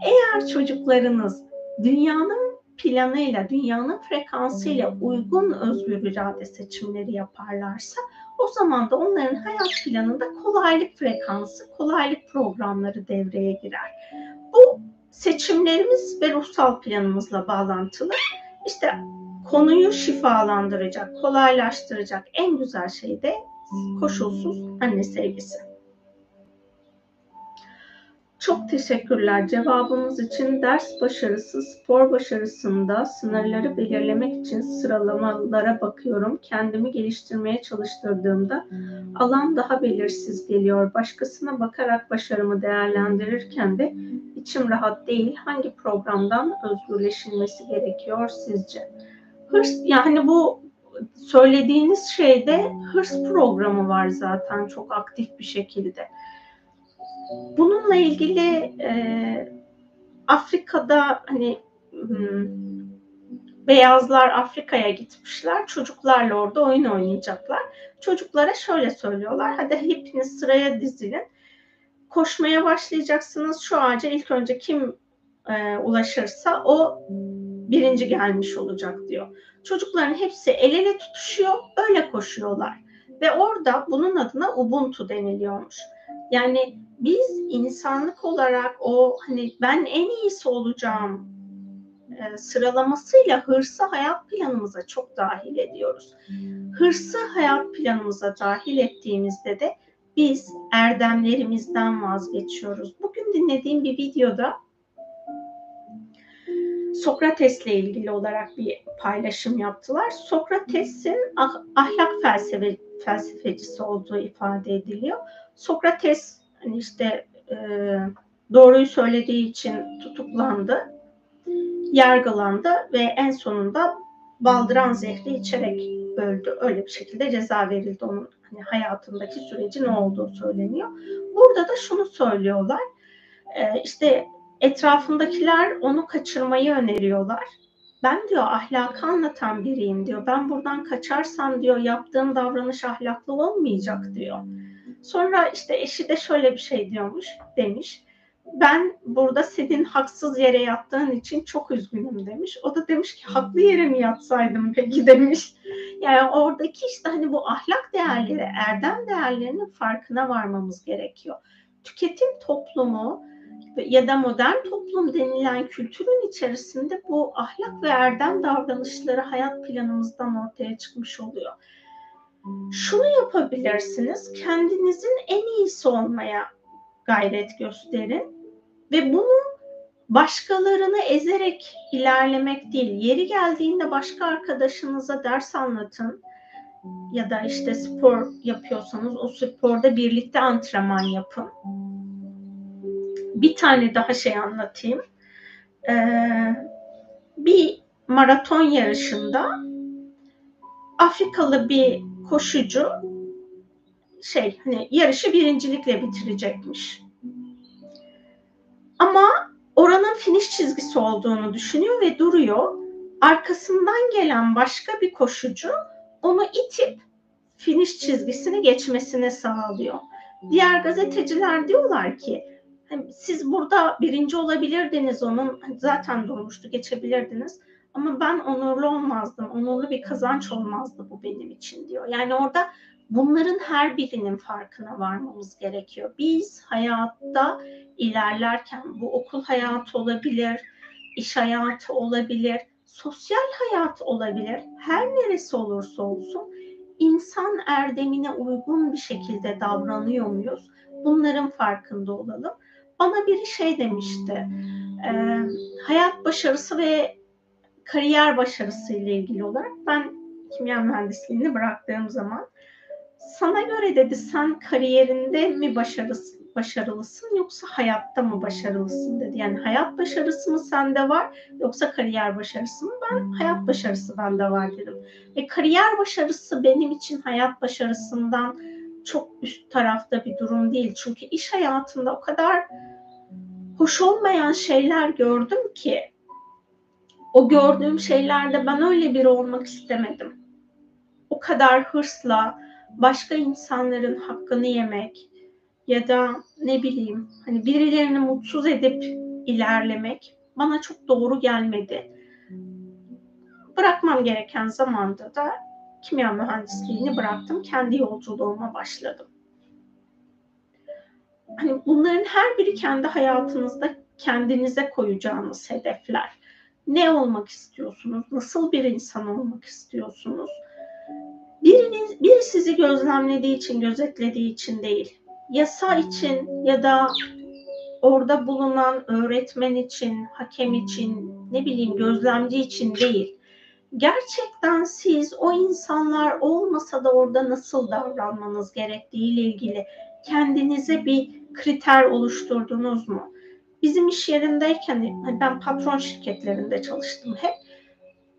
Eğer çocuklarınız dünyanın planıyla, dünyanın frekansıyla uygun özgür irade seçimleri yaparlarsa o zaman da onların hayat planında kolaylık frekansı, kolaylık programları devreye girer. Bu seçimlerimiz ve ruhsal planımızla bağlantılı. İşte konuyu şifalandıracak, kolaylaştıracak en güzel şey de koşulsuz anne sevgisi. Çok teşekkürler cevabınız için. Ders başarısı, spor başarısında sınırları belirlemek için sıralamalara bakıyorum. Kendimi geliştirmeye çalıştırdığımda alan daha belirsiz geliyor. Başkasına bakarak başarımı değerlendirirken de içim rahat değil. Hangi programdan özgürleşilmesi gerekiyor sizce? Hırs yani bu söylediğiniz şeyde hırs programı var zaten çok aktif bir şekilde. Bununla ilgili e, Afrika'da hani hmm, beyazlar Afrika'ya gitmişler. Çocuklarla orada oyun oynayacaklar. Çocuklara şöyle söylüyorlar. Hadi hepiniz sıraya dizilin. Koşmaya başlayacaksınız. Şu ağaca ilk önce kim e, ulaşırsa o birinci gelmiş olacak diyor. Çocukların hepsi el ele tutuşuyor, öyle koşuyorlar. Ve orada bunun adına Ubuntu deniliyormuş. Yani biz insanlık olarak o hani ben en iyisi olacağım e, sıralamasıyla hırsı hayat planımıza çok dahil ediyoruz. Hırsı hayat planımıza dahil ettiğimizde de biz erdemlerimizden vazgeçiyoruz. Bugün dinlediğim bir videoda Sokrates'le ilgili olarak bir paylaşım yaptılar. Sokrates'in ah, ahlak felsefe, felsefecisi olduğu ifade ediliyor. Sokrates hani işte e, doğruyu söylediği için tutuklandı, yargılandı ve en sonunda baldıran zehri içerek öldü. Öyle bir şekilde ceza verildi onun hani hayatındaki sürecin ne olduğu söyleniyor. Burada da şunu söylüyorlar. E, işte etrafındakiler onu kaçırmayı öneriyorlar. Ben diyor ahlakı anlatan biriyim diyor. Ben buradan kaçarsam diyor yaptığım davranış ahlaklı olmayacak diyor. Sonra işte eşi de şöyle bir şey diyormuş demiş. Ben burada senin haksız yere yattığın için çok üzgünüm demiş. O da demiş ki haklı yere mi yatsaydım peki demiş. Yani oradaki işte hani bu ahlak değerleri, erdem değerlerinin farkına varmamız gerekiyor. Tüketim toplumu ya da modern toplum denilen kültürün içerisinde bu ahlak ve erdem davranışları hayat planımızdan ortaya çıkmış oluyor. Şunu yapabilirsiniz, kendinizin en iyisi olmaya gayret gösterin ve bunu başkalarını ezerek ilerlemek değil, yeri geldiğinde başka arkadaşınıza ders anlatın ya da işte spor yapıyorsanız o sporda birlikte antrenman yapın bir tane daha şey anlatayım. Ee, bir maraton yarışında Afrikalı bir koşucu şey hani yarışı birincilikle bitirecekmiş. Ama oranın finish çizgisi olduğunu düşünüyor ve duruyor. Arkasından gelen başka bir koşucu onu itip finish çizgisini geçmesine sağlıyor. Diğer gazeteciler diyorlar ki siz burada birinci olabilirdiniz onun hani zaten durmuştu geçebilirdiniz. Ama ben onurlu olmazdım onurlu bir kazanç olmazdı bu benim için diyor. Yani orada bunların her birinin farkına varmamız gerekiyor. Biz hayatta ilerlerken bu okul hayatı olabilir iş hayatı olabilir sosyal hayat olabilir. Her neresi olursa olsun insan erdemine uygun bir şekilde davranıyor muyuz? Bunların farkında olalım bana biri şey demişti. E, hayat başarısı ve kariyer başarısı ile ilgili olarak ben kimya mühendisliğini bıraktığım zaman sana göre dedi sen kariyerinde mi başarısı, başarılısın yoksa hayatta mı başarılısın dedi. Yani hayat başarısı mı sende var yoksa kariyer başarısı mı? Ben hayat başarısı bende var dedim. Ve kariyer başarısı benim için hayat başarısından çok üst tarafta bir durum değil. Çünkü iş hayatında o kadar hoş olmayan şeyler gördüm ki o gördüğüm şeylerde ben öyle biri olmak istemedim. O kadar hırsla başka insanların hakkını yemek ya da ne bileyim hani birilerini mutsuz edip ilerlemek bana çok doğru gelmedi. Bırakmam gereken zamanda da kimya mühendisliğini bıraktım. Kendi yolculuğuma başladım. Hani bunların her biri kendi hayatınızda kendinize koyacağınız hedefler. Ne olmak istiyorsunuz? Nasıl bir insan olmak istiyorsunuz? Biriniz, biri sizi gözlemlediği için, gözetlediği için değil. Yasa için ya da orada bulunan öğretmen için, hakem için, ne bileyim gözlemci için değil. Gerçekten siz o insanlar olmasa da orada nasıl davranmanız gerektiği ile ilgili kendinize bir kriter oluşturdunuz mu? Bizim iş yerindeyken hani ben patron şirketlerinde çalıştım hep.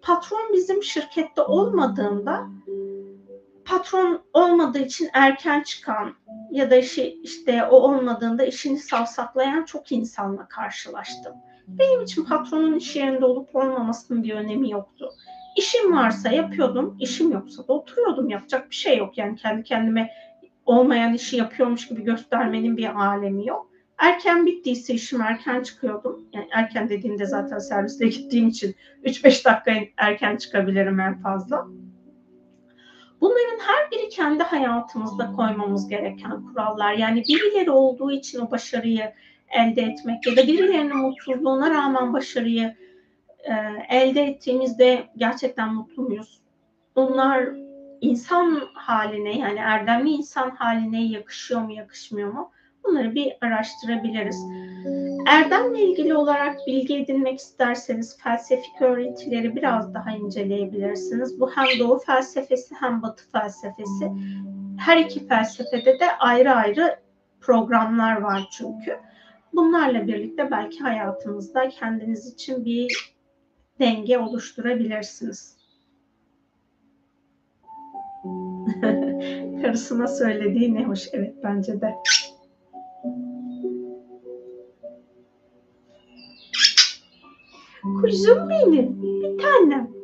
Patron bizim şirkette olmadığında patron olmadığı için erken çıkan ya da işi işte o olmadığında işini savsaklayan çok insanla karşılaştım. Benim için patronun iş yerinde olup olmamasının bir önemi yoktu. İşim varsa yapıyordum, işim yoksa da oturuyordum. Yapacak bir şey yok. Yani kendi kendime olmayan işi yapıyormuş gibi göstermenin bir alemi yok. Erken bittiyse işim erken çıkıyordum. Yani erken dediğimde zaten serviste gittiğim için 3-5 dakika erken çıkabilirim en fazla. Bunların her biri kendi hayatımızda koymamız gereken kurallar. Yani birileri olduğu için o başarıyı elde etmek ya da birilerinin mutsuzluğuna rağmen başarıyı e, elde ettiğimizde gerçekten mutlu muyuz? Bunlar insan haline yani erdemli insan haline yakışıyor mu yakışmıyor mu? Bunları bir araştırabiliriz. Erdemle ilgili olarak bilgi edinmek isterseniz felsefik öğretileri biraz daha inceleyebilirsiniz. Bu hem Doğu felsefesi hem Batı felsefesi. Her iki felsefede de ayrı ayrı programlar var çünkü. Bunlarla birlikte belki hayatınızda kendiniz için bir denge oluşturabilirsiniz. Karısına söylediği ne hoş. Evet bence de. Kuzum benim, bir tanem.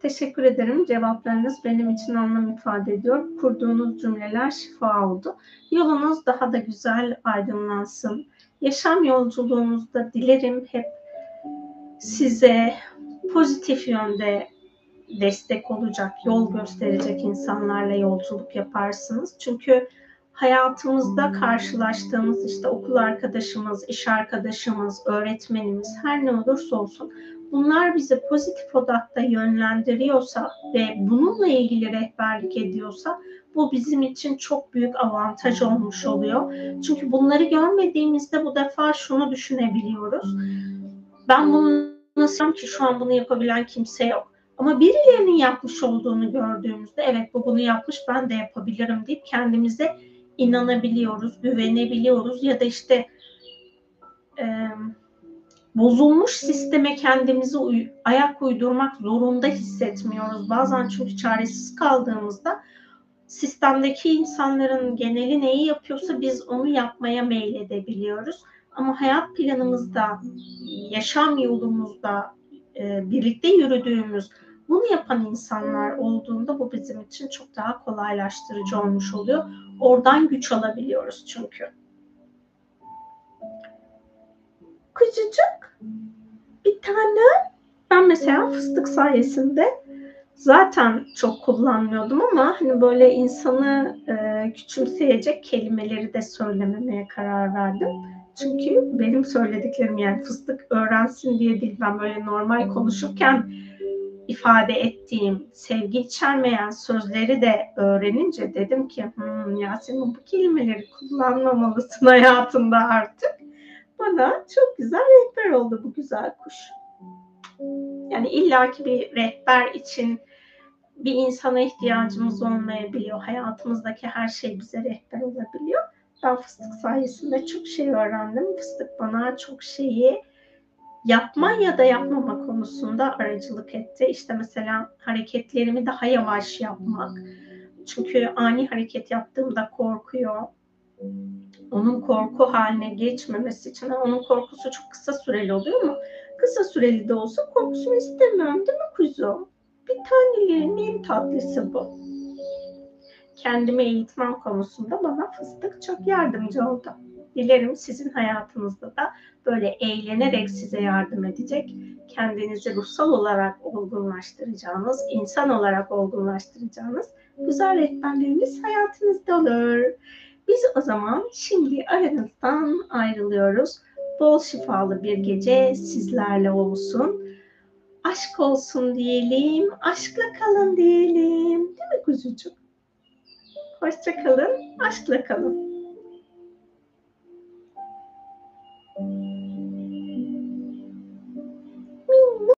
Teşekkür ederim. Cevaplarınız benim için anlam ifade ediyor. Kurduğunuz cümleler şifa oldu. Yolunuz daha da güzel aydınlansın. Yaşam yolculuğunuzda dilerim hep size pozitif yönde destek olacak, yol gösterecek insanlarla yolculuk yaparsınız. Çünkü hayatımızda karşılaştığımız işte okul arkadaşımız, iş arkadaşımız, öğretmenimiz her ne olursa olsun bunlar bizi pozitif odakta yönlendiriyorsa ve bununla ilgili rehberlik ediyorsa bu bizim için çok büyük avantaj olmuş oluyor. Çünkü bunları görmediğimizde bu defa şunu düşünebiliyoruz. Ben bunu nasıl ki şu an bunu yapabilen kimse yok. Ama birilerinin yapmış olduğunu gördüğümüzde evet bu bunu yapmış ben de yapabilirim deyip kendimize inanabiliyoruz, güvenebiliyoruz ya da işte e, bozulmuş sisteme kendimizi uy- ayak uydurmak zorunda hissetmiyoruz. Bazen çünkü çaresiz kaldığımızda sistemdeki insanların geneli neyi yapıyorsa biz onu yapmaya meyledebiliyoruz. Ama hayat planımızda, yaşam yolumuzda e, birlikte yürüdüğümüz bunu yapan insanlar olduğunda bu bizim için çok daha kolaylaştırıcı olmuş oluyor. Oradan güç alabiliyoruz çünkü. Küçücük bir tane ben mesela fıstık sayesinde zaten çok kullanmıyordum ama hani böyle insanı e, küçümseyecek kelimeleri de söylememeye karar verdim. Çünkü benim söylediklerim yani fıstık öğrensin diye değil ben böyle normal konuşurken ifade ettiğim sevgi içermeyen sözleri de öğrenince dedim ki hmm, Yasemin bu kelimeleri kullanmamalısın hayatında artık. Bana çok güzel rehber oldu bu güzel kuş. Yani illaki bir rehber için bir insana ihtiyacımız olmayabiliyor. Hayatımızdaki her şey bize rehber olabiliyor. Ben fıstık sayesinde çok şey öğrendim. Fıstık bana çok şeyi yapma ya da yapmama konusunda aracılık etti. İşte mesela hareketlerimi daha yavaş yapmak. Çünkü ani hareket yaptığımda korkuyor. Onun korku haline geçmemesi için onun korkusu çok kısa süreli oluyor ama kısa süreli de olsa korkusunu istemiyorum değil mi kuzu? Bir tanelerin en tatlısı bu. Kendimi eğitmem konusunda bana fıstık çok yardımcı oldu. Dilerim sizin hayatınızda da böyle eğlenerek size yardım edecek, kendinizi ruhsal olarak olgunlaştıracağınız, insan olarak olgunlaştıracağınız güzel rehberleriniz hayatınızda olur. Biz o zaman şimdi aranızdan ayrılıyoruz. Bol şifalı bir gece sizlerle olsun. Aşk olsun diyelim, aşkla kalın diyelim. Değil mi kuzucuk? Hoşça kalın, aşkla kalın.